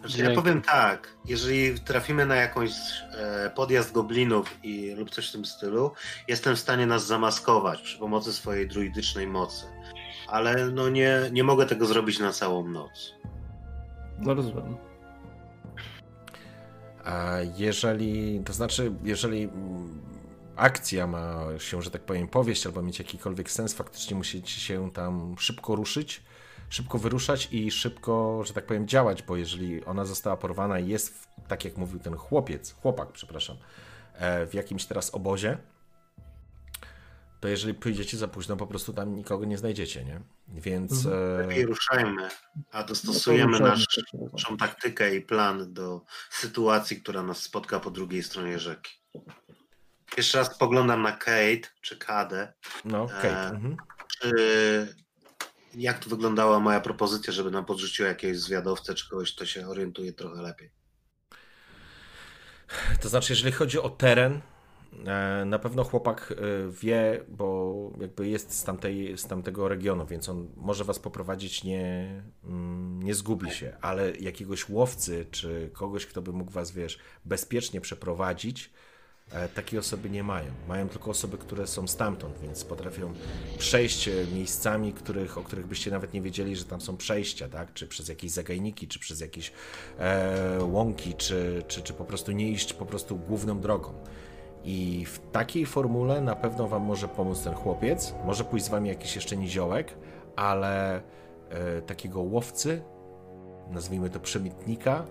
Speaker 2: Znaczy, ja powiem tak, jeżeli trafimy na jakąś e, podjazd goblinów i, lub coś w tym stylu, jestem w stanie nas zamaskować przy pomocy swojej druidycznej mocy. Ale no nie, nie mogę tego zrobić na całą noc.
Speaker 3: No rozumiem.
Speaker 1: Jeżeli, to znaczy, jeżeli mm, akcja ma się, że tak powiem, powieść albo mieć jakikolwiek sens, faktycznie musicie się tam szybko ruszyć, szybko wyruszać i szybko, że tak powiem, działać, bo jeżeli ona została porwana i jest, tak jak mówił ten chłopiec, chłopak, przepraszam, e, w jakimś teraz obozie, to jeżeli pójdziecie za późno, po prostu tam nikogo nie znajdziecie, nie? Więc e,
Speaker 2: Lepiej ruszajmy, a
Speaker 3: No
Speaker 2: dostosujemy
Speaker 3: to
Speaker 2: nasz, naszą taktykę i plan do sytuacji, która nas spotka po drugiej stronie rzeki. Jeszcze raz spoglądam na Kate czy Kadę.
Speaker 1: no, okej.
Speaker 2: e,
Speaker 1: mhm.
Speaker 2: Czy jak tu wyglądała moja propozycja, żeby nam podrzuciła jakiegoś zwiadowcę czy kogoś, kto się orientuje trochę lepiej?
Speaker 1: To znaczy, jeżeli chodzi o teren, e, na pewno chłopak e, wie, bo jakby jest z, tamtej, z tamtego regionu, więc on może was poprowadzić, nie, mm, nie zgubi się, ale jakiegoś łowcy, czy kogoś, kto by mógł was, wiesz, bezpiecznie przeprowadzić, e, takiej osoby nie mają. Mają tylko osoby, które są stamtąd, więc potrafią przejść e, miejscami, których, o których byście nawet nie wiedzieli, że tam są przejścia, tak? Czy przez jakieś zagajniki, czy przez jakieś e, łąki, czy, czy, czy po prostu nie iść po prostu główną drogą. I w takiej formule na pewno wam może pomóc ten chłopiec. Może pójść z wami jakiś jeszcze niziołek, ale e, takiego łowcy, nazwijmy to przemytnika,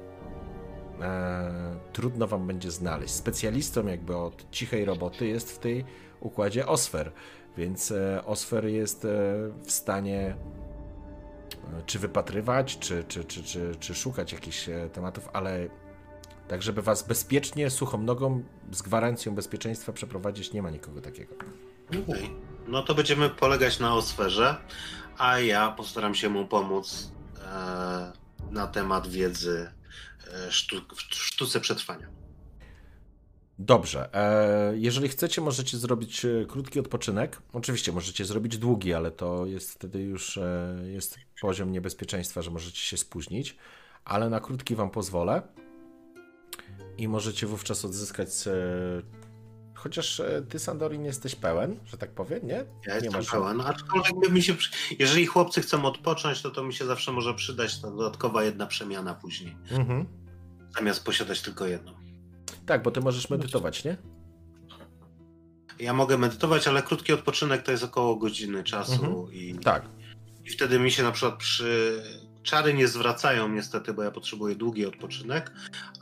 Speaker 1: e, trudno wam będzie znaleźć. Specjalistą jakby od cichej roboty jest w tej układzie Osfer, więc e, Osfer jest e, w stanie e, czy wypatrywać, czy, czy, czy, czy, czy szukać jakichś e, tematów, ale tak, żeby was bezpiecznie, suchą nogą, z gwarancją bezpieczeństwa przeprowadzić, nie ma nikogo takiego.
Speaker 2: Okej. No to będziemy polegać na Osferze, a ja postaram się mu pomóc e, na temat wiedzy e, sztu, w sztuce przetrwania.
Speaker 1: Dobrze. E, jeżeli chcecie, możecie zrobić e, krótki odpoczynek. Oczywiście możecie zrobić długi, ale to jest wtedy już e, jest poziom niebezpieczeństwa, że możecie się spóźnić. Ale na krótki wam pozwolę. I możecie wówczas odzyskać. E, chociaż e, ty, Sandorin, jesteś pełen, że tak powiem, nie?
Speaker 2: Ja
Speaker 1: nie
Speaker 2: jestem pełen, aczkolwiek by mi się, jeżeli chłopcy chcą odpocząć, to to mi się zawsze może przydać ta dodatkowa jedna przemiana później,
Speaker 1: Mhm.
Speaker 2: zamiast posiadać tylko jedną.
Speaker 1: Tak, bo ty możesz medytować, nie?
Speaker 2: Ja mogę medytować, ale krótki odpoczynek to jest około godziny czasu
Speaker 1: Mhm.
Speaker 2: i,
Speaker 1: Tak.
Speaker 2: i wtedy mi się na przykład przy... Czary nie zwracają niestety, bo ja potrzebuję długi odpoczynek,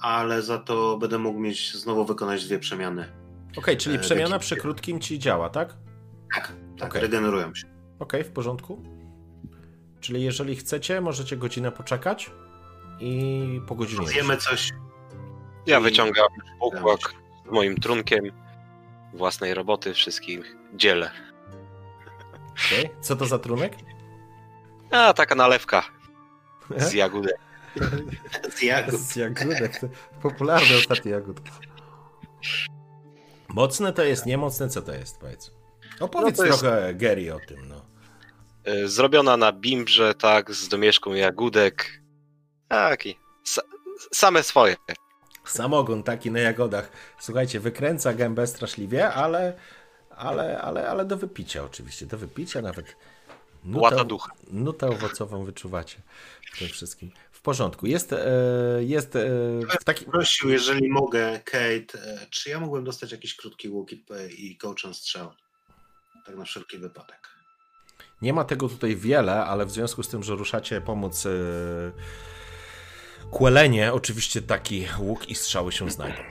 Speaker 2: ale za to będę mógł mieć znowu wykonać dwie przemiany.
Speaker 1: Okej, czyli
Speaker 2: E,
Speaker 1: przemiana przy krótkim ci działa, tak?
Speaker 2: Tak, tak,
Speaker 1: Okej.
Speaker 2: regenerują się.
Speaker 1: Okej, w porządku. Czyli jeżeli chcecie, możecie godzinę poczekać i po godzinie.
Speaker 2: Wiemy coś.
Speaker 4: Ja
Speaker 2: I-
Speaker 4: wyciągam układ z moim trunkiem własnej roboty, wszystkich dzielę.
Speaker 1: Okej. Co to za trunek?
Speaker 4: A, taka nalewka z jagódek.
Speaker 2: Z jagód.
Speaker 1: Z jagódek. Popularne ostatnie jagódki. Mocne to jest, niemocne co to jest, powiedz. Opowiedz
Speaker 4: No to jest-
Speaker 1: trochę Gary o tym, no.
Speaker 4: Y, Zrobiona na bimbrze, tak, z domieszką jagódek. Taki. Sa same swoje.
Speaker 1: Samogon taki na jagodach. Słuchajcie, wykręca gębę straszliwie, ale, ale, ale, ale do wypicia oczywiście, do wypicia nawet.
Speaker 4: Łata ducha.
Speaker 1: Nutę owocową wyczuwacie w tym wszystkim. W porządku. Jest, e, jest e, w takim...
Speaker 2: Prosił, jeżeli mogę, Kate, e, czy ja mógłbym dostać jakiś krótki łuk i, kołczan strzał? Tak na wszelki wypadek.
Speaker 1: Nie ma tego tutaj wiele, ale w związku z tym, że ruszacie pomóc e, Kłelenie, oczywiście taki łuk i strzały się znajdą.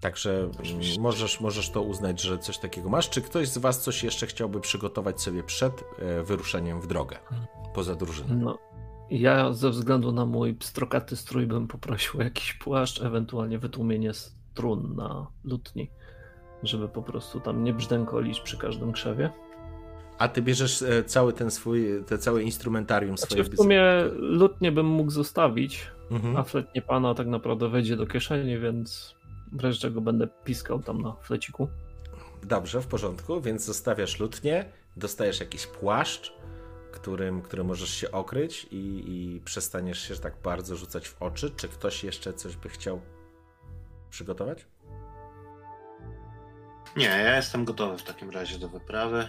Speaker 1: Także mm, możesz, możesz to uznać, że coś takiego masz. Czy ktoś z Was coś jeszcze chciałby przygotować sobie przed e, wyruszeniem w drogę, poza drużyną?
Speaker 3: No, ja ze względu na mój pstrokaty strój bym poprosił o jakiś płaszcz, ewentualnie wytłumienie strun na lutni, żeby po prostu tam nie brzdękolić przy każdym krzewie.
Speaker 1: A ty bierzesz e, cały ten swój, te całe instrumentarium swoje.
Speaker 3: Znaczy, w sumie lutnie bym mógł zostawić,
Speaker 1: Mhm.
Speaker 3: a flet nie pana tak naprawdę wejdzie do kieszeni, więc w razie czego będę piskał tam na fleciku.
Speaker 1: Dobrze, w porządku, więc zostawiasz lutnię, dostajesz jakiś płaszcz, którym, którym możesz się okryć i, i przestaniesz się tak bardzo rzucać w oczy. Czy ktoś jeszcze coś by chciał przygotować?
Speaker 2: Nie, ja jestem gotowy w takim razie do wyprawy.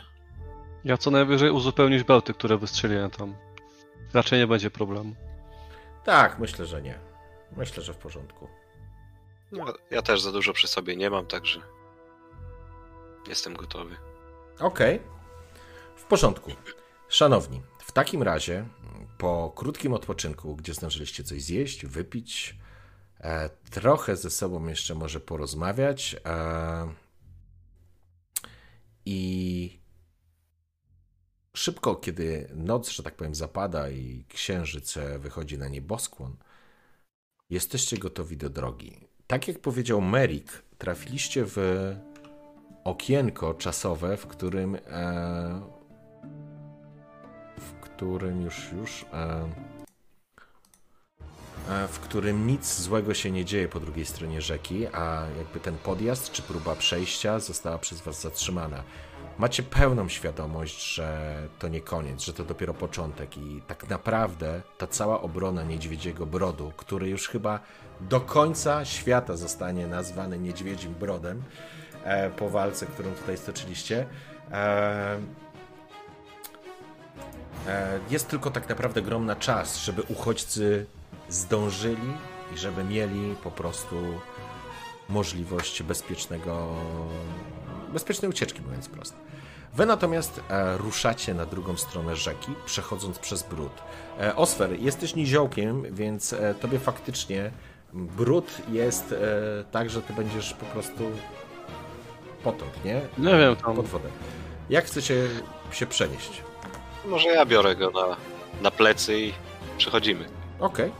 Speaker 5: Ja co najwyżej uzupełnić belty, które wystrzeliłem tam. Raczej nie będzie problemu.
Speaker 1: Tak, myślę, że nie. Myślę, że w porządku.
Speaker 4: No, ja też za dużo przy sobie nie mam, także jestem gotowy.
Speaker 1: Okej. W porządku. Szanowni, w takim razie po krótkim odpoczynku, gdzie zdążyliście coś zjeść, wypić, e, trochę ze sobą jeszcze może porozmawiać e, i szybko, kiedy noc, że tak powiem, zapada i księżyc wychodzi na nieboskłon, jesteście gotowi do drogi. Tak jak powiedział Merik, trafiliście w okienko czasowe, w którym e, w którym już już e, e, w którym nic złego się nie dzieje po drugiej stronie rzeki, a jakby ten podjazd czy próba przejścia została przez was zatrzymana. Macie pełną świadomość, że to nie koniec, że to dopiero początek i tak naprawdę ta cała obrona Niedźwiedziego Brodu, który już chyba do końca świata zostanie nazwany Niedźwiedzim Brodem, e, po walce, którą tutaj stoczyliście. E, e, jest tylko tak naprawdę grom na czas, żeby uchodźcy zdążyli i żeby mieli po prostu możliwość bezpiecznego, bezpiecznej ucieczki, mówiąc prosto. Wy natomiast e, ruszacie na drugą stronę rzeki, przechodząc przez brud. E, Osfer, jesteś niziołkiem, więc e, tobie faktycznie brud jest e, tak, że ty będziesz po prostu potąd, nie?
Speaker 5: Nie wiem, tam
Speaker 1: Pod wodę. Jak chcecie się przenieść?
Speaker 4: Może ja biorę go na, na plecy i przechodzimy.
Speaker 1: Okej.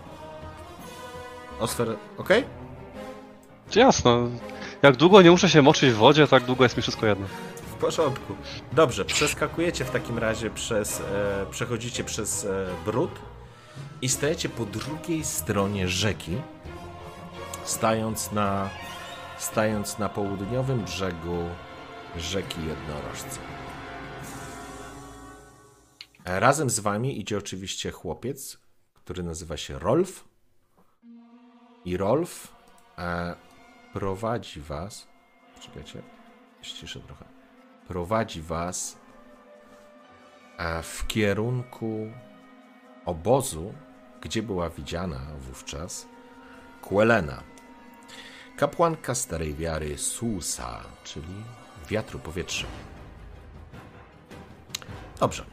Speaker 1: Osfer, okej?
Speaker 5: jasno. Jak długo nie muszę się moczyć w wodzie, tak długo jest mi wszystko jedno.
Speaker 1: W porządku. Dobrze, przeskakujecie w takim razie przez, e, przechodzicie przez e, brud i stajecie po drugiej stronie rzeki, stając na, stając na południowym brzegu rzeki Jednorożca. Razem z wami idzie oczywiście chłopiec, który nazywa się Rolf. I Rolf e, prowadzi was. Czekajcie, ściszę trochę. Prowadzi was e, w kierunku obozu, gdzie była widziana wówczas Quelena, kapłanka starej wiary Susa, czyli wiatru powietrza. Dobrze.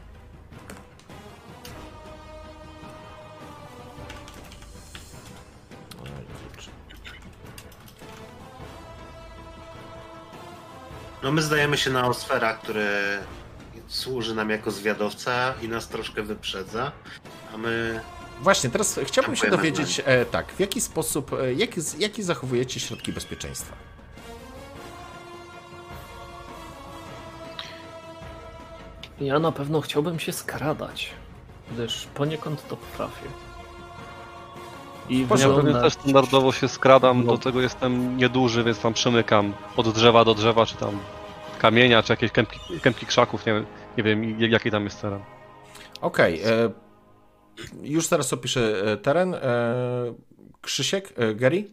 Speaker 2: No my zdajemy się na Osfera, który służy nam jako zwiadowca i nas troszkę wyprzedza, a my
Speaker 1: Właśnie, teraz chciałbym się dowiedzieć, e, tak, w jaki sposób, e, jaki, jaki zachowujecie środki bezpieczeństwa?
Speaker 3: Ja na pewno chciałbym się skradać, gdyż poniekąd to potrafię. I
Speaker 5: Ja pewnie też standardowo się skradam,
Speaker 3: No.
Speaker 5: do tego jestem nieduży, więc tam przemykam od drzewa do drzewa, czy tam kamienia, czy jakieś kępki, kępki krzaków, nie wiem, nie wiem jak- jaki tam jest teren.
Speaker 1: Okej, e, już teraz opiszę e, teren. E, Krzysiek, e, Gary?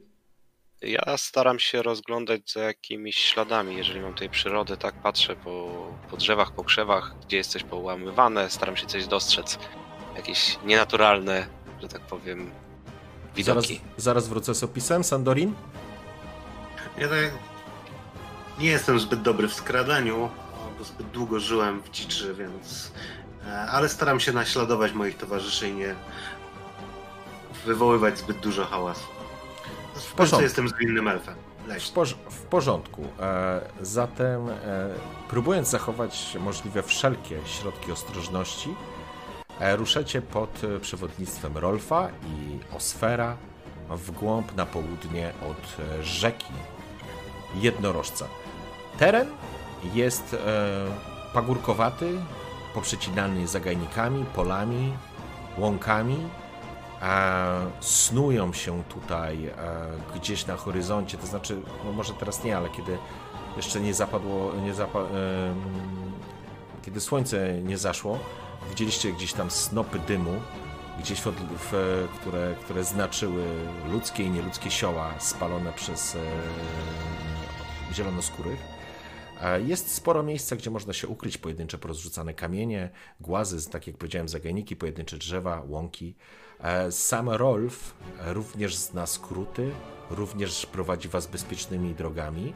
Speaker 4: Ja staram się rozglądać za jakimiś śladami, jeżeli mam tutaj przyrodę, tak patrzę po, po drzewach, po krzewach, gdzie jest coś połamywane, staram się coś dostrzec. Jakieś nienaturalne, że tak powiem,
Speaker 1: Zaraz,
Speaker 4: widoki.
Speaker 1: zaraz wrócę z opisem. Sandorin?
Speaker 2: Ja tak nie jestem zbyt dobry w skradaniu, bo zbyt długo żyłem w dziczy, więc. E, Ale staram się naśladować moich towarzyszy i nie wywoływać zbyt dużo hałasu. W
Speaker 1: porządku.
Speaker 2: jestem zwinnym elfem.
Speaker 1: W, porz- w porządku. E, zatem, e, próbując zachować możliwie wszelkie środki ostrożności, e, ruszacie pod e, przewodnictwem Rolfa i Osfera w głąb na południe od e, rzeki Jednorożca. Teren jest pagórkowaty, poprzecinany zagajnikami, polami, łąkami, e, snują się tutaj e, gdzieś na horyzoncie, to znaczy, no może teraz nie, ale kiedy jeszcze nie zapadło, nie zapa, em, kiedy słońce nie zaszło, widzieliście gdzieś tam snopy dymu, gdzieś w, które, które znaczyły ludzkie i nieludzkie sioła spalone przez e, zielonoskórych. Jest sporo miejsca, gdzie można się ukryć, pojedyncze porozrzucane kamienie, głazy, tak jak powiedziałem, zagajniki, pojedyncze drzewa, łąki. E, Sam Rolf również zna skróty, również prowadzi was bezpiecznymi drogami.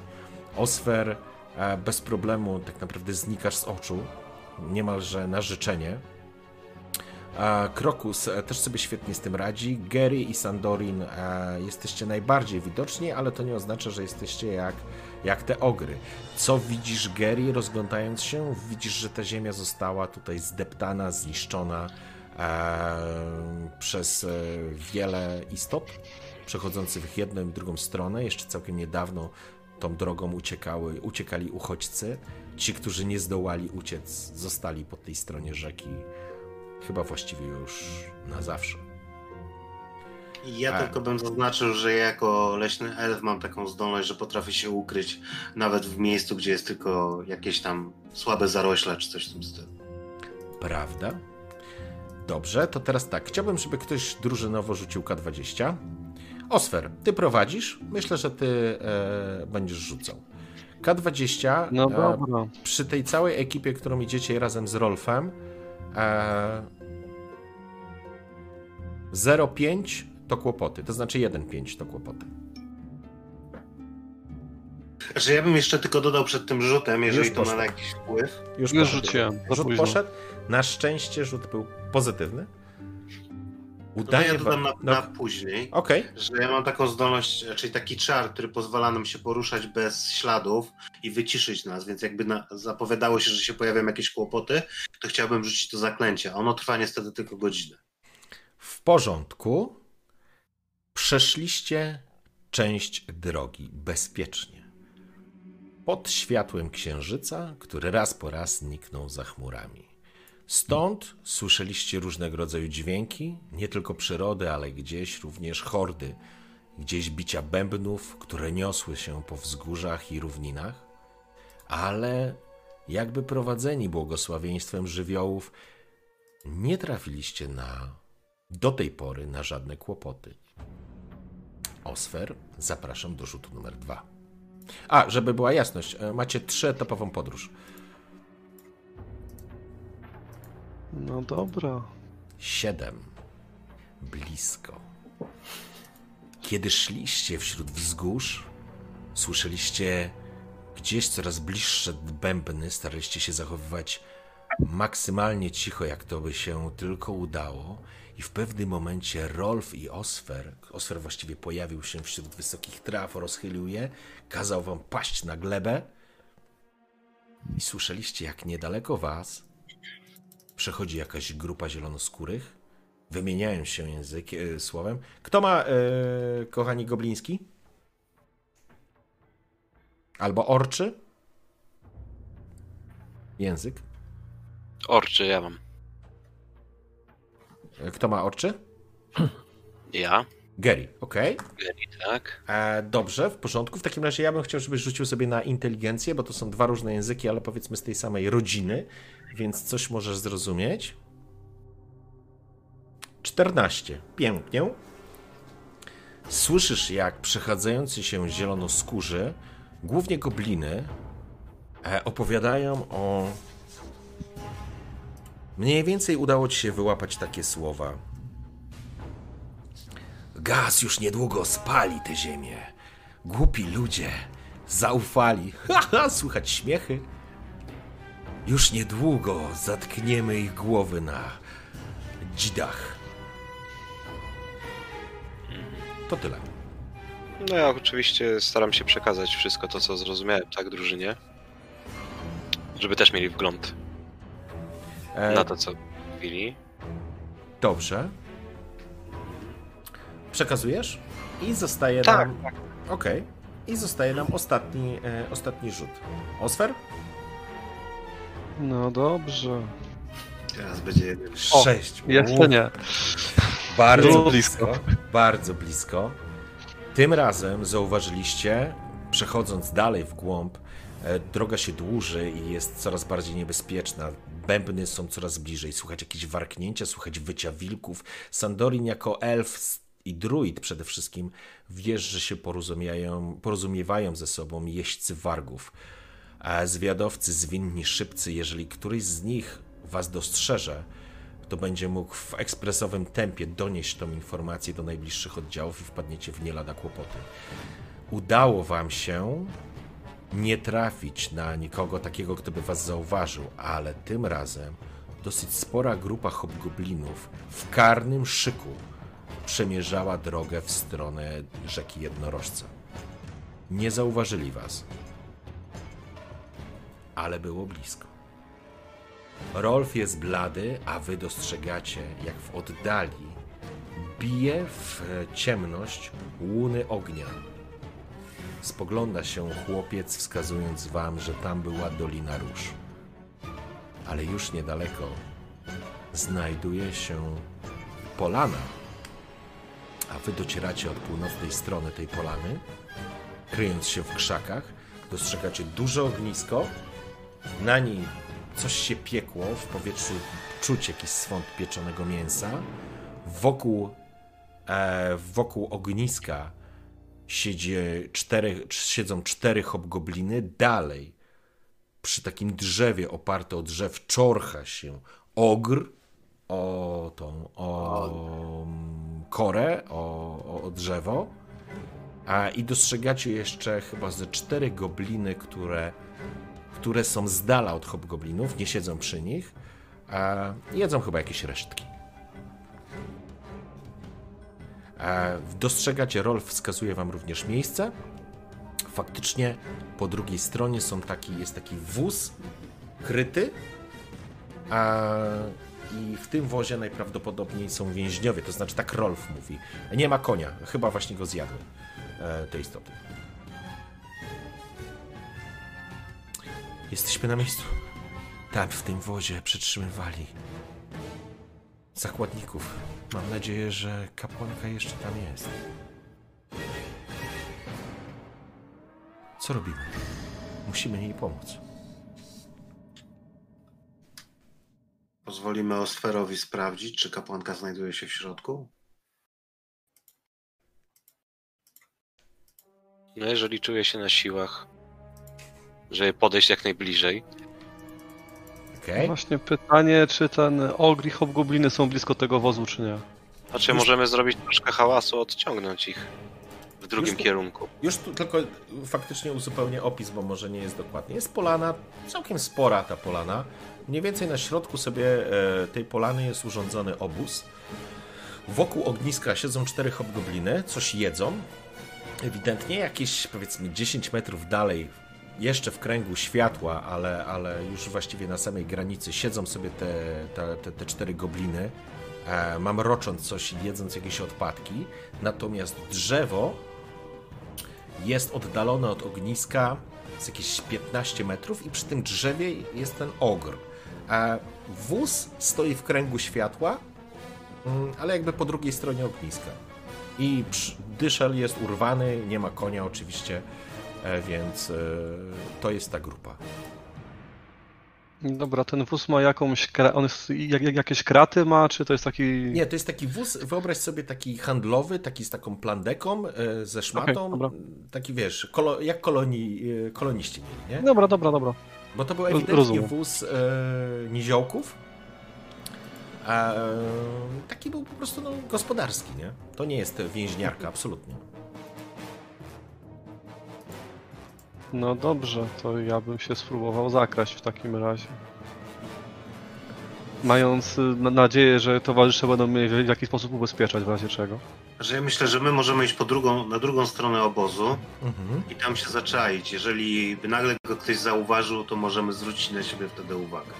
Speaker 1: Osfer e, bez problemu tak naprawdę znikasz z oczu, niemalże na życzenie. E, Krokus też sobie świetnie z tym radzi. Gary i Sandorin jesteście najbardziej widoczni, ale to nie oznacza, że jesteście jak, jak te ogry. Co widzisz, Gary, rozglądając się? Widzisz, że ta ziemia została tutaj zdeptana, zniszczona e, przez wiele istot przechodzących w jedną i drugą stronę. Jeszcze całkiem niedawno tą drogą uciekały, uciekali uchodźcy. Ci, którzy nie zdołali uciec, zostali po tej stronie rzeki chyba właściwie już na zawsze.
Speaker 2: Ja
Speaker 1: A.
Speaker 2: tylko bym zaznaczył, że ja jako leśny elf mam taką zdolność, że potrafię się ukryć nawet w miejscu, gdzie jest tylko jakieś tam słabe zarośle czy coś w tym stylu.
Speaker 1: Prawda? Dobrze, to teraz tak. Chciałbym, żeby ktoś drużynowo rzucił K20. Osfer, ty prowadzisz? Myślę, że ty e, będziesz rzucał. K20
Speaker 5: No
Speaker 1: e,
Speaker 5: dobra.
Speaker 1: przy tej całej ekipie, którą idziecie razem z Rolfem, e, 0,5 to kłopoty, to znaczy 1,5 to kłopoty.
Speaker 2: Że ja bym jeszcze tylko dodał przed tym rzutem, jeżeli
Speaker 1: Już
Speaker 2: to ma na jakiś wpływ.
Speaker 1: Już,
Speaker 5: Już rzuciłem,
Speaker 1: Rzut
Speaker 5: późno.
Speaker 1: poszedł. Na szczęście rzut był pozytywny.
Speaker 2: To
Speaker 1: Udaje
Speaker 2: ja dodam na,
Speaker 1: no,
Speaker 2: na później,
Speaker 1: Okej,
Speaker 2: że ja mam taką zdolność, czyli taki czar, który pozwala nam się poruszać bez śladów i wyciszyć nas, więc jakby na, zapowiadało się, że się pojawią jakieś kłopoty, to chciałbym rzucić to zaklęcie. Ono trwa niestety tylko godzinę.
Speaker 1: w porządku. Przeszliście część drogi bezpiecznie. Pod światłem księżyca, który raz po raz niknął za chmurami. Stąd słyszeliście różnego rodzaju dźwięki, nie tylko przyrody, ale gdzieś również hordy, gdzieś bicia bębnów, które niosły się po wzgórzach i równinach, ale jakby prowadzeni błogosławieństwem żywiołów, nie trafiliście na do tej pory na żadne kłopoty. Osfer, zapraszam do rzutu numer dwa. A, żeby była jasność, e, macie trzyetapową podróż.
Speaker 5: No dobra.
Speaker 1: Siedem. Blisko. Kiedy szliście wśród wzgórz, słyszeliście gdzieś coraz bliższe bębny, staraliście się zachowywać maksymalnie cicho, jak to by się tylko udało. I w pewnym momencie Rolf i Osfer, Osfer właściwie pojawił się wśród wysokich traw, rozchylił je, kazał wam paść na glebę. I słyszeliście, jak niedaleko was przechodzi jakaś grupa zielonoskórych, wymieniają się język, e, słowem. Kto ma, e, kochani, gobliński? Albo orczy? Język.
Speaker 4: Orczy ja mam.
Speaker 1: E, Kto ma orczy?
Speaker 4: Ja?
Speaker 1: Gary, okej.
Speaker 4: Gary, tak?
Speaker 1: E, Dobrze, w porządku. W takim razie ja bym chciał, żebyś rzucił sobie na inteligencję, bo to są dwa różne języki, ale powiedzmy z tej samej rodziny, więc coś możesz zrozumieć. 14. Pięknie. Słyszysz, jak przechadzający się zielonoskórzy, głównie gobliny, e, opowiadają o. Mniej więcej udało ci się wyłapać takie słowa. Gaz już niedługo spali tę ziemię. Głupi ludzie zaufali. Haha, słychać śmiechy. Już niedługo zatkniemy ich głowy na dzidach. To tyle.
Speaker 4: No ja oczywiście staram się przekazać wszystko to, co zrozumiałem, tak, drużynie. Żeby też mieli wgląd na to, co mówili.
Speaker 1: Dobrze. Przekazujesz? I zostaje
Speaker 4: Tak,
Speaker 1: nam. Okej. I zostaje nam ostatni, e, ostatni rzut. Osfer?
Speaker 5: No dobrze.
Speaker 2: Teraz będzie jeden.
Speaker 5: O,
Speaker 1: Sześć.
Speaker 5: Jeszcze
Speaker 1: Uuu,
Speaker 5: nie.
Speaker 1: Bardzo
Speaker 5: Było
Speaker 1: blisko.
Speaker 5: blisko.
Speaker 1: Bardzo blisko. Tym razem zauważyliście, przechodząc dalej w głąb, e, droga się dłuży i jest coraz bardziej niebezpieczna. Bębny są coraz bliżej. Słychać jakieś warknięcia, słychać wycia wilków. Sandorin jako elf i druid przede wszystkim wiesz, że się porozumiewają, porozumiewają ze sobą jeźdźcy wargów. A zwiadowcy zwinni szybcy, jeżeli któryś z nich was dostrzeże, to będzie mógł w ekspresowym tempie donieść tą informację do najbliższych oddziałów i wpadniecie w nie lada kłopoty. Udało wam się nie trafić na nikogo takiego, kto by was zauważył, ale tym razem dosyć spora grupa hobgoblinów w karnym szyku przemierzała drogę w stronę rzeki Jednorożca. Nie zauważyli was, ale było blisko. Rolf jest blady, a wy dostrzegacie, jak w oddali bije w ciemność łuny ognia. Spogląda się chłopiec, wskazując wam, że tam była Dolina Róż. Ale już niedaleko znajduje się polana. A wy docieracie od północnej strony tej polany, kryjąc się w krzakach, dostrzegacie duże ognisko, na nim coś się piekło, w powietrzu czuć jakiś swąd pieczonego mięsa. Wokół, e, wokół ogniska siedzi cztery, siedzą cztery hobgobliny. Dalej, przy takim drzewie oparte o drzew, czorcha się ogr o tą, o korę, o, o drzewo. A, I dostrzegacie jeszcze chyba ze cztery gobliny, które które są z dala od hobgoblinów, nie siedzą przy nich, a jedzą chyba jakieś resztki. Dostrzegacie, Rolf wskazuje wam również miejsce. Faktycznie po drugiej stronie są taki, jest taki wóz kryty, a i w tym wozie najprawdopodobniej są więźniowie, to znaczy tak Rolf mówi. Nie ma konia, chyba właśnie go zjadły e, te istoty. Jesteśmy na miejscu. Tam w tym wozie przetrzymywali zakładników. Mam nadzieję, że kapłanka jeszcze tam jest. Co robimy? Musimy jej pomóc.
Speaker 2: Pozwolimy Osferowi sprawdzić, czy kapłanka znajduje się w środku.
Speaker 4: No jeżeli czuję się na siłach, żeby podejść jak najbliżej,
Speaker 1: Okej?
Speaker 5: Właśnie pytanie, czy ten ogri hobgobliny są blisko tego wozu, czy nie?
Speaker 4: znaczy możemy zrobić troszkę hałasu, odciągnąć ich w drugim
Speaker 1: Już tu-
Speaker 4: kierunku.
Speaker 1: Już tu tylko faktycznie uzupełnię opis, bo może nie jest dokładnie. Jest polana, całkiem spora ta polana. Mniej więcej na środku sobie e, tej polany jest urządzony obóz. Wokół ogniska siedzą cztery hobgobliny, coś jedzą. Ewidentnie jakieś powiedzmy 10 metrów dalej, jeszcze w kręgu światła, ale, ale już właściwie na samej granicy siedzą sobie te, te, te, te cztery gobliny, e, mamrocząc coś i jedząc jakieś odpadki. Natomiast drzewo jest oddalone od ogniska z jakieś 15 metrów i przy tym drzewie jest ten ogr. A wóz stoi w kręgu światła, mm, ale jakby po drugiej stronie ogniska. I dyszel jest urwany, nie ma konia oczywiście, e, więc e, to jest ta grupa.
Speaker 5: Dobra, ten wóz ma jakąś, on jest, jak, jak, jakieś kraty ma, czy to jest taki...
Speaker 1: Nie, to jest taki wóz, wyobraź sobie taki handlowy, taki z taką plandeką, e, ze szmatą,
Speaker 5: dobra.
Speaker 1: taki wiesz, kolo, jak kolonii, e, koloniści mieli, nie?
Speaker 5: Dobra, dobra, dobra.
Speaker 1: Bo to był ewidentnie
Speaker 5: rozumiem.
Speaker 1: wóz e, niziołków. A, e, taki był po prostu no, gospodarski, nie? To nie jest więźniarka, absolutnie.
Speaker 5: No dobrze, to ja bym się spróbował zakraść w takim razie. Mając y, na- nadzieję, że towarzysze będą mnie w jakiś sposób ubezpieczać w razie czego.
Speaker 2: Że ja myślę, że my możemy iść po drugą, na drugą stronę obozu
Speaker 1: Mhm.
Speaker 2: i tam się zaczaić. Jeżeli by nagle go ktoś zauważył, to możemy zwrócić na siebie wtedy uwagę.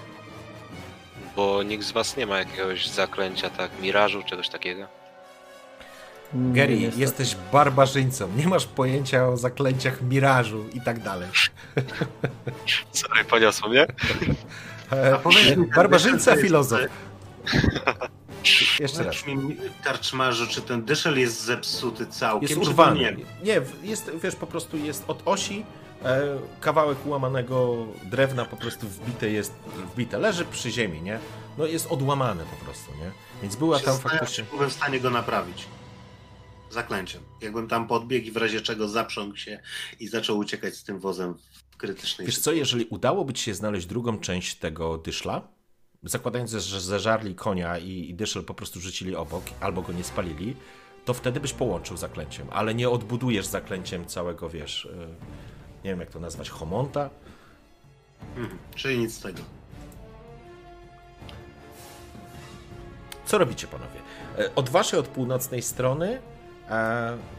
Speaker 4: Bo nikt z was nie ma jakiegoś zaklęcia, tak, mirażu, czegoś takiego.
Speaker 1: Gary,
Speaker 3: Nie, niestety.
Speaker 1: jesteś barbarzyńcą, nie masz pojęcia o zaklęciach mirażu i tak dalej.
Speaker 4: Sorry, poniosło mnie.
Speaker 1: E,
Speaker 2: A powiedz mi,
Speaker 1: barbarzyńca, filozof. Jeszcze raz.
Speaker 2: Karczmarzu, czy ten dyszel jest zepsuty całkiem?
Speaker 1: Jest urwany.
Speaker 2: Nie.
Speaker 1: Jest, wiesz, po prostu jest od osi e, kawałek ułamanego drewna po prostu wbite jest, wbite, leży przy ziemi, nie? No jest odłamany po prostu, nie? Więc była tam faktycznie...
Speaker 2: byłem w stanie go naprawić. Zaklęciem. Jakbym tam podbiegł i w razie czego zaprzągł się i zaczął uciekać z tym wozem w krytycznej
Speaker 1: Wiesz co, jeżeli udałoby ci się znaleźć drugą część tego dyszla, zakładając, że zeżarli konia i, i dyszel po prostu rzucili obok, albo go nie spalili, to wtedy byś połączył zaklęciem, ale nie odbudujesz zaklęciem całego, wiesz, e, nie wiem jak to nazwać, homonta,
Speaker 2: Mhm. Czyli nic z tego.
Speaker 1: Co robicie, panowie? E, Od waszej, od północnej strony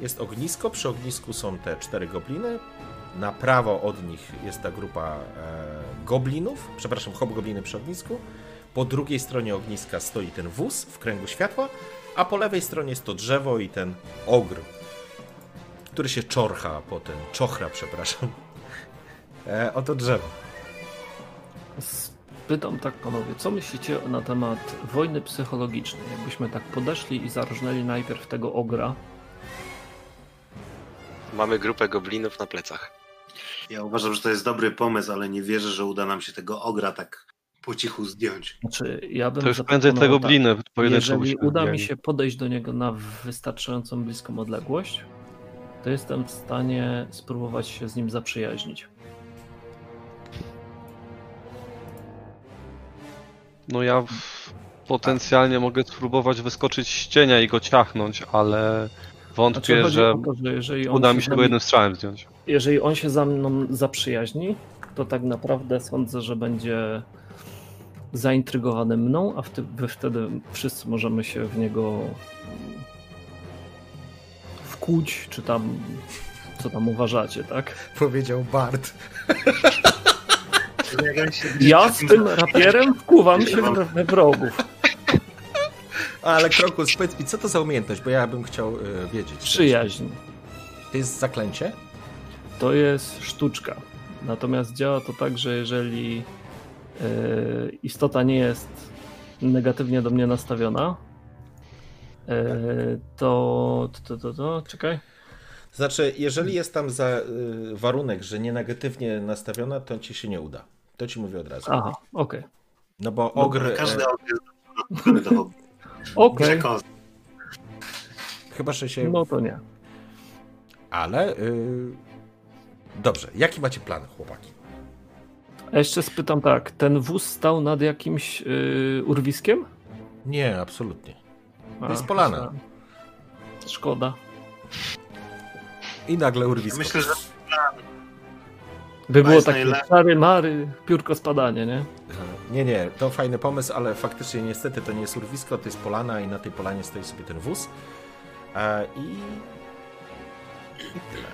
Speaker 1: jest ognisko. Przy ognisku są te cztery gobliny. Na prawo od nich jest ta grupa e, goblinów, przepraszam, hobgobliny przy ognisku. Po drugiej stronie ogniska stoi ten wóz w kręgu światła, a po lewej stronie jest to drzewo i ten ogr, który się czorcha po ten, czochra, przepraszam, e, o to drzewo.
Speaker 3: Spytam tak, panowie, co myślicie na temat wojny psychologicznej? Jakbyśmy tak podeszli i zarżnęli najpierw tego ogra,
Speaker 4: Mamy grupę goblinów na plecach.
Speaker 2: Ja uważam, że to jest dobry pomysł, ale nie wierzę, że uda nam się tego ogra tak po cichu zdjąć.
Speaker 3: znaczy ja bym
Speaker 5: To już prędzej te
Speaker 3: zaproponował
Speaker 5: gobliny
Speaker 3: tak, Jeżeli uda mi się podejść do niego na wystarczającą bliską odległość, to jestem w stanie spróbować się z nim zaprzyjaźnić.
Speaker 5: No ja potencjalnie mogę spróbować wyskoczyć z cienia i go ciachnąć, ale wątpię,
Speaker 3: Znaczy,
Speaker 5: że
Speaker 3: to, że jeżeli on
Speaker 5: uda mi się go jednym strzałem zdjąć.
Speaker 3: jeżeli on się za mną zaprzyjaźni, to tak naprawdę sądzę, że będzie zaintrygowany mną, a wtedy, wtedy wszyscy możemy się w niego mm, wkuć, czy tam co tam uważacie, tak?
Speaker 1: Powiedział Bart.
Speaker 3: Ja z tym rapierem wkuwam się we wrogów.
Speaker 1: Ale Krokus, powiedz mi, co to za umiejętność, bo ja bym chciał e, wiedzieć.
Speaker 3: Przyjaźń.
Speaker 1: To jest zaklęcie?
Speaker 3: To jest sztuczka. Natomiast działa to tak, że jeżeli e, istota nie jest negatywnie do mnie nastawiona, e, to, to, to, to, czekaj.
Speaker 1: Znaczy, jeżeli jest tam za y, warunek, że nie negatywnie nastawiona, to ci się nie uda. To ci mówię od razu.
Speaker 3: Aha, okej.
Speaker 1: No bo ogr,
Speaker 2: Każdy
Speaker 1: e,
Speaker 3: Okej,
Speaker 2: Przekąs.
Speaker 1: chyba, że się...
Speaker 3: no to nie.
Speaker 1: Ale... Y, dobrze, jaki macie plan, chłopaki?
Speaker 3: A jeszcze spytam tak, ten wóz stał nad jakimś yy, urwiskiem?
Speaker 1: Nie, absolutnie.
Speaker 3: A,
Speaker 1: jest polana.
Speaker 3: Szkoda.
Speaker 1: I nagle urwisko.
Speaker 2: Myślę, że
Speaker 3: By było takie czary mary, piórko spadanie, nie?
Speaker 1: Nie, nie, to fajny pomysł, ale faktycznie niestety to nie jest urwisko, to jest polana i na tej polanie stoi sobie ten wóz. E, I... I tyle.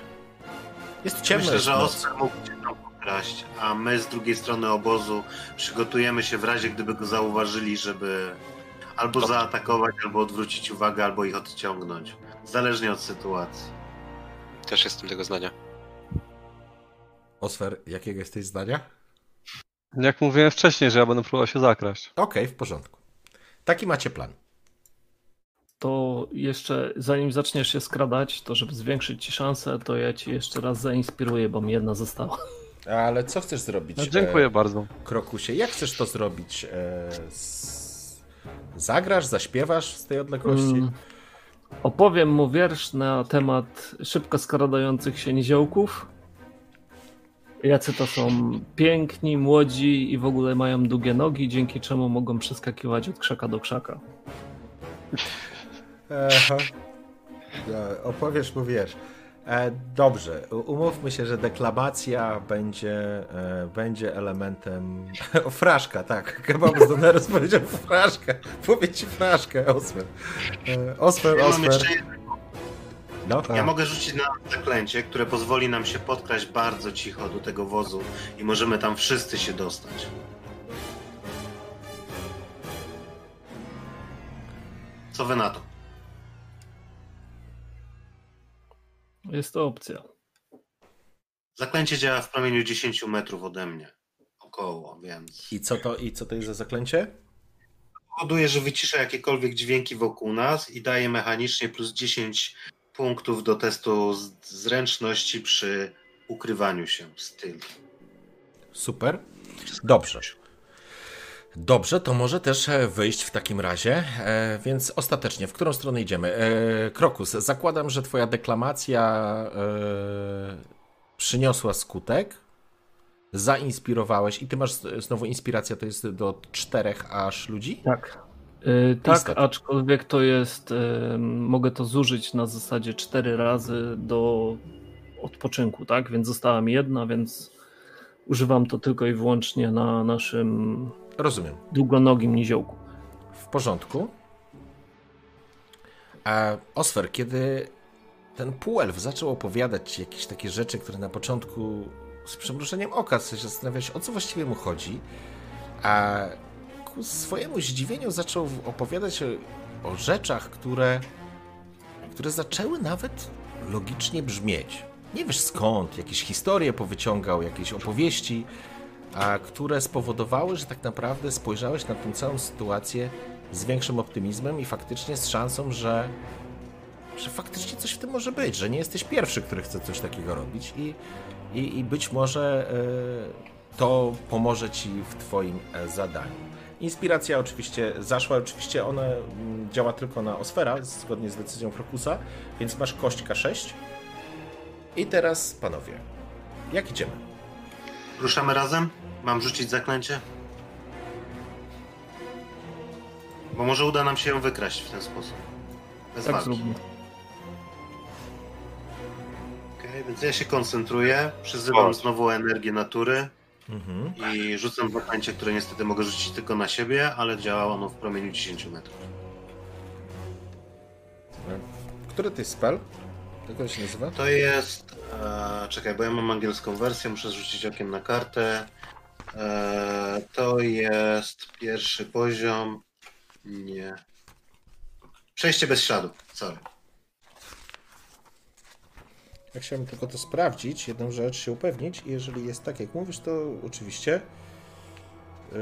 Speaker 1: Jest ciemno,
Speaker 2: myślę, że. Oskar mógł się tam pokraść, a my z drugiej strony obozu przygotujemy się w razie, gdyby go zauważyli, żeby albo zaatakować, albo odwrócić uwagę, albo ich odciągnąć. Zależnie od sytuacji.
Speaker 4: Też jestem tego zdania.
Speaker 1: Osfer, jakiego jesteś zdania?
Speaker 5: Jak mówiłem wcześniej, że ja będę próbował się zakraść.
Speaker 1: Okej, w porządku. Taki macie plan.
Speaker 3: To jeszcze zanim zaczniesz się skradać, to żeby zwiększyć ci szansę, to ja ci jeszcze raz zainspiruję, bo mi jedna została.
Speaker 1: Ale co chcesz zrobić?
Speaker 5: No, dziękuję
Speaker 1: e,
Speaker 5: bardzo.
Speaker 1: Krokusie, jak chcesz to zrobić? E, z... Zagrasz, zaśpiewasz z tej odległości?
Speaker 3: Mm, opowiem mu wiersz na temat szybko skradających się niziołków. Jacy to są piękni, młodzi i w ogóle mają długie nogi, dzięki czemu mogą przeskakiwać od krzaka do krzaka.
Speaker 1: Aha. No, opowiesz mu, wiesz. E, dobrze, umówmy się, że deklamacja będzie, e, będzie elementem... O, fraszka, tak. Kebab z Donerus powiedział fraszkę. Powie ci fraszkę, Osmer. E, Osmer,
Speaker 2: Ja mam
Speaker 1: Osmer.
Speaker 2: jeszcze
Speaker 1: No,
Speaker 2: Ja
Speaker 1: a.
Speaker 2: mogę rzucić na zaklęcie, które pozwoli nam się podkraść bardzo cicho do tego wozu i możemy tam wszyscy się dostać. Co wy na to?
Speaker 3: Jest to opcja.
Speaker 2: Zaklęcie działa w promieniu 10 metrów ode mnie. Około, więc.
Speaker 1: I co to, I co to jest za zaklęcie?
Speaker 2: Powoduje, że wycisza jakiekolwiek dźwięki wokół nas i daje mechanicznie plus 10 punktów do testu zręczności przy ukrywaniu się z tyłu.
Speaker 1: Super. Dobrze. Dobrze, to może też e, wyjść w takim razie. E, więc ostatecznie, w którą stronę idziemy? E, Krokus, zakładam, że Twoja deklamacja e, przyniosła skutek. Zainspirowałeś i Ty masz z- znowu inspiracja, to jest do czterech aż ludzi?
Speaker 3: Tak. Yy, tak, aczkolwiek to jest. Yy, mogę to zużyć na zasadzie cztery razy do odpoczynku, tak? Więc została mi jedna, więc używam to tylko i wyłącznie na naszym
Speaker 1: Rozumiem.
Speaker 3: długonogim niziołku.
Speaker 1: W porządku. A Osfer, kiedy ten półelf zaczął opowiadać ci jakieś takie rzeczy, które na początku z przymrużeniem oka się zastanawiałeś, o co właściwie mu chodzi, a ku swojemu zdziwieniu zaczął opowiadać o, o rzeczach, które, które zaczęły nawet logicznie brzmieć. Nie wiesz skąd, jakieś historie powyciągał, jakieś opowieści, a które spowodowały, że tak naprawdę spojrzałeś na tę całą sytuację z większym optymizmem i faktycznie z szansą, że, że faktycznie coś w tym może być, że nie jesteś pierwszy, który chce coś takiego robić i, i, i być może e, to pomoże ci w twoim e, zadaniu. Inspiracja oczywiście zaszła, oczywiście ona mm, działa tylko na Osfera, zgodnie z decyzją Krokusa, więc masz kość K6. I teraz, panowie, jak idziemy?
Speaker 2: Ruszamy razem? Mam rzucić zaklęcie? Bo może uda nam się ją wykraść w ten sposób. Bez
Speaker 3: Tak
Speaker 2: walki.
Speaker 3: zróbmy.
Speaker 2: Okej, więc ja się koncentruję, przyzywam
Speaker 4: O.
Speaker 2: znowu energię natury
Speaker 1: Mhm.
Speaker 2: i rzucam zaklęcie, które niestety mogę rzucić tylko na siebie, ale działa ono w promieniu 10 metrów.
Speaker 1: Który to jest spell? Jak on się nazywa?
Speaker 2: To jest. E, czekaj, bo ja mam angielską wersję, muszę zrzucić okiem na kartę. E, to jest pierwszy poziom. Nie. Przejście bez śladu. Sorry.
Speaker 1: Ja chciałem tylko to sprawdzić, jedną rzecz się upewnić i jeżeli jest tak jak mówisz, to oczywiście yy,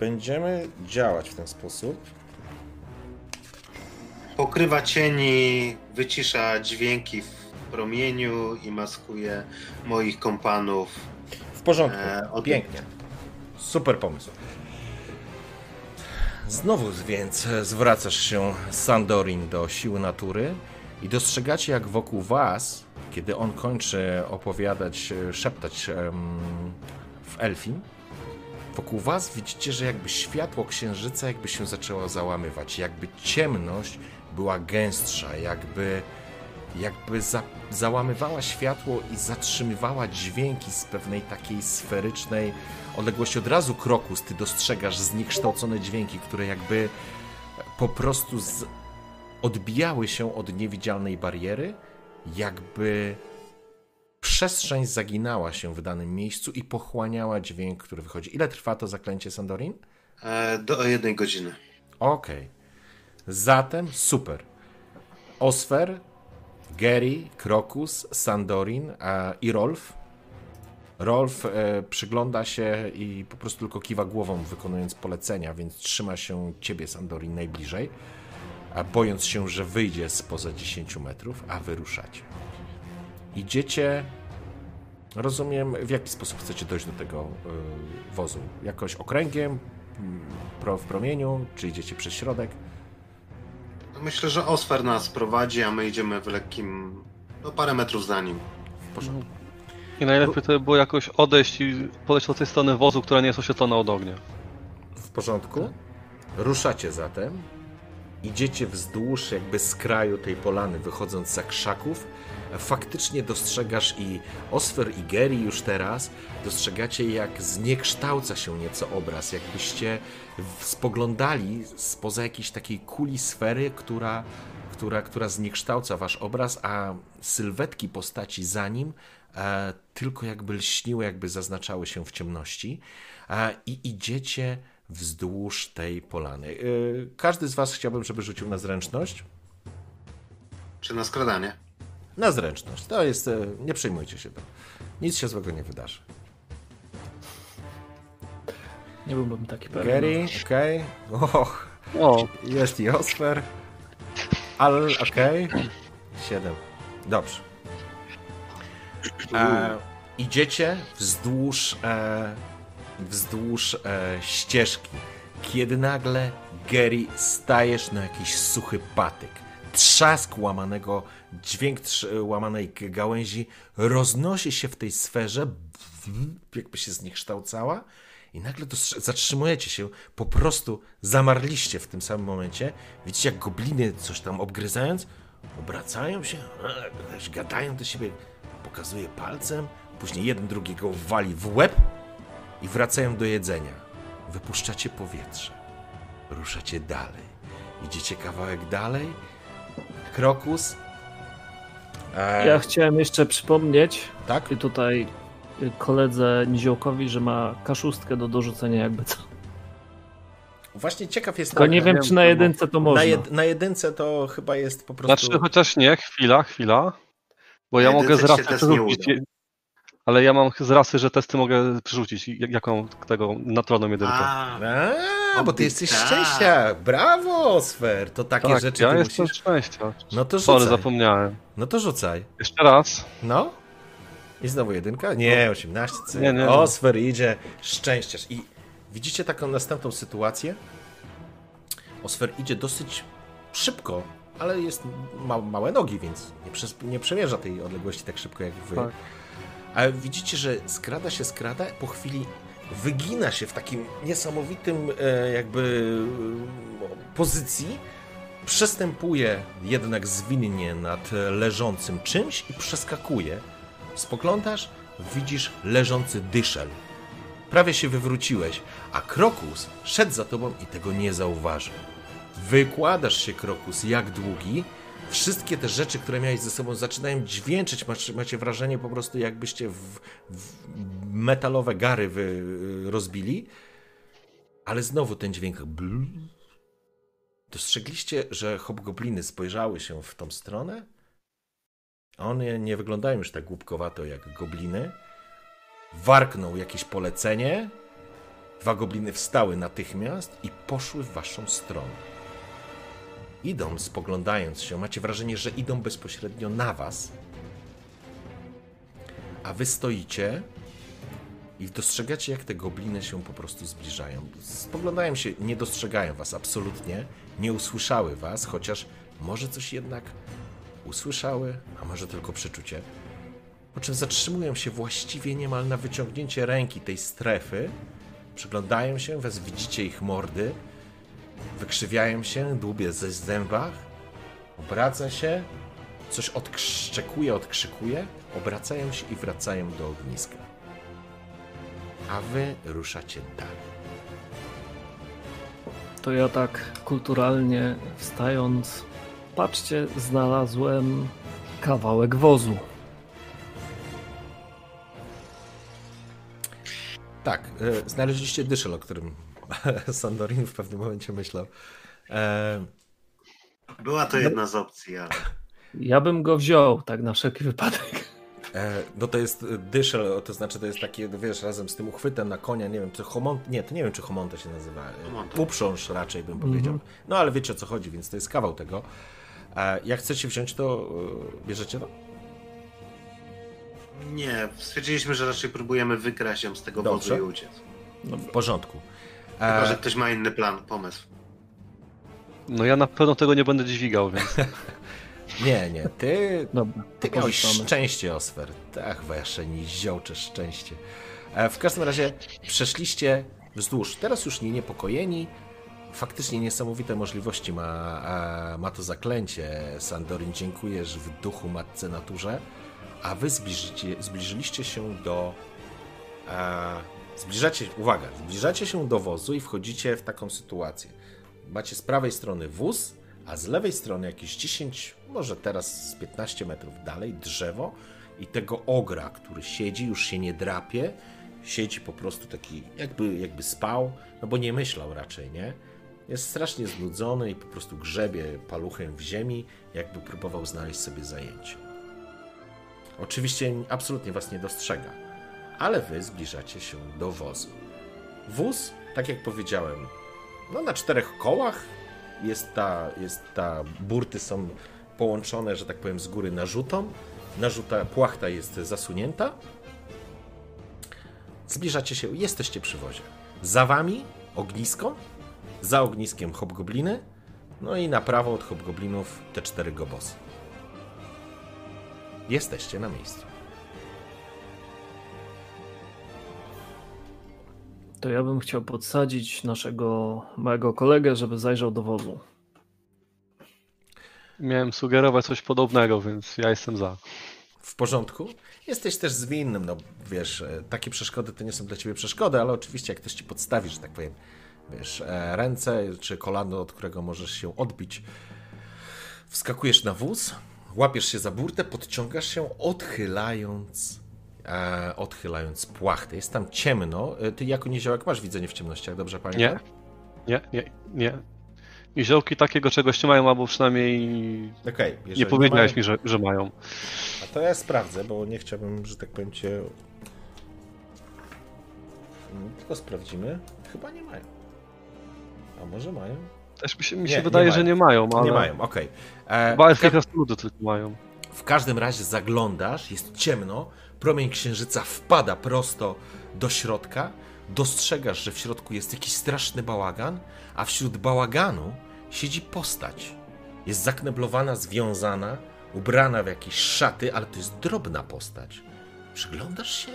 Speaker 1: będziemy działać w ten sposób.
Speaker 2: Pokrywa cieni, wycisza dźwięki w promieniu i maskuje moich kompanów.
Speaker 1: W porządku,
Speaker 2: E,
Speaker 1: pięknie. Super pomysł. Znowu więc zwracasz się Sandorin do siły natury i dostrzegacie jak wokół was, kiedy on kończy opowiadać, e, szeptać w Elfim, wokół was widzicie, że jakby światło księżyca jakby się zaczęło załamywać, jakby ciemność była gęstsza, jakby jakby za, załamywała światło i zatrzymywała dźwięki z pewnej takiej sferycznej odległości. Od razu krokus ty dostrzegasz zniekształcone dźwięki, które jakby po prostu z, odbijały się od niewidzialnej bariery, jakby przestrzeń zaginała się w danym miejscu i pochłaniała dźwięk, który wychodzi. Ile trwa to zaklęcie Sandorin?
Speaker 2: E, do jednej godziny.
Speaker 1: Okej. Zatem super. Osfer, Gary, Krokus, Sandorin a, i Rolf. Rolf e, przygląda się i po prostu tylko kiwa głową, wykonując polecenia, więc trzyma się ciebie, Sandorin, najbliżej, a bojąc się, że wyjdzie spoza 10 metrów, a wyruszacie. Idziecie Rozumiem, w jaki sposób chcecie dojść do tego y, wozu? Jakoś okręgiem, mm, pro, w promieniu, czy idziecie przez środek?
Speaker 2: Myślę, że Osfer nas prowadzi, a my idziemy w lekkim, no parę metrów za nim.
Speaker 1: W porządku.
Speaker 5: I najlepiej to by było jakoś odejść i podejść do tej strony wozu, która nie jest oświetlona od ognia.
Speaker 1: W porządku. Ruszacie zatem. Idziecie wzdłuż jakby z kraju tej polany, wychodząc za krzaków. Faktycznie dostrzegasz i Osfer i Geri już teraz dostrzegacie jak zniekształca się nieco obraz, jakbyście spoglądali spoza jakiejś takiej kuli sfery, która, która, która zniekształca wasz obraz, a sylwetki postaci za nim e, tylko jakby lśniły, jakby zaznaczały się w ciemności. E, I idziecie wzdłuż tej polany. E, każdy z was chciałbym, żeby rzucił na zręczność.
Speaker 2: Czy na skradanie?
Speaker 1: Na zręczność. To jest. e, Nie przejmujcie się tym. Nic się złego nie wydarzy.
Speaker 3: Nie byłbym taki pewny.
Speaker 1: Gary, okej. Och,
Speaker 5: O,
Speaker 1: jest i Osfer. Al, okej. Siedem. Dobrze. E, idziecie wzdłuż, e, wzdłuż e, ścieżki, kiedy nagle Gary stajesz na jakiś suchy patyk. Trzask łamanego, dźwięk trz- łamanej gałęzi roznosi się w tej sferze, jakby się zniekształcała i nagle dostrze- zatrzymujecie się, po prostu zamarliście w tym samym momencie. Widzicie, jak gobliny coś tam obgryzając, obracają się, e, gadają do siebie, pokazuje palcem, później jeden drugiego wali w łeb i wracają do jedzenia. Wypuszczacie powietrze, ruszacie dalej. Idziecie kawałek dalej, krokus. E,
Speaker 3: Ja chciałem jeszcze przypomnieć
Speaker 1: tak?
Speaker 3: tutaj koledze Niziołkowi, że ma kaszustkę do dorzucenia jakby co.
Speaker 1: Właśnie ciekaw jest.
Speaker 3: Tylko nie wiem, czy na jedynce to można.
Speaker 1: na, jed, na jedynce to chyba jest po prostu.
Speaker 5: znaczy chociaż nie, chwila, chwila. Bo ja mogę z
Speaker 2: jedynce
Speaker 5: Ale ja mam z rasy, że testy mogę przerzucić. jak- Jaką tego naturalną jedynkę.
Speaker 2: A,
Speaker 1: A, bo ty jesteś
Speaker 2: Tak.
Speaker 1: szczęścia. Brawo, Sfer. To takie
Speaker 5: tak,
Speaker 1: rzeczy
Speaker 5: ja
Speaker 1: ty
Speaker 5: jestem
Speaker 1: musisz.
Speaker 5: szczęścia.
Speaker 1: No to
Speaker 5: Sorry,
Speaker 1: rzucaj.
Speaker 5: zapomniałem.
Speaker 1: No to rzucaj.
Speaker 5: Jeszcze raz.
Speaker 1: No. I znowu jedynka? Nie, 18. C.
Speaker 5: Nie, nie.
Speaker 1: O, Sfer idzie. Szczęściarz. I widzicie taką następną sytuację? Osfer idzie dosyć szybko, ale jest ma, małe nogi, więc nie, nie przemierza tej odległości tak szybko jak wy.
Speaker 5: Tak.
Speaker 1: Ale widzicie, że skrada się, skrada, po chwili wygina się w takim niesamowitym e, jakby e, pozycji, przestępuje jednak zwinnie nad leżącym czymś i przeskakuje. Spoglądasz, widzisz leżący dyszel. Prawie się wywróciłeś, a Krokus szedł za tobą i tego nie zauważył. Wykładasz się, Krokus, jak długi. Wszystkie te rzeczy, które miałeś ze sobą, zaczynają dźwięczyć. Macie, macie wrażenie po prostu, jakbyście w, w metalowe gary wy, rozbili. Ale znowu ten dźwięk. Bl. Dostrzegliście, że hobgobliny spojrzały się w tą stronę? One nie wyglądają już tak głupkowato jak gobliny. Warknął jakieś polecenie. Dwa gobliny wstały natychmiast i poszły w waszą stronę. Idą, spoglądając się. Macie wrażenie, że idą bezpośrednio na was. A wy stoicie i dostrzegacie, jak te gobliny się po prostu zbliżają. Spoglądają się, nie dostrzegają was absolutnie, nie usłyszały was, chociaż może coś jednak usłyszały, a może tylko przeczucie. Po czym zatrzymują się właściwie niemal na wyciągnięcie ręki tej strefy. Przyglądają się, was widzicie ich mordy. Wykrzywiają się, dłubie ze zębach. Obraca się, coś odkrzykuje, odkrzykuje. Obracają się i wracają do ogniska. A wy ruszacie dalej.
Speaker 3: To ja tak kulturalnie wstając, patrzcie, znalazłem kawałek wozu.
Speaker 1: Tak, e, znaleźliście dyszel, o którym Sandorin w pewnym momencie myślał. E,
Speaker 2: była to jedna z opcji, ale
Speaker 3: Ja bym go wziął, tak na wszelki wypadek.
Speaker 1: E, no to jest dyszel, to znaczy to jest takie, wiesz, razem z tym uchwytem na konia, nie wiem, czy homont, nie, to nie wiem, czy homonta się nazywa, e, uprząż raczej bym powiedział. No ale wiecie o co chodzi, więc to jest kawał tego. E, jak chcecie wziąć to, e, bierzecie to?
Speaker 2: Nie, stwierdziliśmy, że raczej próbujemy wykraść ją z tego
Speaker 1: Dobrze.
Speaker 2: wozu i uciec.
Speaker 1: W porządku.
Speaker 2: Chyba, że
Speaker 1: E,
Speaker 2: ktoś ma inny plan, pomysł.
Speaker 5: No ja na pewno tego nie będę dźwigał, więc
Speaker 1: nie, nie, ty,
Speaker 3: Dobra,
Speaker 1: ty miałeś szczęście, Osfer. Tak, wasze niziołcze szczęście. E, w każdym razie przeszliście wzdłuż. Teraz już nie niepokojeni. Faktycznie niesamowite możliwości ma, e, ma to zaklęcie. Sandorin, dziękujesz w duchu Matce Naturze. A wy zbliżycie, zbliżyliście się do. Zbliżacie, uwaga, zbliżacie się do wozu i wchodzicie w taką sytuację. Macie z prawej strony wóz, a z lewej strony jakieś 10, może teraz z 15 metrów dalej drzewo i tego ogra, który siedzi, już się nie drapie, siedzi po prostu taki, jakby, jakby spał, no bo nie myślał raczej, nie? Jest strasznie znudzony i po prostu grzebie paluchem w ziemi, jakby próbował znaleźć sobie zajęcie. Oczywiście absolutnie was nie dostrzega, ale wy zbliżacie się do wozu. Wóz, tak jak powiedziałem, no na czterech kołach jest ta, jest ta burty są połączone, że tak powiem, z góry narzutą. Narzuta, płachta jest zasunięta. Zbliżacie się, jesteście przy wozie. Za wami ognisko, za ogniskiem hobgobliny, no i na prawo od hobgoblinów te cztery gobosy. Jesteście na miejscu.
Speaker 3: To ja bym chciał podsadzić naszego małego kolegę, żeby zajrzał do wozu.
Speaker 5: miałem sugerować coś podobnego, więc ja jestem za.
Speaker 1: W porządku? Jesteś też zwinnym, no wiesz, e, takie przeszkody to nie są dla ciebie przeszkody, ale oczywiście jak ktoś ci podstawi, że tak powiem, wiesz, e, ręce czy kolano, od którego możesz się odbić, wskakujesz na wóz, łapiesz się za burtę, podciągasz się, odchylając, e, odchylając płachtę. Jest tam ciemno. E, Ty jako niziołek masz widzenie w ciemnościach, dobrze pamiętam?
Speaker 5: Nie, nie, nie. Niziołki takiego czegoś nie mają, albo przynajmniej
Speaker 1: jeżeli
Speaker 5: nie powiedziałeś
Speaker 1: mają-
Speaker 5: mi, że, że mają.
Speaker 1: A to ja sprawdzę, bo nie chciałbym, że tak powiem, cię. Mm, Tylko sprawdzimy. Chyba nie mają. A może mają?
Speaker 5: Też mi się, mi
Speaker 1: Nie,
Speaker 5: się
Speaker 1: nie
Speaker 5: wydaje, że nie mają, ale...
Speaker 1: Nie mają, okej. E,
Speaker 5: Chyba elfy
Speaker 1: ka-
Speaker 5: tylko mają.
Speaker 1: w każdym razie zaglądasz, jest ciemno, promień księżyca wpada prosto do środka. Dostrzegasz, że w środku jest jakiś straszny bałagan, a wśród bałaganu siedzi postać. Jest zakneblowana, związana, ubrana w jakieś szaty, ale to jest drobna postać. Przyglądasz się?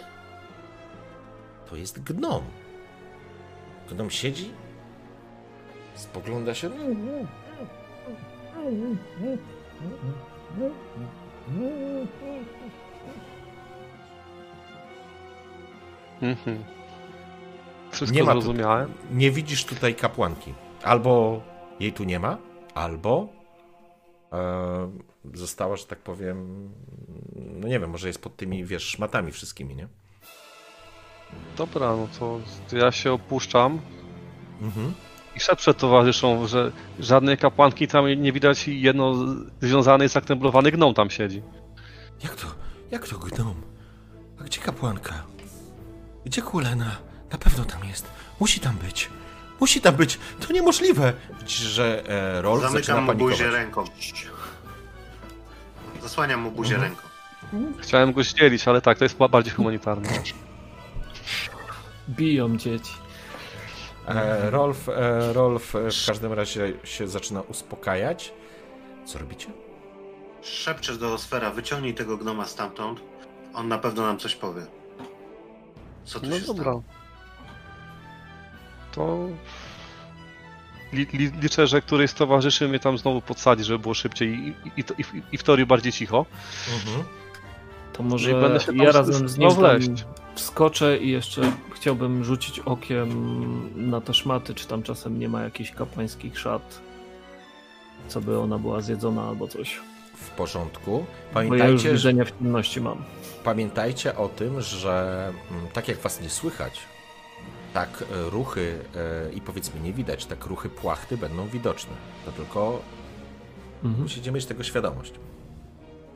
Speaker 1: To jest gnom. Gnom siedzi, spogląda się.
Speaker 5: Mhm. Wszystko
Speaker 1: Nie ma tu-. Nie widzisz tutaj kapłanki. Albo jej tu nie ma, albo e, została, że tak powiem, no nie wiem, może jest pod tymi, wiesz, szmatami wszystkimi, nie?
Speaker 5: Dobra, no to ja się opuszczam
Speaker 1: Mhm.
Speaker 5: i szepczę towarzyszom, że żadnej kapłanki tam nie widać i jedno związany, zakneblowany gnom tam siedzi.
Speaker 1: Jak to, jak to gnom? A gdzie kapłanka? Gdzie Kulena? Na pewno tam jest. Musi tam być. Musi tam być. To niemożliwe. Widzisz, że e, Rolf zaczyna
Speaker 2: Zamykam mu
Speaker 1: panikować.
Speaker 2: buzię ręką. Zasłaniam mu buzię
Speaker 1: Mhm.
Speaker 2: ręką.
Speaker 5: Chciałem go zdzielić, ale tak, to jest bardziej humanitarne.
Speaker 3: Biją dzieci.
Speaker 1: E, Rolf, e, Rolf e, w każdym razie się zaczyna uspokajać. Co robicie?
Speaker 2: Szepczesz do Osfera, wyciągnij tego gnoma stamtąd. On na pewno nam coś powie. Co tu
Speaker 5: No
Speaker 2: się
Speaker 5: dobra.
Speaker 2: stało?
Speaker 5: To... Li, li, liczę, że któryś z towarzyszy mnie tam znowu podsadzi, żeby było szybciej i, i, i, i, i w teorii bardziej cicho.
Speaker 1: Mhm.
Speaker 3: To
Speaker 5: No
Speaker 3: może
Speaker 5: i będę się tam
Speaker 3: ja razem z nim
Speaker 5: znowu
Speaker 3: tam
Speaker 5: leść.
Speaker 3: wskoczę i jeszcze chciałbym rzucić okiem na te szmaty, czy tam czasem nie ma jakichś kapłańskich szat, co by ona była zjedzona albo coś.
Speaker 1: W porządku.
Speaker 3: Bo ja już
Speaker 1: Pamiętajcie, że,
Speaker 3: widzenia w ciemności mam.
Speaker 1: pamiętajcie o tym, że mm, tak jak was nie słychać, tak e, ruchy e, i powiedzmy nie widać, tak ruchy płachty będą widoczne. To tylko
Speaker 3: Mhm,
Speaker 1: musicie mieć tego świadomość.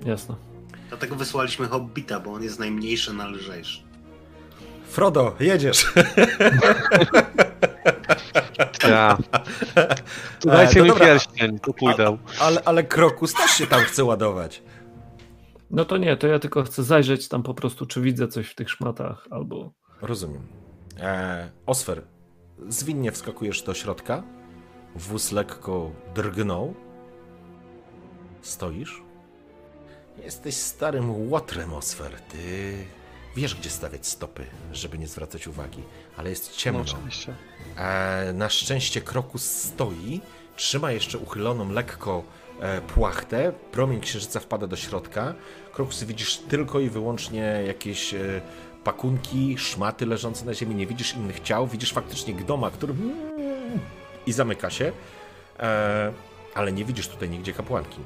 Speaker 3: jasne.
Speaker 2: Dlatego wysłaliśmy Hobbita, bo on jest najmniejszy, najlżejszy.
Speaker 1: Frodo, jedziesz!
Speaker 5: Ja. To
Speaker 1: E,
Speaker 5: dajcie
Speaker 1: no
Speaker 5: mi
Speaker 1: dobra.
Speaker 5: pierścień, to pójdę.
Speaker 1: Ale, ale Krokus też się tam chce ładować.
Speaker 3: No to nie, to ja tylko chcę zajrzeć tam po prostu, czy widzę coś w tych szmatach, albo...
Speaker 1: Rozumiem. E, Osfer, zwinnie wskakujesz do środka. Wóz lekko drgnął. Stoisz. Jesteś starym łotrem, Osfer. Ty wiesz, gdzie stawiać stopy, żeby nie zwracać uwagi, ale jest
Speaker 5: No,
Speaker 1: ciemno.
Speaker 5: oczywiście.
Speaker 1: E, na szczęście Krokus stoi, trzyma jeszcze uchyloną lekko e, płachtę, promień księżyca wpada do środka. Krokus widzisz tylko i wyłącznie jakieś e, pakunki, szmaty leżące na ziemi, nie widzisz innych ciał, widzisz faktycznie gdoma, który i zamyka się, e, ale nie widzisz tutaj nigdzie kapłanki.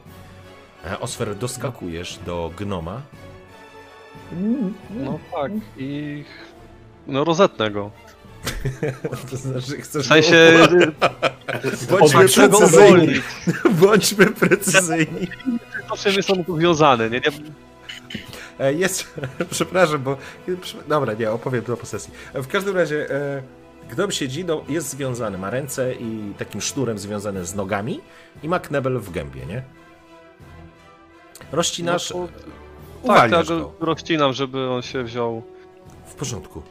Speaker 1: E, Osfer, doskakujesz do gnoma.
Speaker 5: No tak, i... No rozetnę go.
Speaker 1: To znaczy, chcesz
Speaker 5: W sensie...
Speaker 1: Bądźmy precyzyjni. Bądźmy precyzyjni.
Speaker 5: To czym jest on powiązany, nie?
Speaker 1: E, Jest, przepraszam, bo. Dobra, nie, opowiem to po sesji. W każdym razie, e, gnom siedzi, no, jest związany, ma ręce i takim sznurem związane z nogami i ma knebel w gębie, nie? Rozcinasz,
Speaker 5: No to- Tak, go. rozcinam, żeby on się wziął
Speaker 1: W porządku.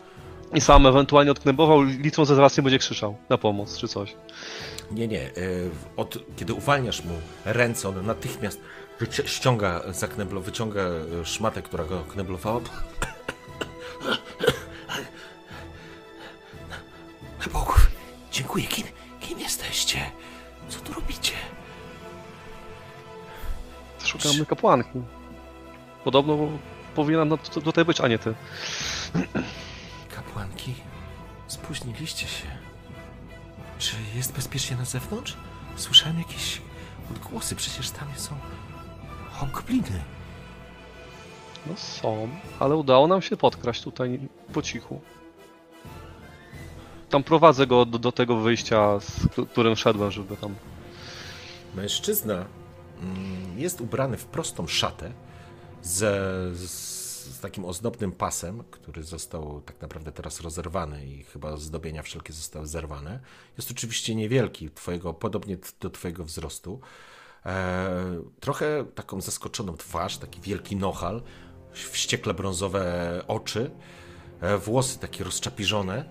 Speaker 5: I sam ewentualnie odknebował, licząc, że zaraz nie będzie krzyczał na pomoc czy coś.
Speaker 1: Nie, nie. e, Od, kiedy uwalniasz mu ręce, on natychmiast wyci- ściąga za kneblo, wyciąga e, szmatę, która go kneblowała. Na Bogów, dziękuję. Kim, kim jesteście? Co tu robicie?
Speaker 5: Szukamy kapłanki. Podobno powinna tu- tutaj być, a nie ty.
Speaker 1: Kapłanki, spóźniliście się. Czy jest bezpiecznie na zewnątrz? Słyszałem jakieś odgłosy, przecież tam są hobgobliny.
Speaker 5: No są, ale udało nam się podkraść tutaj po cichu. Tam prowadzę go do, do tego wyjścia, z któ- którym szedłem, żeby tam...
Speaker 1: Mężczyzna mm, jest ubrany w prostą szatę z takim ozdobnym pasem, który został tak naprawdę teraz rozerwany i chyba zdobienia wszelkie zostały zerwane. Jest oczywiście niewielki, twojego, podobnie do twojego wzrostu. E, trochę taką zaskoczoną twarz, taki wielki nohal, wściekle brązowe oczy, e, włosy takie rozczapiżone.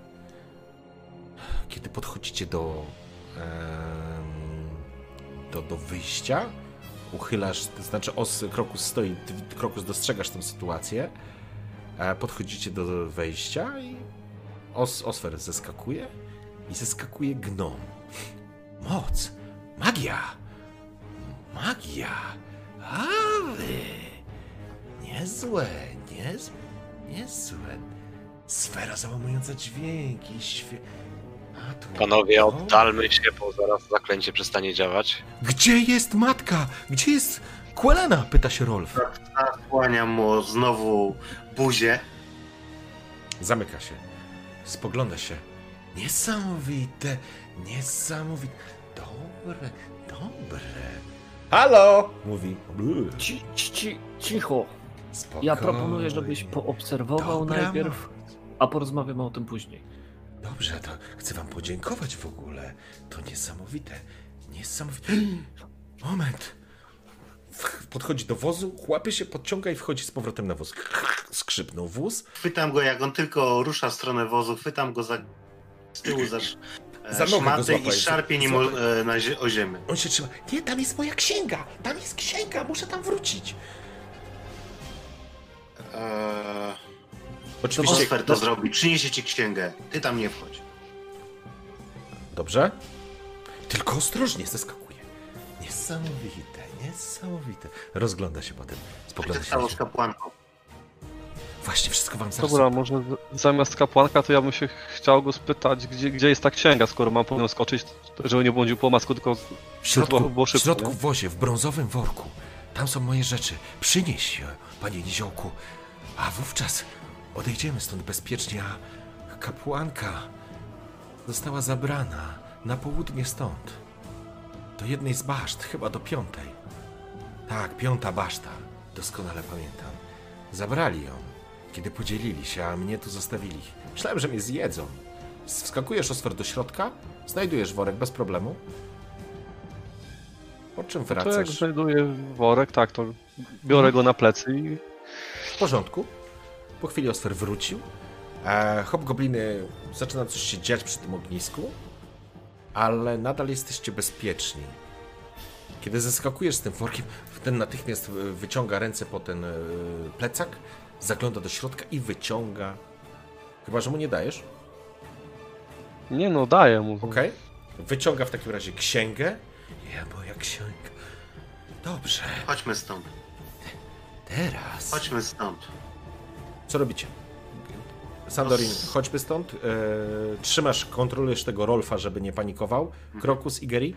Speaker 1: Kiedy podchodzicie do em, do, do wyjścia, uchylasz, to znaczy os, Krokus stoi, ty, Krokus dostrzegasz tę sytuację, podchodzicie do wejścia i os, Osfer zeskakuje i zeskakuje gnom. Moc! Magia! Magia! A wy! Niezłe, niezłe, niezłe. Sfera załamująca dźwięki, świe...
Speaker 4: Panowie,
Speaker 1: No.
Speaker 4: oddalmy się, bo zaraz zaklęcie przestanie działać.
Speaker 1: Gdzie jest matka? Gdzie jest Quelena? Pyta się Rolf.
Speaker 2: Kłaniam mu znowu buzię.
Speaker 1: Zamyka się. Spogląda się. Niesamowite, niesamowite. Dobre, dobre. Halo! Mówi.
Speaker 3: Ci, ci, cicho.
Speaker 1: Spokojnie.
Speaker 3: Ja proponuję, żebyś poobserwował
Speaker 1: Dobra,
Speaker 3: najpierw, a porozmawiamy o tym później.
Speaker 1: Dobrze, to chcę wam podziękować w ogóle. To niesamowite. Niesamowite. Moment. Podchodzi do wozu, łapie się, podciąga i wchodzi z powrotem na wóz. Skrzypnął wóz.
Speaker 2: Chwytam go, jak on tylko rusza w stronę wozu, chwytam go za z tyłu za, e,
Speaker 1: Za
Speaker 2: i szarpię nim o, e, na, zie- o ziemię.
Speaker 1: On się trzyma. Nie, tam jest moja księga! Tam jest księga! Muszę tam wrócić! Oczywiście.
Speaker 2: Osfer to zrobi, przyniesie ci księgę. Ty tam nie wchodź.
Speaker 1: Dobrze? Tylko ostrożnie zeskakuje. Niesamowite, niesamowite. Rozgląda się potem. Spogląda
Speaker 2: się stało z kapłanką?
Speaker 1: Właśnie, wszystko wam zaraz.
Speaker 5: Dobra, może z- zamiast kapłanka, to ja bym się chciał go spytać, gdzie, gdzie jest ta księga, skoro mam po nią skoczyć, żeby nie błądził po masku, tylko
Speaker 1: W środku,
Speaker 5: było- było
Speaker 1: w
Speaker 5: szybko,
Speaker 1: środku
Speaker 5: nie?
Speaker 1: w wozie, w brązowym worku. Tam są moje rzeczy. Przynieś je, panie Niziołku. A wówczas odejdziemy stąd bezpiecznie, a kapłanka została zabrana na południe stąd. Do jednej z baszt, chyba do piątej. Tak, piąta baszta. Doskonale pamiętam. Zabrali ją, kiedy podzielili się, a mnie tu zostawili. Myślałem, że mnie zjedzą. Wskakujesz osfer do środka, znajdujesz worek bez problemu. Po czym
Speaker 5: to jak
Speaker 1: wracasz?
Speaker 5: znajduję worek, tak, to biorę go na plecy i
Speaker 1: W porządku. Po chwili Osfer wrócił. E, hobgobliny zaczyna coś się dziać przy tym ognisku, ale nadal jesteście bezpieczni. Kiedy zeskakujesz z tym workiem, ten natychmiast e, wyciąga ręce po ten e, plecak, zagląda do środka i wyciąga. Chyba, że mu nie dajesz.
Speaker 5: nie no, daję mu.
Speaker 1: Okej. Wyciąga w takim razie księgę. Ja, moja księga. Dobrze.
Speaker 2: Chodźmy stąd.
Speaker 1: Teraz.
Speaker 2: Chodźmy stąd.
Speaker 1: Co robicie? Sandorin, chodźmy stąd. E, trzymasz, kontrolujesz tego Rolfa, żeby nie panikował. Krokus i Geri?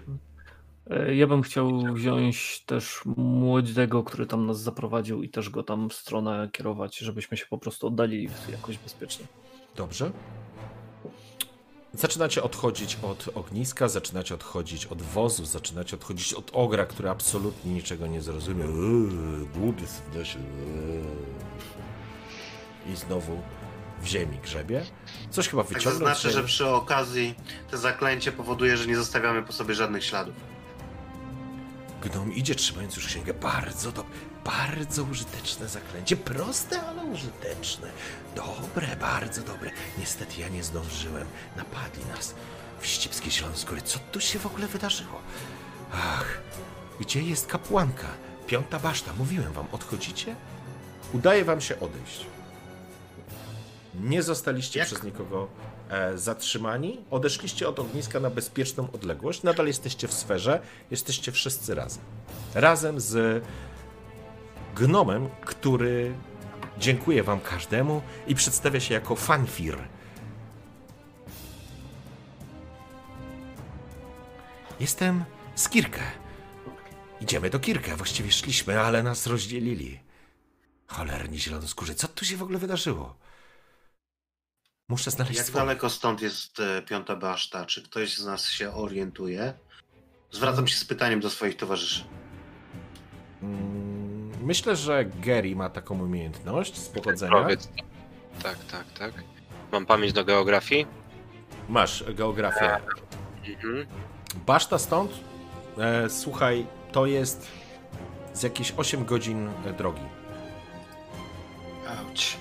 Speaker 3: E, Ja bym chciał wziąć też młodego, który tam nas zaprowadził i też go tam w stronę kierować, żebyśmy się po prostu oddalili jakoś bezpiecznie.
Speaker 1: Dobrze. Zaczynacie odchodzić od ogniska, zaczynacie odchodzić od wozu, zaczynacie odchodzić od ogra, który absolutnie niczego nie zrozumiał. Eee, Głupiec w lesie. eee. I znowu w ziemi grzebie. Coś chyba
Speaker 2: Tak
Speaker 1: wyciągnął.
Speaker 2: zaznaczę,
Speaker 1: z
Speaker 2: że
Speaker 1: ziemi.
Speaker 2: przy okazji to zaklęcie powoduje, że nie zostawiamy po sobie żadnych śladów.
Speaker 1: Gnom idzie trzymając już księgę. Bardzo dobre, bardzo użyteczne zaklęcie. Proste, ale użyteczne. Dobre, bardzo dobre. Niestety ja nie zdążyłem. Napadli nas. Wścibskie Zielonskóry. Co tu się w ogóle wydarzyło? Ach, gdzie jest kapłanka? Piąta baszta. Mówiłem wam, odchodzicie? Udaje wam się odejść. Nie zostaliście
Speaker 2: Jak?
Speaker 1: przez nikogo e, zatrzymani. Odeszliście od ogniska na bezpieczną odległość. Nadal jesteście w sferze. Jesteście wszyscy razem. Razem z gnomem, który dziękuję wam każdemu i przedstawia się jako fanfir. Jestem z Kirkę. Idziemy do Kirkę. Właściwie szliśmy, ale nas rozdzielili. Cholerni zielonoskórzy. Co tu się w ogóle wydarzyło? Muszę znaleźć
Speaker 2: Jak
Speaker 1: swoje.
Speaker 2: daleko stąd jest e, piąta baszta? Czy ktoś z nas się orientuje? Zwracam się z pytaniem do swoich towarzyszy.
Speaker 1: Mm, Myślę, że Gary ma taką umiejętność z pochodzenia.
Speaker 4: Powiedz. Tak, tak, tak. Mam pamięć do geografii.
Speaker 1: Masz geografię.
Speaker 4: Mhm.
Speaker 1: Baszta stąd, e, słuchaj, to jest z jakieś 8 godzin e, drogi.
Speaker 2: Auć.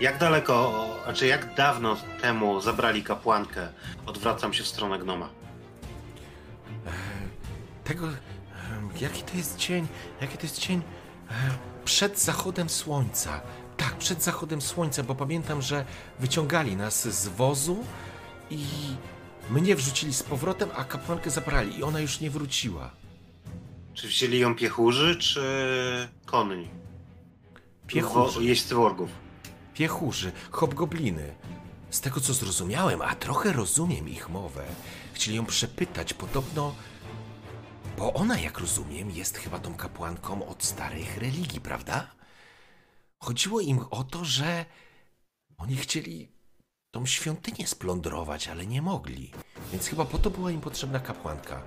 Speaker 2: Jak daleko, znaczy jak dawno temu zabrali kapłankę? Odwracam się w stronę gnoma.
Speaker 1: Tego, jaki to jest dzień, jaki to jest dzień e, przed zachodem słońca. Tak, przed zachodem słońca, bo pamiętam, że wyciągali nas z wozu i mnie wrzucili z powrotem, a kapłankę zabrali i ona już nie wróciła.
Speaker 2: Czy wzięli ją piechurzy, czy konni?
Speaker 1: Piechurzy.
Speaker 2: Jeźdźcy worgów.
Speaker 1: Piechurzy, hobgobliny. Z tego co zrozumiałem, a trochę rozumiem ich mowę, chcieli ją przepytać podobno. Bo ona, jak rozumiem, jest chyba tą kapłanką od starych religii, prawda? Chodziło im o to, że oni chcieli tą świątynię splądrować, ale nie mogli. Więc chyba po to była im potrzebna kapłanka.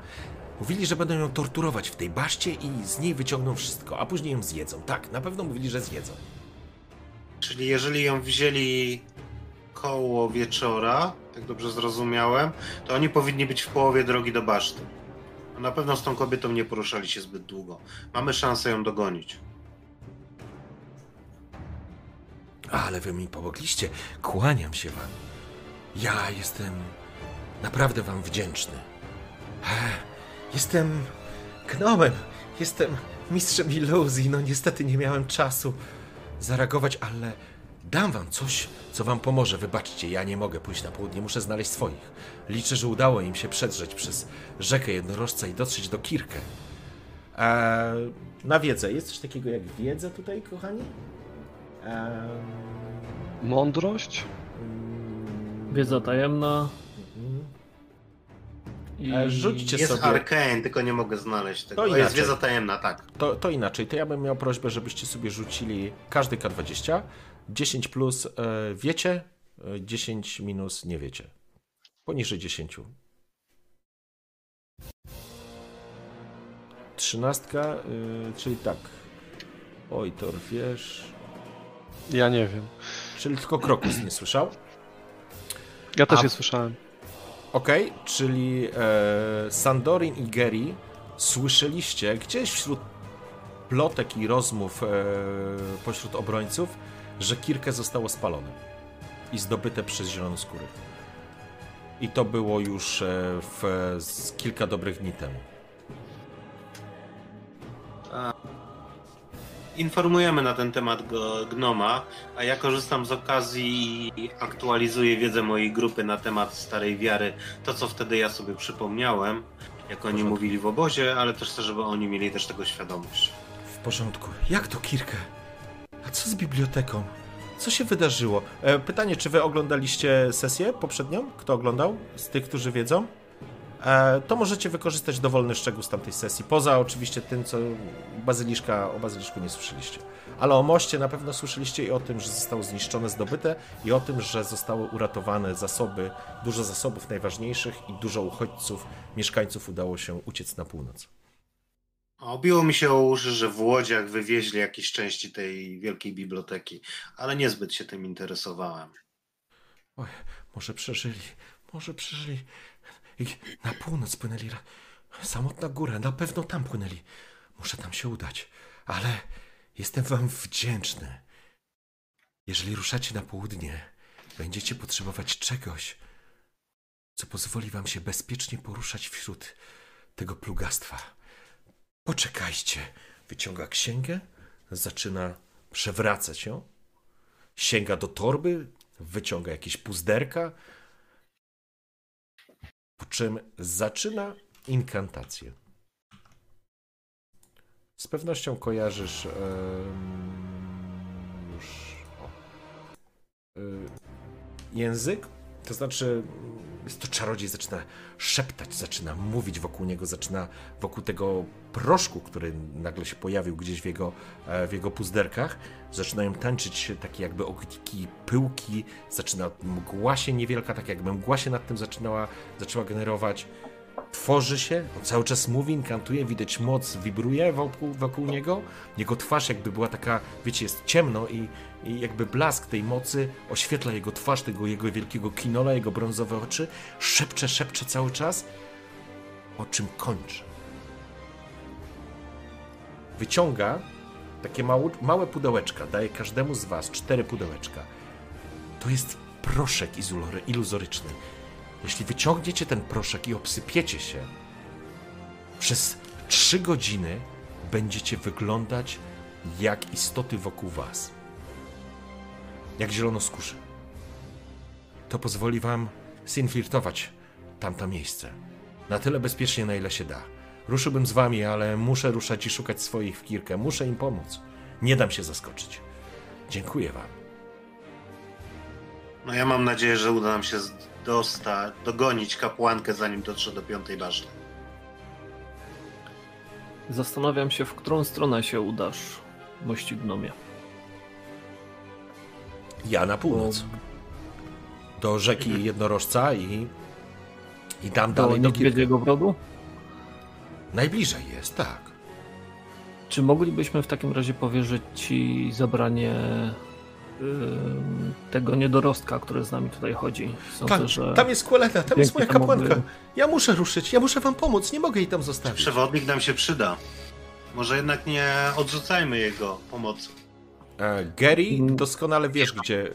Speaker 1: Mówili, że będą ją torturować w tej baszcie i z niej wyciągną wszystko, a później ją zjedzą. Tak, na pewno mówili, że zjedzą.
Speaker 2: Czyli jeżeli ją wzięli koło wieczora, jak dobrze zrozumiałem, to oni powinni być w połowie drogi do baszty. Na pewno z tą kobietą nie poruszali się zbyt długo. Mamy szansę ją dogonić.
Speaker 1: Ale wy mi pomogliście. Kłaniam się wam. Ja jestem naprawdę wam wdzięczny. Ech, Jestem gnomem. Jestem mistrzem iluzji. No niestety nie miałem czasu zareagować, ale dam wam coś, co wam pomoże. Wybaczcie, ja nie mogę pójść na południe. Muszę znaleźć swoich. Liczę, że udało im się przedrzeć przez rzekę jednorożca i dotrzeć do Kirkę. Eee, na wiedzę. Jest coś takiego jak wiedza tutaj, kochani? Eee,
Speaker 5: Mądrość?
Speaker 3: Wiedza tajemna.
Speaker 1: E, rzućcie
Speaker 2: Jest
Speaker 1: sobie.
Speaker 2: Arcane, tylko nie mogę znaleźć tego.
Speaker 1: To
Speaker 2: To jest
Speaker 1: inaczej.
Speaker 2: wiedza tajemna, tak.
Speaker 1: To, to inaczej. To ja bym miał prośbę, żebyście sobie rzucili każdy K20. 10 plus e, wiecie, e, 10 minus nie wiecie. Poniżej 10. Trzynastka, y, czyli tak. Oj, Tor, wiesz.
Speaker 5: Ja nie wiem.
Speaker 1: Czyli tylko Krokus nie słyszał.
Speaker 5: Ja też
Speaker 1: A-
Speaker 5: nie słyszałem.
Speaker 1: Okej, czyli e, Sandorin i Geri słyszeliście gdzieś wśród plotek i rozmów e, pośród obrońców, że Kirkę zostało spalone i zdobyte przez zielonoskórych. I to było już e, w, kilka dobrych dni temu.
Speaker 2: Informujemy na ten temat Gnoma, a ja korzystam z okazji i aktualizuję wiedzę mojej grupy na temat Starej Wiary. To, co wtedy ja sobie przypomniałem, jak oni mówili w obozie, ale też chcę, żeby oni mieli też tego świadomość.
Speaker 1: W porządku. Jak to Kirkę? A co z biblioteką? Co się wydarzyło? E, pytanie, czy wy oglądaliście sesję poprzednią? Kto oglądał? Z tych, którzy wiedzą? E, to możecie wykorzystać dowolny szczegół z tamtej sesji. Poza oczywiście tym, co bazyliszka, o bazyliszku nie słyszeliście. Ale o moście na pewno słyszeliście i o tym, że zostało zniszczone, zdobyte i o tym, że zostały uratowane zasoby, dużo zasobów najważniejszych i dużo uchodźców, mieszkańców udało się uciec na północ.
Speaker 2: Obiło mi się o uszy, że w Łodziach wywieźli jakieś części tej wielkiej biblioteki, ale niezbyt się tym interesowałem.
Speaker 1: Oj, może przeżyli, może przeżyli. Na północ płynęli. Samotna góra, na pewno tam płynęli. Muszę tam się udać, ale jestem wam wdzięczny. Jeżeli ruszacie na południe, będziecie potrzebować czegoś, co pozwoli wam się bezpiecznie poruszać wśród tego plugastwa. Poczekajcie. Wyciąga księgę, zaczyna przewracać ją, sięga do torby, wyciąga jakieś puzderka, po czym zaczyna inkantację. Z pewnością kojarzysz em, już o, y, język, to znaczy jest to czarodziej, zaczyna szeptać, zaczyna mówić wokół niego, zaczyna wokół tego proszku, który nagle się pojawił gdzieś w jego, e, w jego puzderkach, zaczynają tańczyć takie jakby ogniki, pyłki, zaczyna mgła się niewielka, tak jakby mgła się nad tym zaczynała, zaczęła generować. Tworzy się, on cały czas mówi, inkantuje, widać moc wibruje wokół, wokół niego. Jego twarz jakby była taka, wiecie, jest ciemno i, i jakby blask tej mocy oświetla jego twarz, tego jego wielkiego kinola, jego brązowe oczy. Szepcze, szepcze cały czas, o czym kończy. Wyciąga takie małe, małe pudełeczka, daje każdemu z was cztery pudełeczka. To jest proszek iluzoryczny. Jeśli wyciągniecie ten proszek i obsypiecie się, przez trzy godziny będziecie wyglądać jak istoty wokół was. Jak zielonoskórzy. To pozwoli wam zinfiltrować tamto miejsce. Na tyle bezpiecznie, na ile się da. Ruszyłbym z wami, ale muszę ruszać i szukać swoich w Kirkę. Muszę im pomóc. Nie dam się zaskoczyć. Dziękuję wam.
Speaker 2: No ja mam nadzieję, że uda nam się dostać, dogonić kapłankę, zanim dotrze do piątej bażny.
Speaker 3: Zastanawiam się, w którą stronę się udasz, mości gnomie.
Speaker 1: Ja na północ. Do rzeki Jednorożca i, i tam
Speaker 3: Do
Speaker 1: dalej do
Speaker 3: niedźwiedziego brodu?
Speaker 1: Najbliżej jest, tak.
Speaker 3: Czy moglibyśmy w takim razie powierzyć ci zabranie ym, tego niedorostka, który z nami tutaj chodzi? Sądzę,
Speaker 1: Tam,
Speaker 3: że
Speaker 1: Tak, tam jest Kueleta, tam jest moja kapłanka.
Speaker 3: by-
Speaker 1: Ja muszę ruszyć, ja muszę wam pomóc, nie mogę jej tam zostawić.
Speaker 2: Przewodnik nam się przyda. Może jednak nie odrzucajmy jego pomocy.
Speaker 1: E, Gary,
Speaker 3: Mm.
Speaker 1: doskonale wiesz, gdzie e,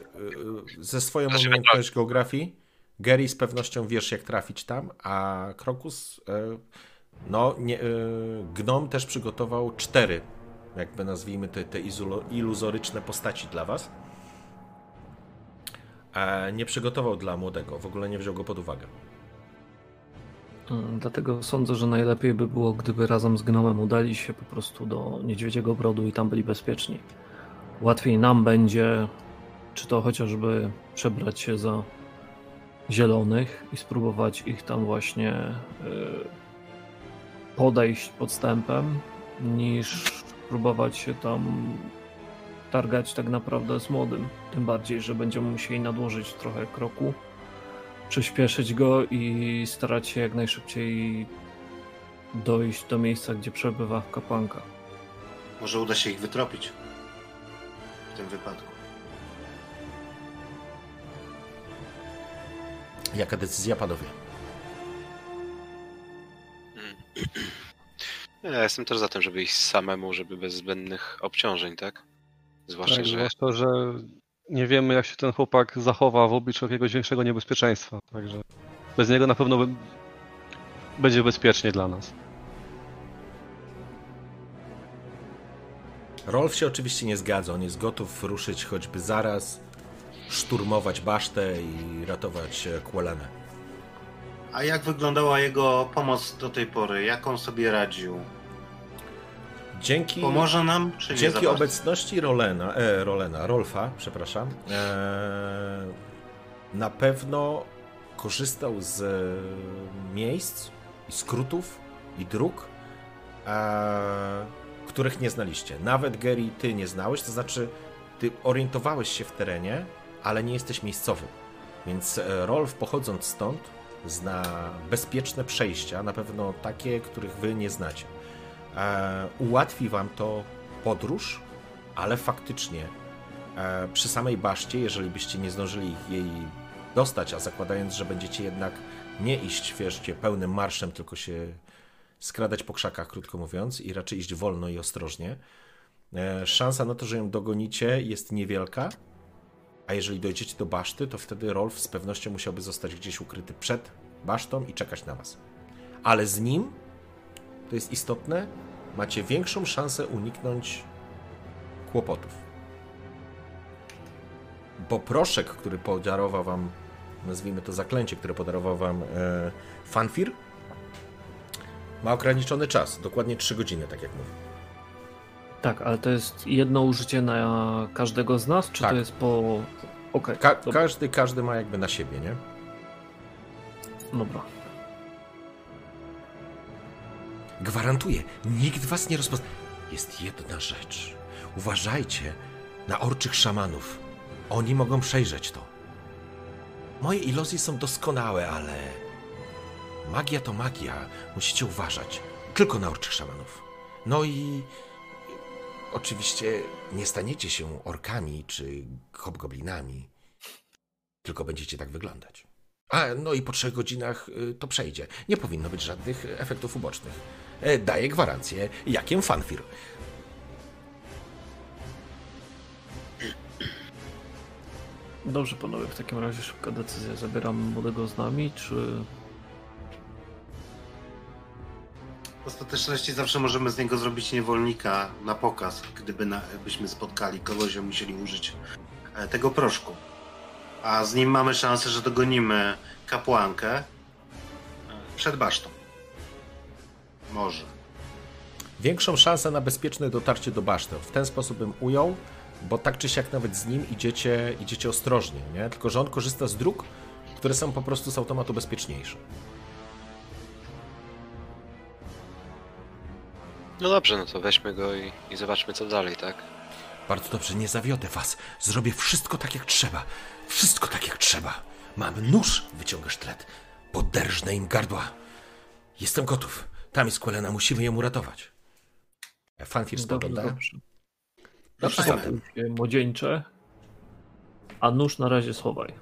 Speaker 1: ze swoją
Speaker 4: Znaczy,
Speaker 1: umiejętnością geografii, Gary z pewnością wiesz, jak trafić tam, a Krokus, e, no, nie, e, Gnom też przygotował cztery, jakby nazwijmy te, te iluzoryczne postaci dla was. E, nie przygotował dla młodego, w ogóle nie wziął go pod uwagę.
Speaker 3: Mm, Dlatego sądzę, że najlepiej by było, gdyby razem z gnomem udali się po prostu do Niedźwiedziego Brodu i tam byli bezpieczni. Łatwiej nam będzie, czy to chociażby przebrać się za zielonych i spróbować ich tam właśnie y, podejść podstępem, niż próbować się tam targać tak naprawdę z młodym. Tym bardziej, że będziemy musieli nadłożyć trochę kroku przyspieszyć go i starać się jak najszybciej dojść do miejsca, gdzie przebywa kapłanka.
Speaker 2: Może uda się ich wytropić w tym wypadku.
Speaker 1: Jaka decyzja, panowie?
Speaker 4: Ja jestem też za tym, żeby iść samemu, żeby bez zbędnych obciążeń, tak? Zwłaszcza,
Speaker 5: Tak,
Speaker 4: że
Speaker 5: zwłaszcza, że nie wiemy, jak się ten chłopak zachowa w obliczu jakiegoś większego niebezpieczeństwa. Także bez niego na pewno będzie bezpiecznie dla nas.
Speaker 1: Rolf się oczywiście nie zgadza. On jest gotów ruszyć choćby zaraz, szturmować basztę i ratować e, Kuelanę.
Speaker 2: A jak wyglądała jego pomoc do tej pory? Jak on sobie radził?
Speaker 1: Dzięki,
Speaker 2: Pomoże nam, czy nie za
Speaker 1: dzięki
Speaker 2: bardzo?
Speaker 1: obecności Rolena, e, Rolena, Rolfa, przepraszam, e, na pewno korzystał z e, miejsc i skrótów i dróg, e, których nie znaliście. Nawet Gary, ty nie znałeś, to znaczy ty orientowałeś się w terenie, ale nie jesteś miejscowy. Więc e, Rolf pochodząc stąd zna bezpieczne przejścia, na pewno takie, których wy nie znacie. E, ułatwi wam to podróż, ale faktycznie e, przy samej baszcie, jeżeli byście nie zdążyli jej dostać, a zakładając, że będziecie jednak nie iść, wierzcie, pełnym marszem, tylko się skradać po krzakach, krótko mówiąc, i raczej iść wolno i ostrożnie, e, szansa na to, że ją dogonicie jest niewielka, a jeżeli dojdziecie do baszty, to wtedy Rolf z pewnością musiałby zostać gdzieś ukryty przed basztą i czekać na was. Ale z nim, to jest istotne, macie większą szansę uniknąć kłopotów. Bo proszek, który podarował wam, nazwijmy to zaklęcie, które podarował wam e, Fanfir, ma ograniczony czas, dokładnie 3 godziny, tak jak mówię.
Speaker 3: Tak, ale to jest jedno użycie na każdego z nas, czy
Speaker 1: Tak.
Speaker 3: to jest po... Okej,
Speaker 1: Ka-
Speaker 3: dobra.
Speaker 1: każdy, każdy ma jakby na siebie, nie?
Speaker 3: dobra.
Speaker 1: Gwarantuję, nikt was nie rozpozna. Jest jedna rzecz. Uważajcie na orczych szamanów. Oni mogą przejrzeć to. Moje iluzje są doskonałe, ale magia to magia. Musicie uważać. Tylko na orczych szamanów. No i oczywiście nie staniecie się orkami czy hobgoblinami. Tylko będziecie tak wyglądać. A, no i po trzech godzinach y, to przejdzie. Nie powinno być żadnych efektów ubocznych. E, Daję gwarancję, jakiem fanfir.
Speaker 3: Dobrze, panowie, w takim razie szybka decyzja. Zabieram młodego z nami, czy...
Speaker 2: W ostateczności zawsze możemy z niego zrobić niewolnika na pokaz, gdyby na, byśmy spotkali kogoś, a musieli użyć e, tego proszku. A z nim mamy szansę, że dogonimy kapłankę e, przed basztą. Może.
Speaker 1: Większą szansę na bezpieczne dotarcie do baszty. W ten sposób bym ujął, bo tak czy siak nawet z nim idziecie, idziecie ostrożnie, nie? Tylko, że on korzysta z dróg, które są po prostu z automatu bezpieczniejsze.
Speaker 4: No dobrze, no to weźmy go i, i zobaczmy co dalej, tak?
Speaker 1: Bardzo dobrze, nie zawiodę was. Zrobię wszystko tak jak trzeba. Wszystko tak jak trzeba. Mam nóż, wyciągasz sztylet. Poderżnę im gardła. Jestem gotów. Tam jest Quelena, musimy ją uratować. Fanfir
Speaker 3: Dobrze,
Speaker 1: spogląda.
Speaker 3: dobrze.
Speaker 1: Dobrze,
Speaker 2: Fajne.
Speaker 1: Fanfir.
Speaker 3: Takie Młodzieńcze, a nóż na razie schowaj.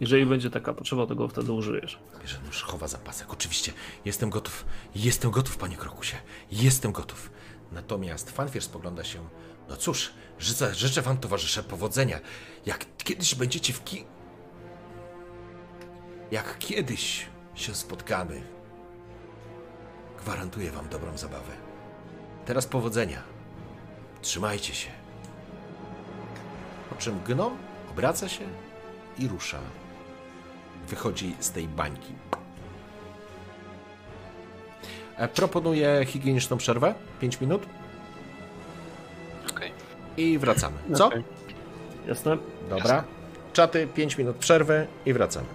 Speaker 3: Jeżeli będzie taka potrzeba, to go wtedy użyjesz.
Speaker 1: Bierze nóż, chowa zapasek. Oczywiście, jestem gotów. Jestem gotów, panie Krokusie. Jestem gotów. Natomiast Fanfir spogląda się. No cóż, życzę, życzę wam, towarzysze, powodzenia. Jak kiedyś będziecie w ki... Jak kiedyś się spotkamy, gwarantuję wam dobrą zabawę. Teraz powodzenia. Trzymajcie się. Po czym gnom obraca się i rusza. Wychodzi z tej bańki. E, Proponuję higieniczną przerwę. 5 minut.
Speaker 4: Okej.
Speaker 1: I wracamy. Co?
Speaker 3: Okej. Jasne?
Speaker 1: Dobra. Czaty, 5 minut przerwy i wracamy.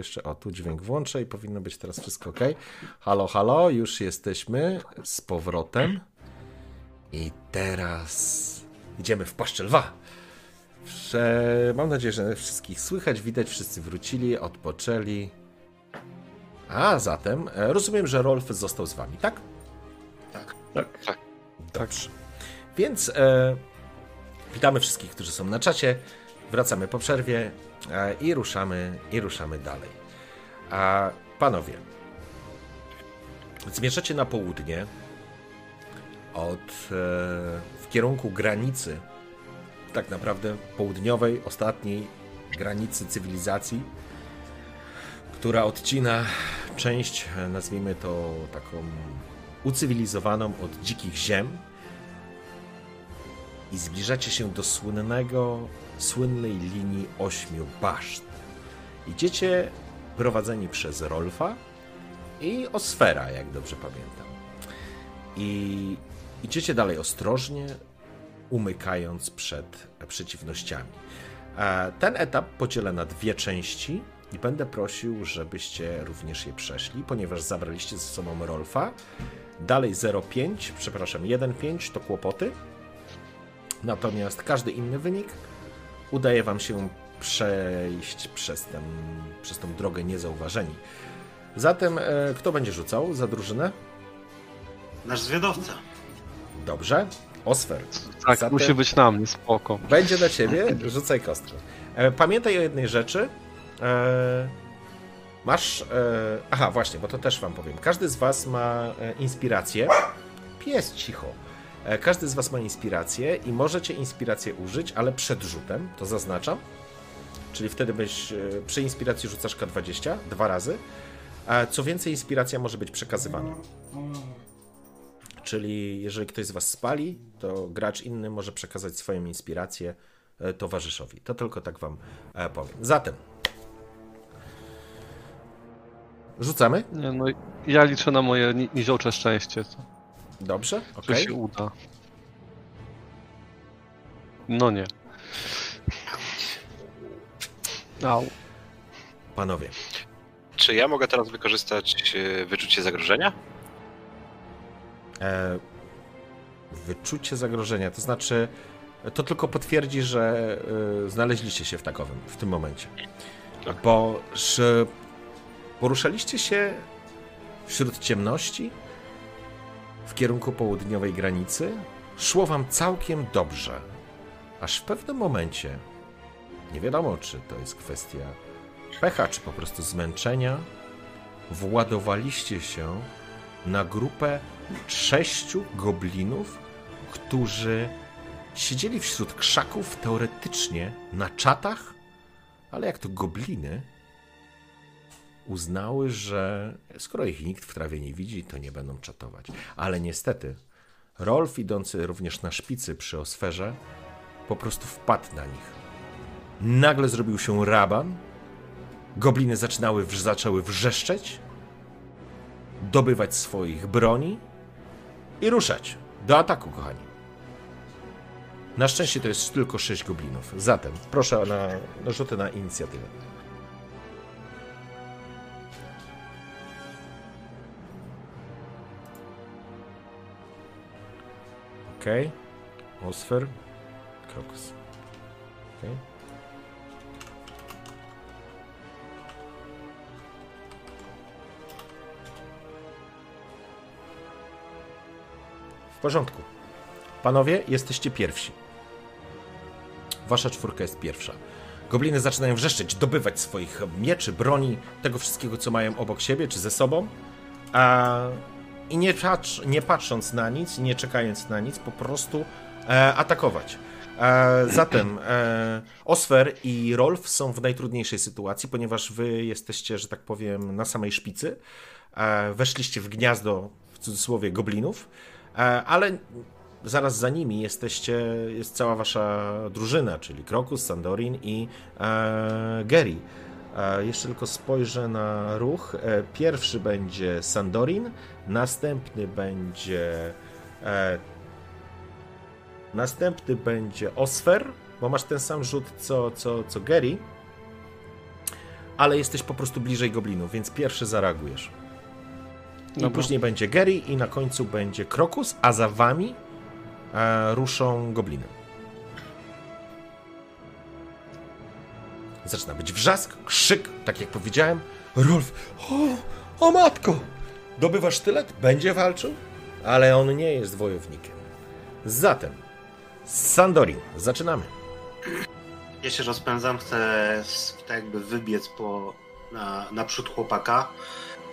Speaker 1: Jeszcze, o tu dźwięk włączę i powinno być teraz wszystko ok. Halo, halo, już jesteśmy z powrotem. I teraz idziemy w paszczę lwa. Prze... Mam nadzieję, że wszystkich słychać, widać, wszyscy wrócili, odpoczęli. A zatem e, rozumiem, że Rolf został z wami, tak?
Speaker 2: Tak.
Speaker 3: Tak.
Speaker 1: Dobrze. Więc e, witamy wszystkich, którzy są na czacie. Wracamy po przerwie i ruszamy i ruszamy dalej. A panowie, zmierzacie na południe od e, w kierunku granicy, tak naprawdę południowej, ostatniej granicy cywilizacji, która odcina część, e, nazwijmy to taką ucywilizowaną od dzikich ziem i zbliżacie się do słynnego, słynnej linii ośmiu baszt. Idziecie prowadzeni przez Rolfa i Osfera, jak dobrze pamiętam. I idziecie dalej ostrożnie, umykając przed przeciwnościami. E, Ten etap podzielę na dwie części i będę prosił, żebyście również je przeszli, ponieważ zabraliście ze sobą Rolfa. Dalej 0,5, przepraszam, 1,5 to kłopoty. Natomiast każdy inny wynik udaje wam się przejść przez, ten, przez tą drogę niezauważeni. Zatem e, kto będzie rzucał za drużynę?
Speaker 2: Nasz zwiadowca.
Speaker 1: Dobrze. Osfer.
Speaker 5: Tak,
Speaker 1: Zatem-
Speaker 5: musi być na mnie, spoko.
Speaker 1: Będzie dla ciebie, rzucaj kostkę. E, Pamiętaj o jednej rzeczy. E, Masz. e, Aha, właśnie, bo to też wam powiem. Każdy z was ma e, inspirację. Pies cicho. E, Każdy z was ma inspirację i możecie inspirację użyć, ale przed rzutem, to zaznaczam. Czyli wtedy byś e, przy inspiracji rzucasz K20 dwa razy. A co więcej, inspiracja może być przekazywana. Czyli jeżeli ktoś z Was spali, to gracz inny może przekazać swoją inspirację e, towarzyszowi. To tylko tak Wam e, powiem. Zatem. Rzucamy?
Speaker 5: Nie, no, ja liczę na moje ni- niziołcze szczęście, co,
Speaker 1: Dobrze? Okej.
Speaker 5: się uda. No nie. Au.
Speaker 1: Panowie.
Speaker 4: Czy ja mogę teraz wykorzystać e, wyczucie zagrożenia?
Speaker 1: E, wyczucie zagrożenia, to znaczy. To tylko potwierdzi, że e, znaleźliście się w takowym w tym momencie.
Speaker 4: Tak.
Speaker 1: Bo że poruszaliście się wśród ciemności w kierunku południowej granicy. Szło wam całkiem dobrze. Aż w pewnym momencie, nie wiadomo czy to jest kwestia pecha, czy po prostu zmęczenia, władowaliście się na grupę sześciu goblinów, którzy siedzieli wśród krzaków teoretycznie na czatach, ale jak to gobliny uznały, że skoro ich nikt w trawie nie widzi, to nie będą czatować. Ale niestety, Rolf idący również na szpicy przy osferze, po prostu wpadł na nich. Nagle zrobił się raban, gobliny zaczynały, zaczęły wrzeszczeć, dobywać swoich broni i ruszać do ataku, kochani. Na szczęście to jest tylko sześć goblinów. Zatem proszę na rzuty na inicjatywę. Okej. Osfer. Krokus. Okej. W porządku. Panowie, jesteście pierwsi. Wasza czwórka jest pierwsza. Gobliny zaczynają wrzeszczeć, dobywać swoich mieczy, broni, tego wszystkiego, co mają obok siebie czy ze sobą. A, I nie, patrz, nie patrząc na nic, nie czekając na nic, po prostu e, atakować. E, zatem e, Osfer i Rolf są w najtrudniejszej sytuacji, ponieważ wy jesteście, że tak powiem, na samej szpicy. E, weszliście w gniazdo, w cudzysłowie, goblinów, e, ale zaraz za nimi jesteście, jest cała wasza drużyna, czyli Krokus, Sandorin i e, Gary. Jeszcze tylko spojrzę na ruch. E, pierwszy będzie Sandorin, następny będzie e, następny będzie Osfer, bo masz ten sam rzut co, co, co Gary. ale jesteś po prostu bliżej goblinów, więc pierwszy zareagujesz. I
Speaker 5: Dobra.
Speaker 1: później będzie Gary i na końcu będzie Krokus, a za wami e, ruszą gobliny. Zaczyna być wrzask, krzyk, tak jak powiedziałem. Rolf, o, o matko! Dobywa sztylet, będzie walczył, ale on nie jest wojownikiem. Zatem, Sandorin, zaczynamy.
Speaker 2: Ja się rozpędzam, chcę tak jakby wybiec po, na, naprzód chłopaka,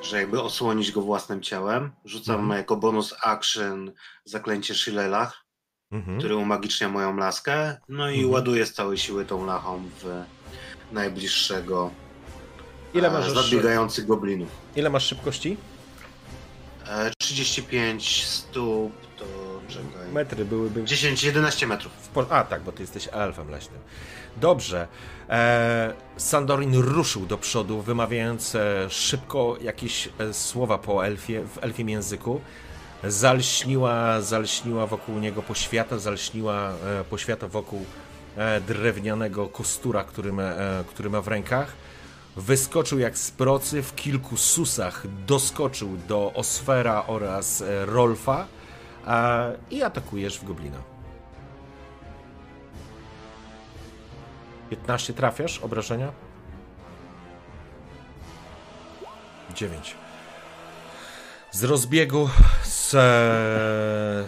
Speaker 2: że jakby osłonić go własnym ciałem. Rzucam
Speaker 1: Mhm.
Speaker 2: jako bonus action zaklęcie Shillelach,
Speaker 1: Mhm.
Speaker 2: który umagicznia moją laskę, no i
Speaker 1: Mhm.
Speaker 2: ładuję z całej siły tą lachą w najbliższego
Speaker 1: Ile
Speaker 2: e,
Speaker 1: masz,
Speaker 2: zabiegających goblinów.
Speaker 1: ile masz szybkości?
Speaker 2: E, 35 stóp to czekaj.
Speaker 1: Metry byłyby
Speaker 2: 10-11 metrów.
Speaker 1: W por- A tak, bo ty jesteś elfem leśnym. Dobrze. E, Sandorin ruszył do przodu, wymawiając e, szybko jakieś e, słowa po elfie, w elfim języku. Zalśniła, zalśniła wokół niego poświata, zalśniła e, poświata wokół e, drewnianego kostura, który ma, e, który ma w rękach. Wyskoczył jak z procy, w kilku susach doskoczył do Osfera oraz e, Rolfa e, i atakujesz w goblina. 15 trafiasz, obrażenia? 9. Z rozbiegu, z, e,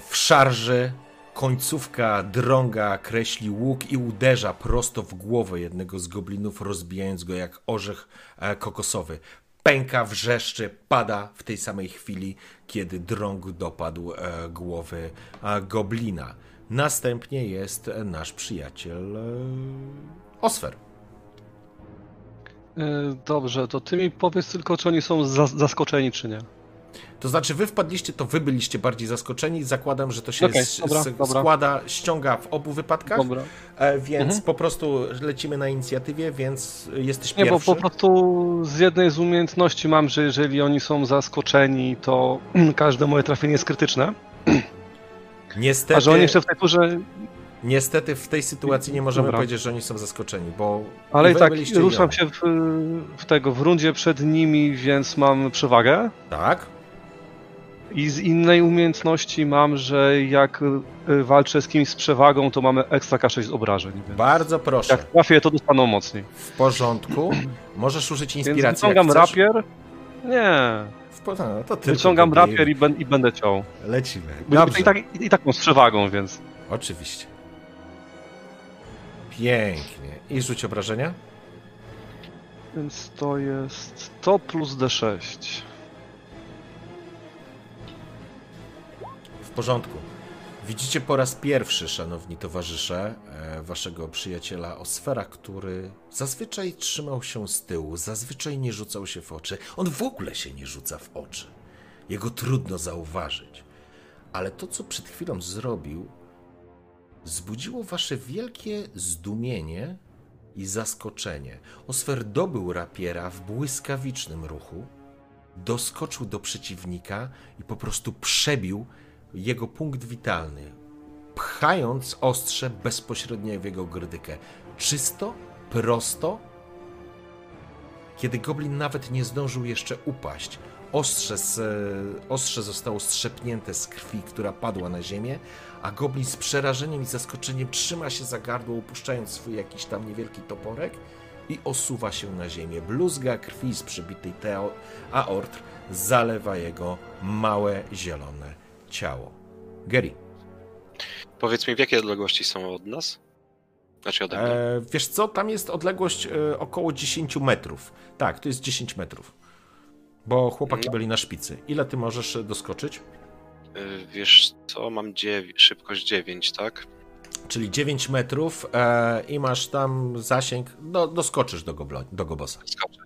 Speaker 1: w szarży, końcówka drąga kreśli łuk i uderza prosto w głowę jednego z goblinów, rozbijając go jak orzech e, kokosowy. Pęka, wrzeszczy, pada w tej samej chwili, kiedy drąg dopadł e, głowy e, goblina. Następnie jest nasz przyjaciel Osfer.
Speaker 5: Dobrze, to ty mi powiedz tylko, czy oni są za zaskoczeni, czy nie.
Speaker 1: To znaczy, wy wpadliście, to wy byliście bardziej zaskoczeni. Zakładam, że to się
Speaker 5: Okej,
Speaker 1: s-
Speaker 5: dobra,
Speaker 1: s-
Speaker 5: dobra.
Speaker 1: składa, ściąga w obu wypadkach,
Speaker 5: Dobra.
Speaker 1: e, więc
Speaker 5: Mhm.
Speaker 1: po prostu lecimy na inicjatywie, więc jesteś
Speaker 5: Nie, bo
Speaker 1: pierwszy.
Speaker 5: po prostu z jednej z umiejętności mam, że jeżeli oni są zaskoczeni, to każde moje trafienie jest krytyczne.
Speaker 1: Niestety,
Speaker 5: A że oni jeszcze w tej turze.
Speaker 1: niestety w tej sytuacji nie możemy
Speaker 5: Dobra.
Speaker 1: powiedzieć, że oni są zaskoczeni, bo
Speaker 5: Ale i tak ruszam się w, w tego w rundzie przed nimi, więc mam przewagę.
Speaker 1: Tak?
Speaker 5: I z innej umiejętności mam, że jak y, walczę z kimś z przewagą, to mamy ekstra K6 z obrażeń. Więc
Speaker 1: Bardzo proszę.
Speaker 5: jak trafię, to dostaną mocniej.
Speaker 1: W porządku. Możesz użyć
Speaker 5: Więc
Speaker 1: inspiracji. jak
Speaker 5: wyciągam rapier. Nie.
Speaker 1: W po- no, to tylko
Speaker 5: Wyciągam rapier i, ben, i będę ciął.
Speaker 1: Lecimy. Dobrze.
Speaker 5: I tak, i, tak mam z przewagą, więc.
Speaker 1: Oczywiście. Pięknie. I rzuć obrażenia.
Speaker 5: Więc to jest to plus D6.
Speaker 1: Porządku. Widzicie po raz pierwszy, szanowni towarzysze, e, waszego przyjaciela Osfera, który zazwyczaj trzymał się z tyłu, zazwyczaj nie rzucał się w oczy. On w ogóle się nie rzuca w oczy. Jego trudno zauważyć. Ale to, co przed chwilą zrobił, zbudziło wasze wielkie zdumienie i zaskoczenie. Osfer dobył rapiera w błyskawicznym ruchu, doskoczył do przeciwnika i po prostu przebił jego punkt witalny, pchając ostrze bezpośrednio w jego grdykę. Czysto, prosto, kiedy goblin nawet nie zdążył jeszcze upaść. Ostrze, z, ostrze zostało strzepnięte z krwi, która padła na ziemię, a goblin z przerażeniem i zaskoczeniem trzyma się za gardło, upuszczając swój jakiś tam niewielki toporek i osuwa się na ziemię. Bluzga krwi z przybitej teo, aortr zalewa jego małe, zielone ciało. Gary,
Speaker 4: Powiedz mi, w jakiej odległości są od nas? Znaczy ode mnie.
Speaker 1: e, wiesz co, tam jest odległość e, około 10 metrów. Tak, to jest 10 metrów. Bo chłopaki
Speaker 4: No.
Speaker 1: byli na szpicy. Ile ty możesz e, doskoczyć?
Speaker 4: Y, Wiesz co, mam dziew- szybkość 9, tak?
Speaker 1: Czyli 9 metrów e, i masz tam zasięg, do, doskoczysz do, goblo, do gobosa.
Speaker 4: Skoczę.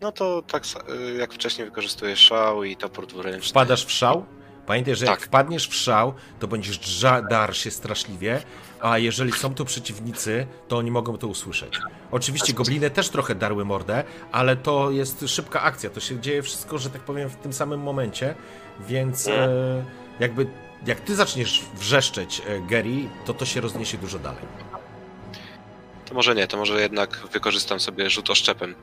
Speaker 4: No to tak y, jak wcześniej wykorzystuję szał i topór dwuręczny.
Speaker 1: Wpadasz w szał? Pamiętaj, że jak
Speaker 4: Tak.
Speaker 1: wpadniesz w szał, to będziesz drza- dar się straszliwie, a jeżeli są tu przeciwnicy, to oni mogą to usłyszeć. Oczywiście gobliny też trochę darły mordę, ale to jest szybka akcja, to się dzieje wszystko, że tak powiem, w tym samym momencie, więc e, jakby jak ty zaczniesz wrzeszczeć e, Gary, to to się rozniesie dużo dalej.
Speaker 4: To może nie, to może jednak wykorzystam sobie rzut oszczepem.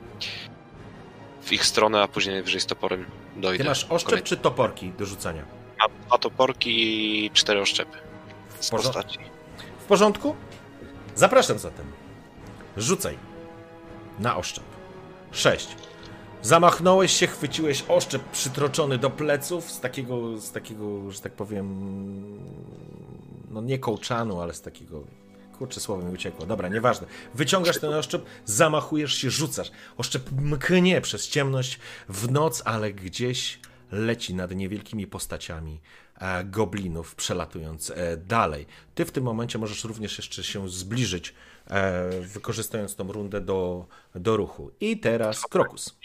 Speaker 4: w ich stronę, a później najwyżej z toporem dojdę.
Speaker 1: Ty masz oszczep czy toporki do rzucania?
Speaker 4: Mam dwa toporki i cztery oszczepy z
Speaker 1: porząd-
Speaker 4: postaci.
Speaker 1: W porządku? Zapraszam zatem. Rzucaj. Na oszczep. 6. Zamachnąłeś się, chwyciłeś oszczep przytroczony do pleców z takiego, z takiego, że tak powiem, no nie kołczanu, ale z takiego, kurczę, słowo mi uciekło. Dobra, nieważne. Wyciągasz ten oszczep, zamachujesz się, rzucasz. Oszczep mknie przez ciemność w noc, ale gdzieś leci nad niewielkimi postaciami e, goblinów, przelatując e, dalej. Ty w tym momencie możesz również jeszcze się zbliżyć, e, wykorzystując tą rundę do, do ruchu. I teraz Krokus.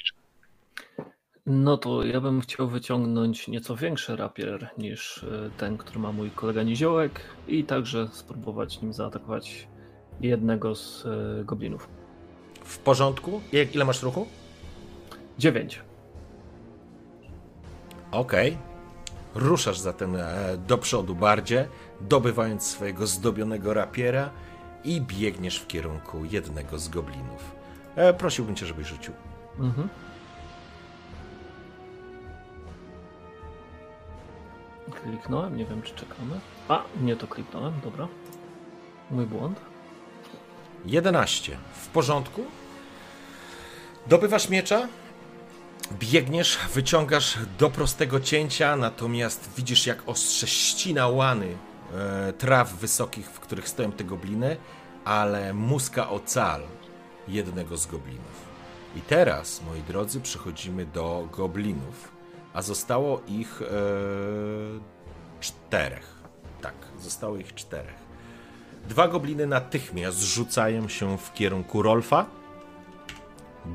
Speaker 3: No to ja bym chciał wyciągnąć nieco większy rapier niż ten, który ma mój kolega Niziołek i także spróbować nim zaatakować jednego z goblinów.
Speaker 1: W porządku? Jak, ile masz ruchu?
Speaker 3: 9.
Speaker 1: Okej. Ruszasz zatem e, do przodu bardziej, dobywając swojego zdobionego rapiera i biegniesz w kierunku jednego z goblinów. E, prosiłbym cię, żebyś rzucił.
Speaker 3: Mhm. Kliknąłem, nie wiem czy czekamy. A, nie to kliknąłem, dobra. Mój błąd.
Speaker 1: 11. W porządku? Dobywasz miecza, biegniesz, wyciągasz do prostego cięcia, natomiast widzisz jak ostrze ścina łany e, traw wysokich, w których stoją te gobliny, ale muska ocal jednego z goblinów. I teraz, moi drodzy, przechodzimy do goblinów, a zostało ich e, czterech. Tak, zostało ich czterech. Dwa gobliny natychmiast rzucają się w kierunku Rolfa.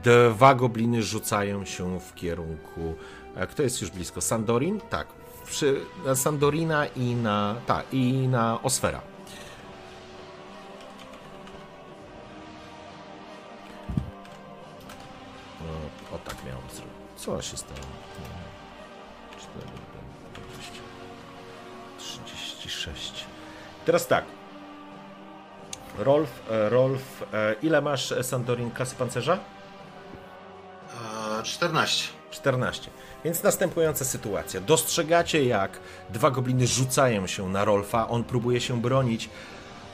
Speaker 1: Dwa gobliny rzucają się w kierunku. e, Kto jest już blisko? Sandorin? Tak. Przy, na Sandorina i na. Tak, i na Osfera. No, o tak miałem zrobić. Co się stało? 4, 36. Teraz tak. Rolf, e, Rolf, e, ile masz Sandorin klasy pancerza?
Speaker 2: E, 14.
Speaker 1: 14. Więc następująca sytuacja. Dostrzegacie, jak dwa gobliny rzucają się na Rolfa. On próbuje się bronić,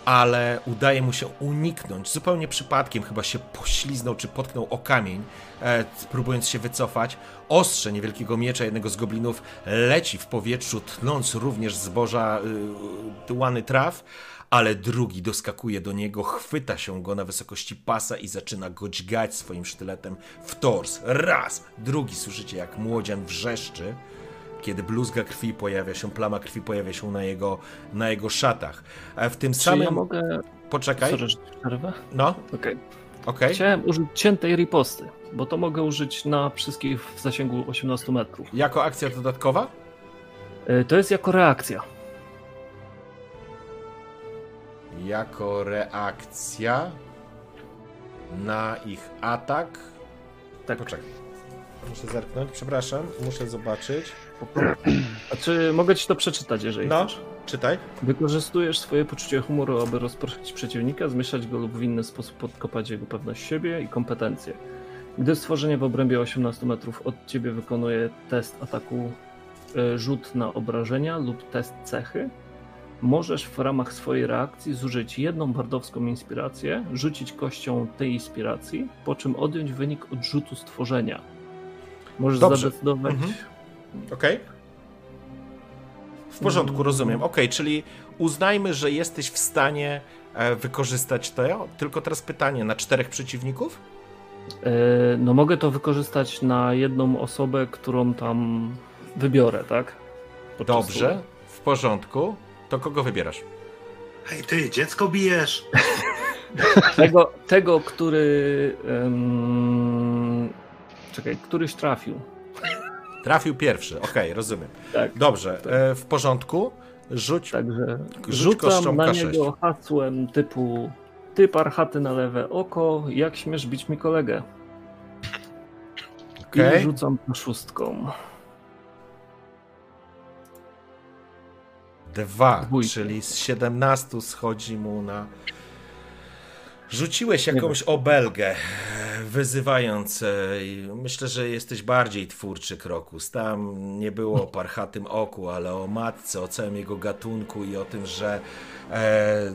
Speaker 1: ale udaje mu się uniknąć. Zupełnie przypadkiem chyba się pośliznął czy potknął o kamień, e, próbując się wycofać. Ostrze niewielkiego miecza jednego z goblinów leci w powietrzu, tnąc również zboża y, łany traw, ale drugi doskakuje do niego, chwyta się go na wysokości pasa i zaczyna go dźgać swoim sztyletem w tors. Raz, drugi słyszycie jak młodzian wrzeszczy, kiedy bluzga krwi pojawia się, plama krwi pojawia się na jego, na jego szatach. A w tym
Speaker 3: Czy
Speaker 1: samym...
Speaker 3: ja mogę...
Speaker 1: Poczekaj.
Speaker 3: Sorry, przerwę?
Speaker 1: No,
Speaker 3: Okej.
Speaker 1: okej.
Speaker 3: Chciałem użyć ciętej riposty, bo to mogę użyć na wszystkich w zasięgu 18 metrów.
Speaker 1: Jako akcja dodatkowa?
Speaker 3: E, To jest jako reakcja.
Speaker 1: Jako reakcja na ich atak.
Speaker 3: Tak.
Speaker 1: Poczekaj. Muszę zerknąć, przepraszam, muszę zobaczyć.
Speaker 3: A czy mogę ci to przeczytać, jeżeli
Speaker 1: No,
Speaker 3: chcesz?
Speaker 1: czytaj.
Speaker 3: Wykorzystujesz swoje poczucie humoru, aby rozproszyć przeciwnika, zmieszać go lub w inny sposób podkopać jego pewność siebie i kompetencje. Gdy stworzenie w obrębie 18 metrów od ciebie wykonuje test ataku, e, rzut na obrażenia lub test cechy, możesz w ramach swojej reakcji zużyć jedną bardowską inspirację, rzucić kością tej inspiracji, po czym odjąć wynik odrzutu stworzenia. Możesz
Speaker 1: Dobrze.
Speaker 3: zadecydować.
Speaker 1: Mhm. Okej. W porządku, rozumiem. Okej, czyli uznajmy, że jesteś w stanie e, wykorzystać to. Tylko teraz pytanie, na czterech przeciwników?
Speaker 3: E, No mogę to wykorzystać na jedną osobę, którą tam wybiorę, tak? Podczas
Speaker 1: Dobrze, w porządku. To kogo wybierasz?
Speaker 2: Hej ty, dziecko bijesz!
Speaker 3: Tego, tego który... em, Czekaj, któryś trafił.
Speaker 1: Trafił pierwszy, okej, rozumiem.
Speaker 3: Tak.
Speaker 1: Dobrze, e, w porządku. Rzuć.
Speaker 3: Także
Speaker 1: Rzuć
Speaker 3: rzucam na
Speaker 1: K6.
Speaker 3: niego hasłem typu ty parchaty na lewe oko, jak śmiesz bić mi kolegę.
Speaker 1: Okej.
Speaker 3: I rzucam szóstką.
Speaker 1: Dwa,
Speaker 3: Dwójkę.
Speaker 1: czyli z 17 schodzi mu na. Rzuciłeś jakąś obelgę. wyzywając. e, Myślę, że jesteś bardziej twórczy, Krokus. Tam nie było o parchatym oku, ale o matce, o całym jego gatunku i o tym, że e,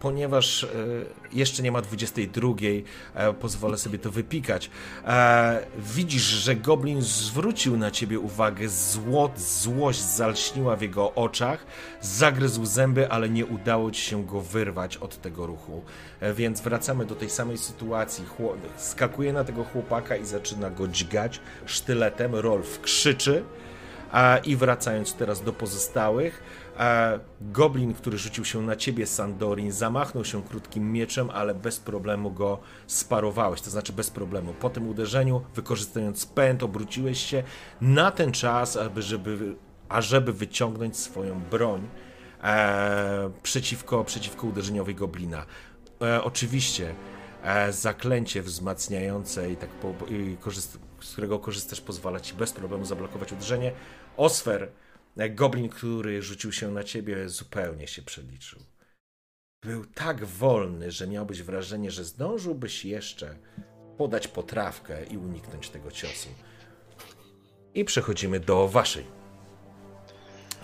Speaker 1: ponieważ e, jeszcze nie ma 22, e, pozwolę sobie to wypikać. E, widzisz, że goblin zwrócił na ciebie uwagę, zło, złość zalśniła w jego oczach, zagryzł zęby, ale nie udało ci się go wyrwać od tego ruchu. Więc wracamy do tej samej sytuacji. Chło- skakuje na tego chłopaka i zaczyna go dźgać sztyletem. Rolf krzyczy. I wracając teraz do pozostałych, goblin, który rzucił się na ciebie, Sandorin, zamachnął się krótkim mieczem, ale bez problemu go sparowałeś, to znaczy bez problemu. Po tym uderzeniu, wykorzystując pęd, obróciłeś się na ten czas, aby, żeby, ażeby wyciągnąć swoją broń e, przeciwko, przeciwko uderzeniowi goblina. E, oczywiście e, zaklęcie wzmacniające i tak po, i korzyst, z którego korzystasz pozwala ci bez problemu zablokować uderzenie. Osfer, goblin, który rzucił się na ciebie, zupełnie się przeliczył. Był tak wolny, że miałbyś wrażenie, że zdążyłbyś jeszcze podać potrawkę i uniknąć tego ciosu. I przechodzimy do waszej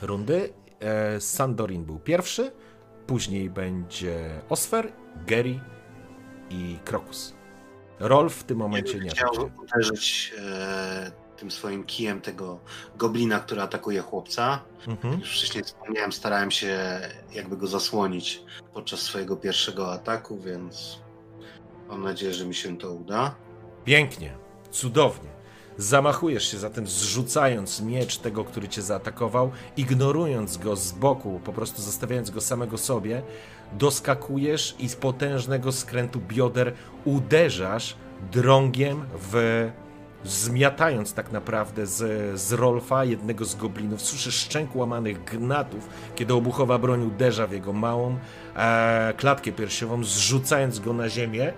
Speaker 1: rundy. E, Sandorin był pierwszy, później będzie Osfer, Gary i Krokus. Rolf w tym momencie nie
Speaker 2: Chciał uderzyć e, tym swoim kijem tego goblina, który atakuje chłopca.
Speaker 1: Mhm.
Speaker 2: Już wcześniej wspomniałem, starałem się jakby go zasłonić podczas swojego pierwszego ataku, więc mam nadzieję, że mi się to uda.
Speaker 1: Pięknie, cudownie. Zamachujesz się zatem, zrzucając miecz tego, który cię zaatakował, ignorując go z boku, po prostu zostawiając go samego sobie, doskakujesz i z potężnego skrętu bioder uderzasz drągiem w. Zmiatając tak naprawdę z, z Rolfa, jednego z goblinów, słyszysz szczęk łamanych gnatów, kiedy obuchowa broń uderza w jego małą e, klatkę piersiową, zrzucając go na ziemię.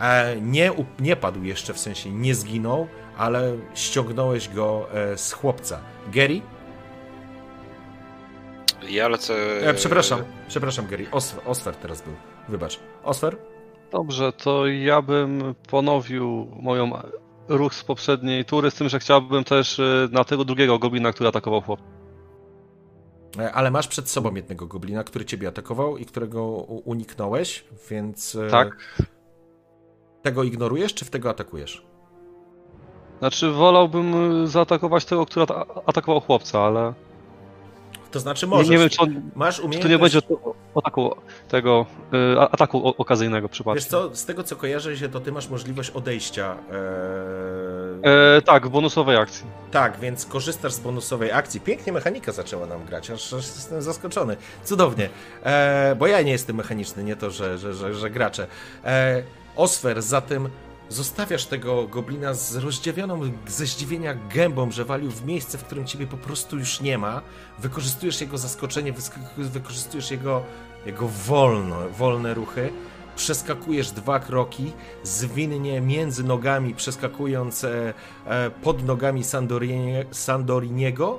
Speaker 1: E, nie, nie padł jeszcze, w sensie nie zginął, ale ściągnąłeś go e, z chłopca. Gary?
Speaker 4: Ja lecę...
Speaker 1: E, przepraszam, przepraszam Gary, Osfer, Osfer teraz był. Wybacz. Osfer?
Speaker 5: Dobrze, to ja bym ponowił moją ruch z poprzedniej tury, z tym, że chciałbym też y, na tego drugiego goblina, który atakował chłop.
Speaker 1: E, Ale masz przed sobą jednego goblina, który ciebie atakował i którego uniknąłeś, więc e,
Speaker 5: Tak.
Speaker 1: tego ignorujesz, czy w tego atakujesz?
Speaker 5: Znaczy, wolałbym y, zaatakować tego, który ata- atakował chłopca, ale
Speaker 1: To znaczy
Speaker 5: nie,
Speaker 1: możesz.
Speaker 5: nie wiem, czy, on,
Speaker 1: Masz
Speaker 5: czy to
Speaker 1: umiejętność...
Speaker 5: nie będzie ataku tego y, ataku okazyjnego przypadku.
Speaker 1: Wiesz co, z tego co kojarzę się, to ty masz możliwość odejścia. E...
Speaker 5: E, tak, w bonusowej akcji.
Speaker 1: Tak, więc korzystasz z bonusowej akcji. Pięknie mechanika zaczęła nam grać, aż, aż jestem zaskoczony. Cudownie, e, bo ja nie jestem mechaniczny, nie to, że, że, że, że gracze. Osfer, zatem zostawiasz tego goblina z rozdziawioną ze zdziwienia gębą, że walił w miejsce, w którym ciebie po prostu już nie ma. Wykorzystujesz jego zaskoczenie, wykorzystujesz jego, jego wolno, wolne ruchy. Przeskakujesz dwa kroki, zwinnie między nogami, przeskakując e, e, pod nogami Sandorinie, Sandoriniego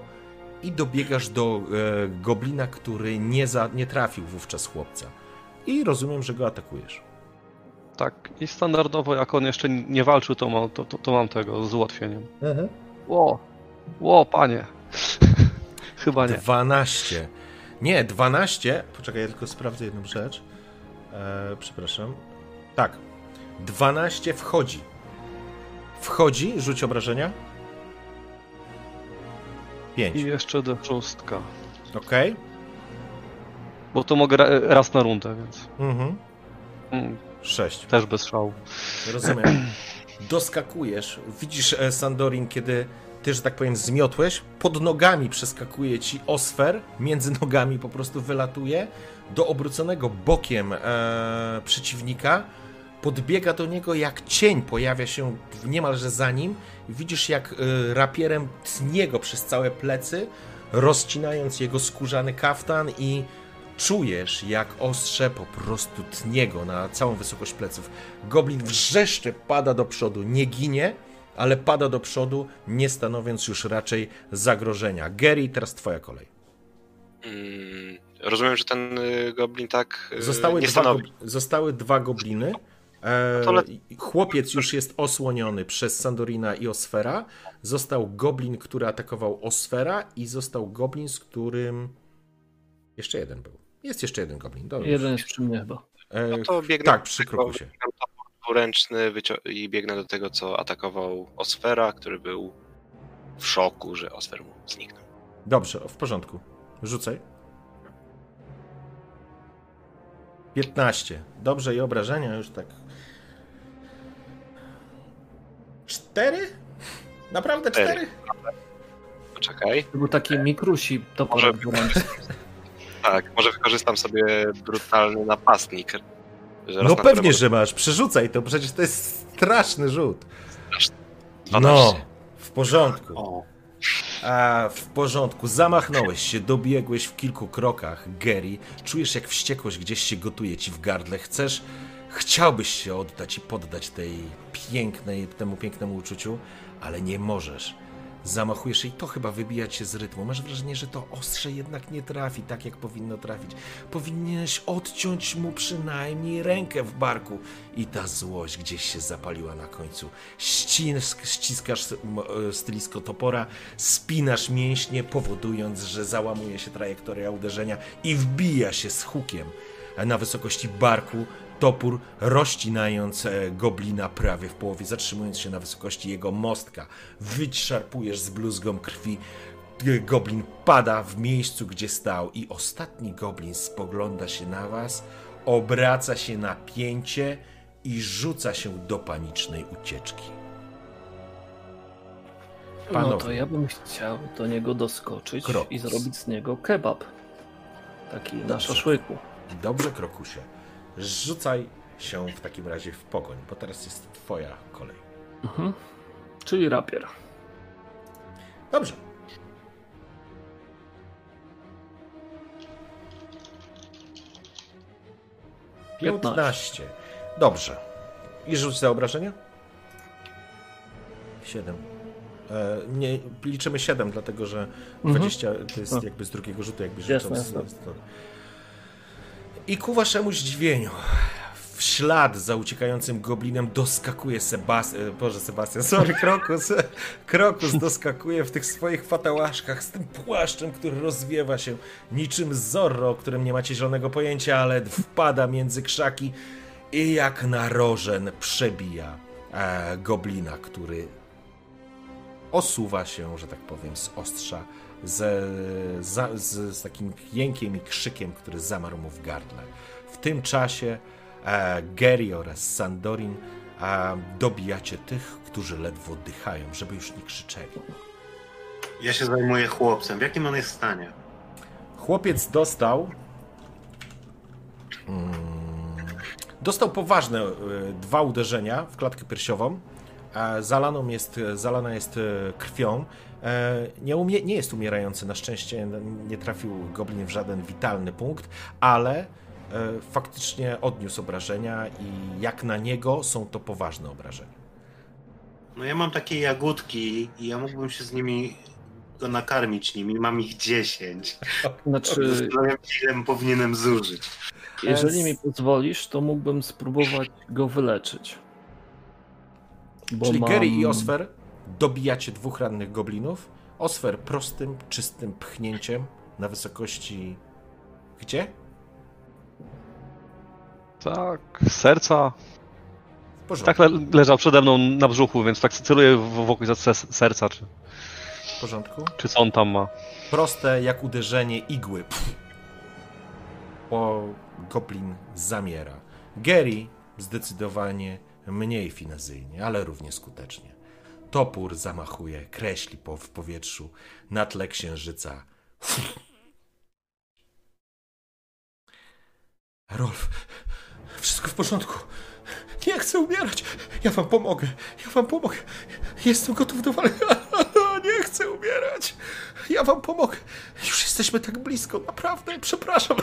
Speaker 1: i dobiegasz do e, goblina, który nie, za, nie trafił wówczas chłopca. I rozumiem, że go atakujesz.
Speaker 5: Tak, i standardowo, jak on jeszcze nie walczył, to mam, to, to, to mam tego z ułatwieniem. Ło, ło, panie. Chyba nie.
Speaker 1: 12. Nie, 12. Poczekaj, ja tylko sprawdzę jedną rzecz. E, przepraszam. Tak. 12 wchodzi. Wchodzi, rzuć obrażenia. 5.
Speaker 5: I jeszcze do szóstka.
Speaker 1: Ok.
Speaker 5: Bo to mogę ra- raz na rundę, więc
Speaker 1: Mhm.
Speaker 5: mm,
Speaker 1: 6.
Speaker 5: też bez szału.
Speaker 1: Rozumiem. Doskakujesz. Widzisz, e, Sandorin, kiedy ty, że tak powiem, zmiotłeś, pod nogami przeskakuje ci osfer, między nogami po prostu wylatuje do obróconego bokiem e, przeciwnika. Podbiega do niego jak cień, pojawia się niemalże za nim. I widzisz, jak e, rapierem tnie go przez całe plecy, rozcinając jego skórzany kaftan i czujesz, jak ostrze po prostu tnie go na całą wysokość pleców. Goblin wrzeszczy, pada do przodu, nie ginie, ale pada do przodu, nie stanowiąc już raczej zagrożenia. Gary, teraz twoja kolej.
Speaker 4: Mm, rozumiem, że ten y, goblin tak y,
Speaker 1: Zostały,
Speaker 4: nie
Speaker 1: dwa,
Speaker 4: stanowi.
Speaker 1: zostały dwa gobliny. E,
Speaker 4: le-
Speaker 1: chłopiec już jest osłoniony przez Sandorina i Osfera. Został goblin, który atakował Osfera i został goblin, z którym... Jeszcze jeden był. Jest jeszcze jeden goblin. Dobrze.
Speaker 3: Jeden jest przy mnie chyba.
Speaker 1: E,
Speaker 4: No to biegnę
Speaker 1: tak,
Speaker 4: do
Speaker 1: przy
Speaker 4: tego,
Speaker 1: krokusie.
Speaker 4: wycio- i biegnę do tego, co atakował Osfera, który był w szoku, że Osfer mu zniknął.
Speaker 1: Dobrze, w porządku. Rzucaj. 15. Dobrze i obrażenia już tak. 4? Naprawdę
Speaker 4: Cztery.
Speaker 1: 4?
Speaker 4: Poczekaj.
Speaker 3: To był taki mikrusi topor
Speaker 4: Może-. Tak, może wykorzystam sobie brutalny napastnik. Że
Speaker 1: No pewnie, że masz. Przerzucaj to, przecież to jest straszny rzut. No,
Speaker 4: 12.
Speaker 1: w porządku.
Speaker 2: O,
Speaker 1: A, w porządku. Zamachnąłeś się, dobiegłeś w kilku krokach, Gary. Czujesz, jak wściekłość gdzieś się gotuje ci w gardle. Chcesz, chciałbyś się oddać i poddać tej pięknej, temu pięknemu uczuciu, ale nie możesz. Zamachujesz i to chyba wybija cię z rytmu. Masz wrażenie, że to ostrze jednak nie trafi tak, jak powinno trafić. Powinieneś odciąć mu przynajmniej rękę w barku. I ta złość gdzieś się zapaliła na końcu. Ścisk, ściskasz e, stylisko topora, spinasz mięśnie, powodując, że załamuje się trajektoria uderzenia i wbija się z hukiem na wysokości barku. Topór rozcinając e, goblina prawie w połowie, zatrzymując się na wysokości jego mostka. Wyszarpujesz z bluzgą krwi. Goblin pada w miejscu, gdzie stał, i ostatni goblin spogląda się na was, obraca się na pięcie i rzuca się do panicznej ucieczki.
Speaker 3: No
Speaker 1: Panowie.
Speaker 3: to ja bym chciał do niego doskoczyć
Speaker 1: Krokus.
Speaker 3: i zrobić z niego kebab. Taki na
Speaker 1: Dobrze.
Speaker 3: szaszłyku.
Speaker 1: Dobrze, Krokusie. Rzucaj się w takim razie w pogoń, bo teraz jest twoja kolej.
Speaker 3: Mhm. Czyli rapier.
Speaker 1: Dobrze. Piętnaście. Dobrze. I rzuć za obrażenia? Siedem. E, nie, liczymy 7, dlatego że 20 to jest
Speaker 3: No.
Speaker 1: jakby z drugiego rzutu, jakby
Speaker 3: Jasne, jasne.
Speaker 1: I ku waszemu zdziwieniu, w ślad za uciekającym goblinem doskakuje Sebastian, Boże Sebastian, sorry, Krokus. Krokus doskakuje w tych swoich fatałaszkach z tym płaszczem, który rozwiewa się niczym Zorro, o którym nie macie zielonego pojęcia, ale wpada między krzaki i jak narożen przebija e, goblina, który osuwa się, że tak powiem, z ostrza, z, z, z takim jękiem i krzykiem, który zamarł mu w gardle. W tym czasie e, Gary oraz Sandorin e, dobijacie tych, którzy ledwo oddychają, żeby już nie krzyczeli.
Speaker 2: ja się zajmuję chłopcem. W jakim on jest stanie?
Speaker 1: Chłopiec dostał. Mm, dostał poważne e, dwa uderzenia w klatkę piersiową. E, Zalaną jest, zalana jest e, krwią. E, Nie, umie, nie jest umierający, na szczęście nie trafił goblin w żaden witalny punkt, ale e, faktycznie odniósł obrażenia i jak na niego są to poważne obrażenia.
Speaker 2: No ja mam takie jagódki i ja mógłbym się z nimi go nakarmić nimi. Mam ich 10.
Speaker 3: Znaczy,
Speaker 2: Zastanawiam się, ile powinienem zużyć.
Speaker 3: jeżeli mi pozwolisz, to mógłbym spróbować go wyleczyć. Bo
Speaker 1: Czyli
Speaker 3: mam...
Speaker 1: Gary i Osfer dobijacie dwóch rannych goblinów. Osfer prostym, czystym pchnięciem na wysokości. Gdzie?
Speaker 5: Tak, serca. Tak le leżał przede mną na brzuchu, więc tak celuję w- w okolic se- serca, czy,
Speaker 1: W porządku.
Speaker 5: czy co on tam ma.
Speaker 1: Proste jak uderzenie igły. Pff. O, goblin zamiera. Gary zdecydowanie mniej finezyjnie, ale równie skutecznie. Topór zamachuje, kreśli po, w powietrzu na tle księżyca. Rolf, wszystko w porządku. Nie chcę umierać. Ja wam pomogę. Ja wam pomogę. Jestem gotów do walki. Nie chcę umierać. Ja wam pomogę. Już jesteśmy tak blisko. Naprawdę, przepraszam.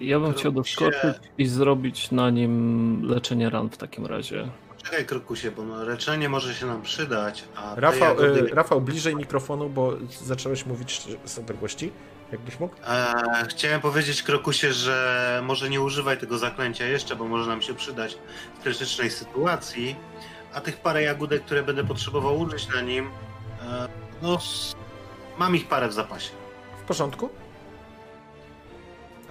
Speaker 3: Ja bym chciał doskoczyć i zrobić na nim leczenie ran w takim razie.
Speaker 2: Czekaj, Krokusie, bo no, leczenie może się nam przydać, a te
Speaker 1: Rafał,
Speaker 2: jagody...
Speaker 1: e, Rafał, bliżej mikrofonu, bo zacząłeś mówić z odległości. Jakbyś mógł?
Speaker 2: E, chciałem powiedzieć Krokusie, że może nie używaj tego zaklęcia jeszcze, bo może nam się przydać w krytycznej sytuacji. A tych parę jagódek, które będę potrzebował użyć na nim, e, no mam ich parę w zapasie.
Speaker 1: W porządku?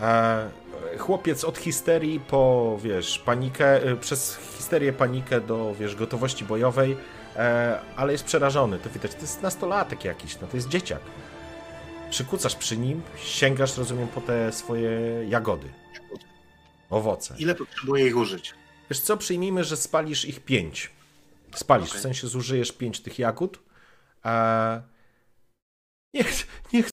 Speaker 1: E, chłopiec od histerii po, wiesz, panikę, e, przez histerię, panikę do, wiesz, gotowości bojowej, e, ale jest przerażony, to widać, to jest nastolatek jakiś, no to jest dzieciak. Przykucasz przy nim, sięgasz, rozumiem, po te swoje jagody, owoce.
Speaker 2: Ile potrzebuję ich użyć?
Speaker 1: Wiesz co, przyjmijmy, że spalisz ich pięć. Spalisz,
Speaker 2: Okej.
Speaker 1: w sensie zużyjesz pięć tych jagód. Niech, niech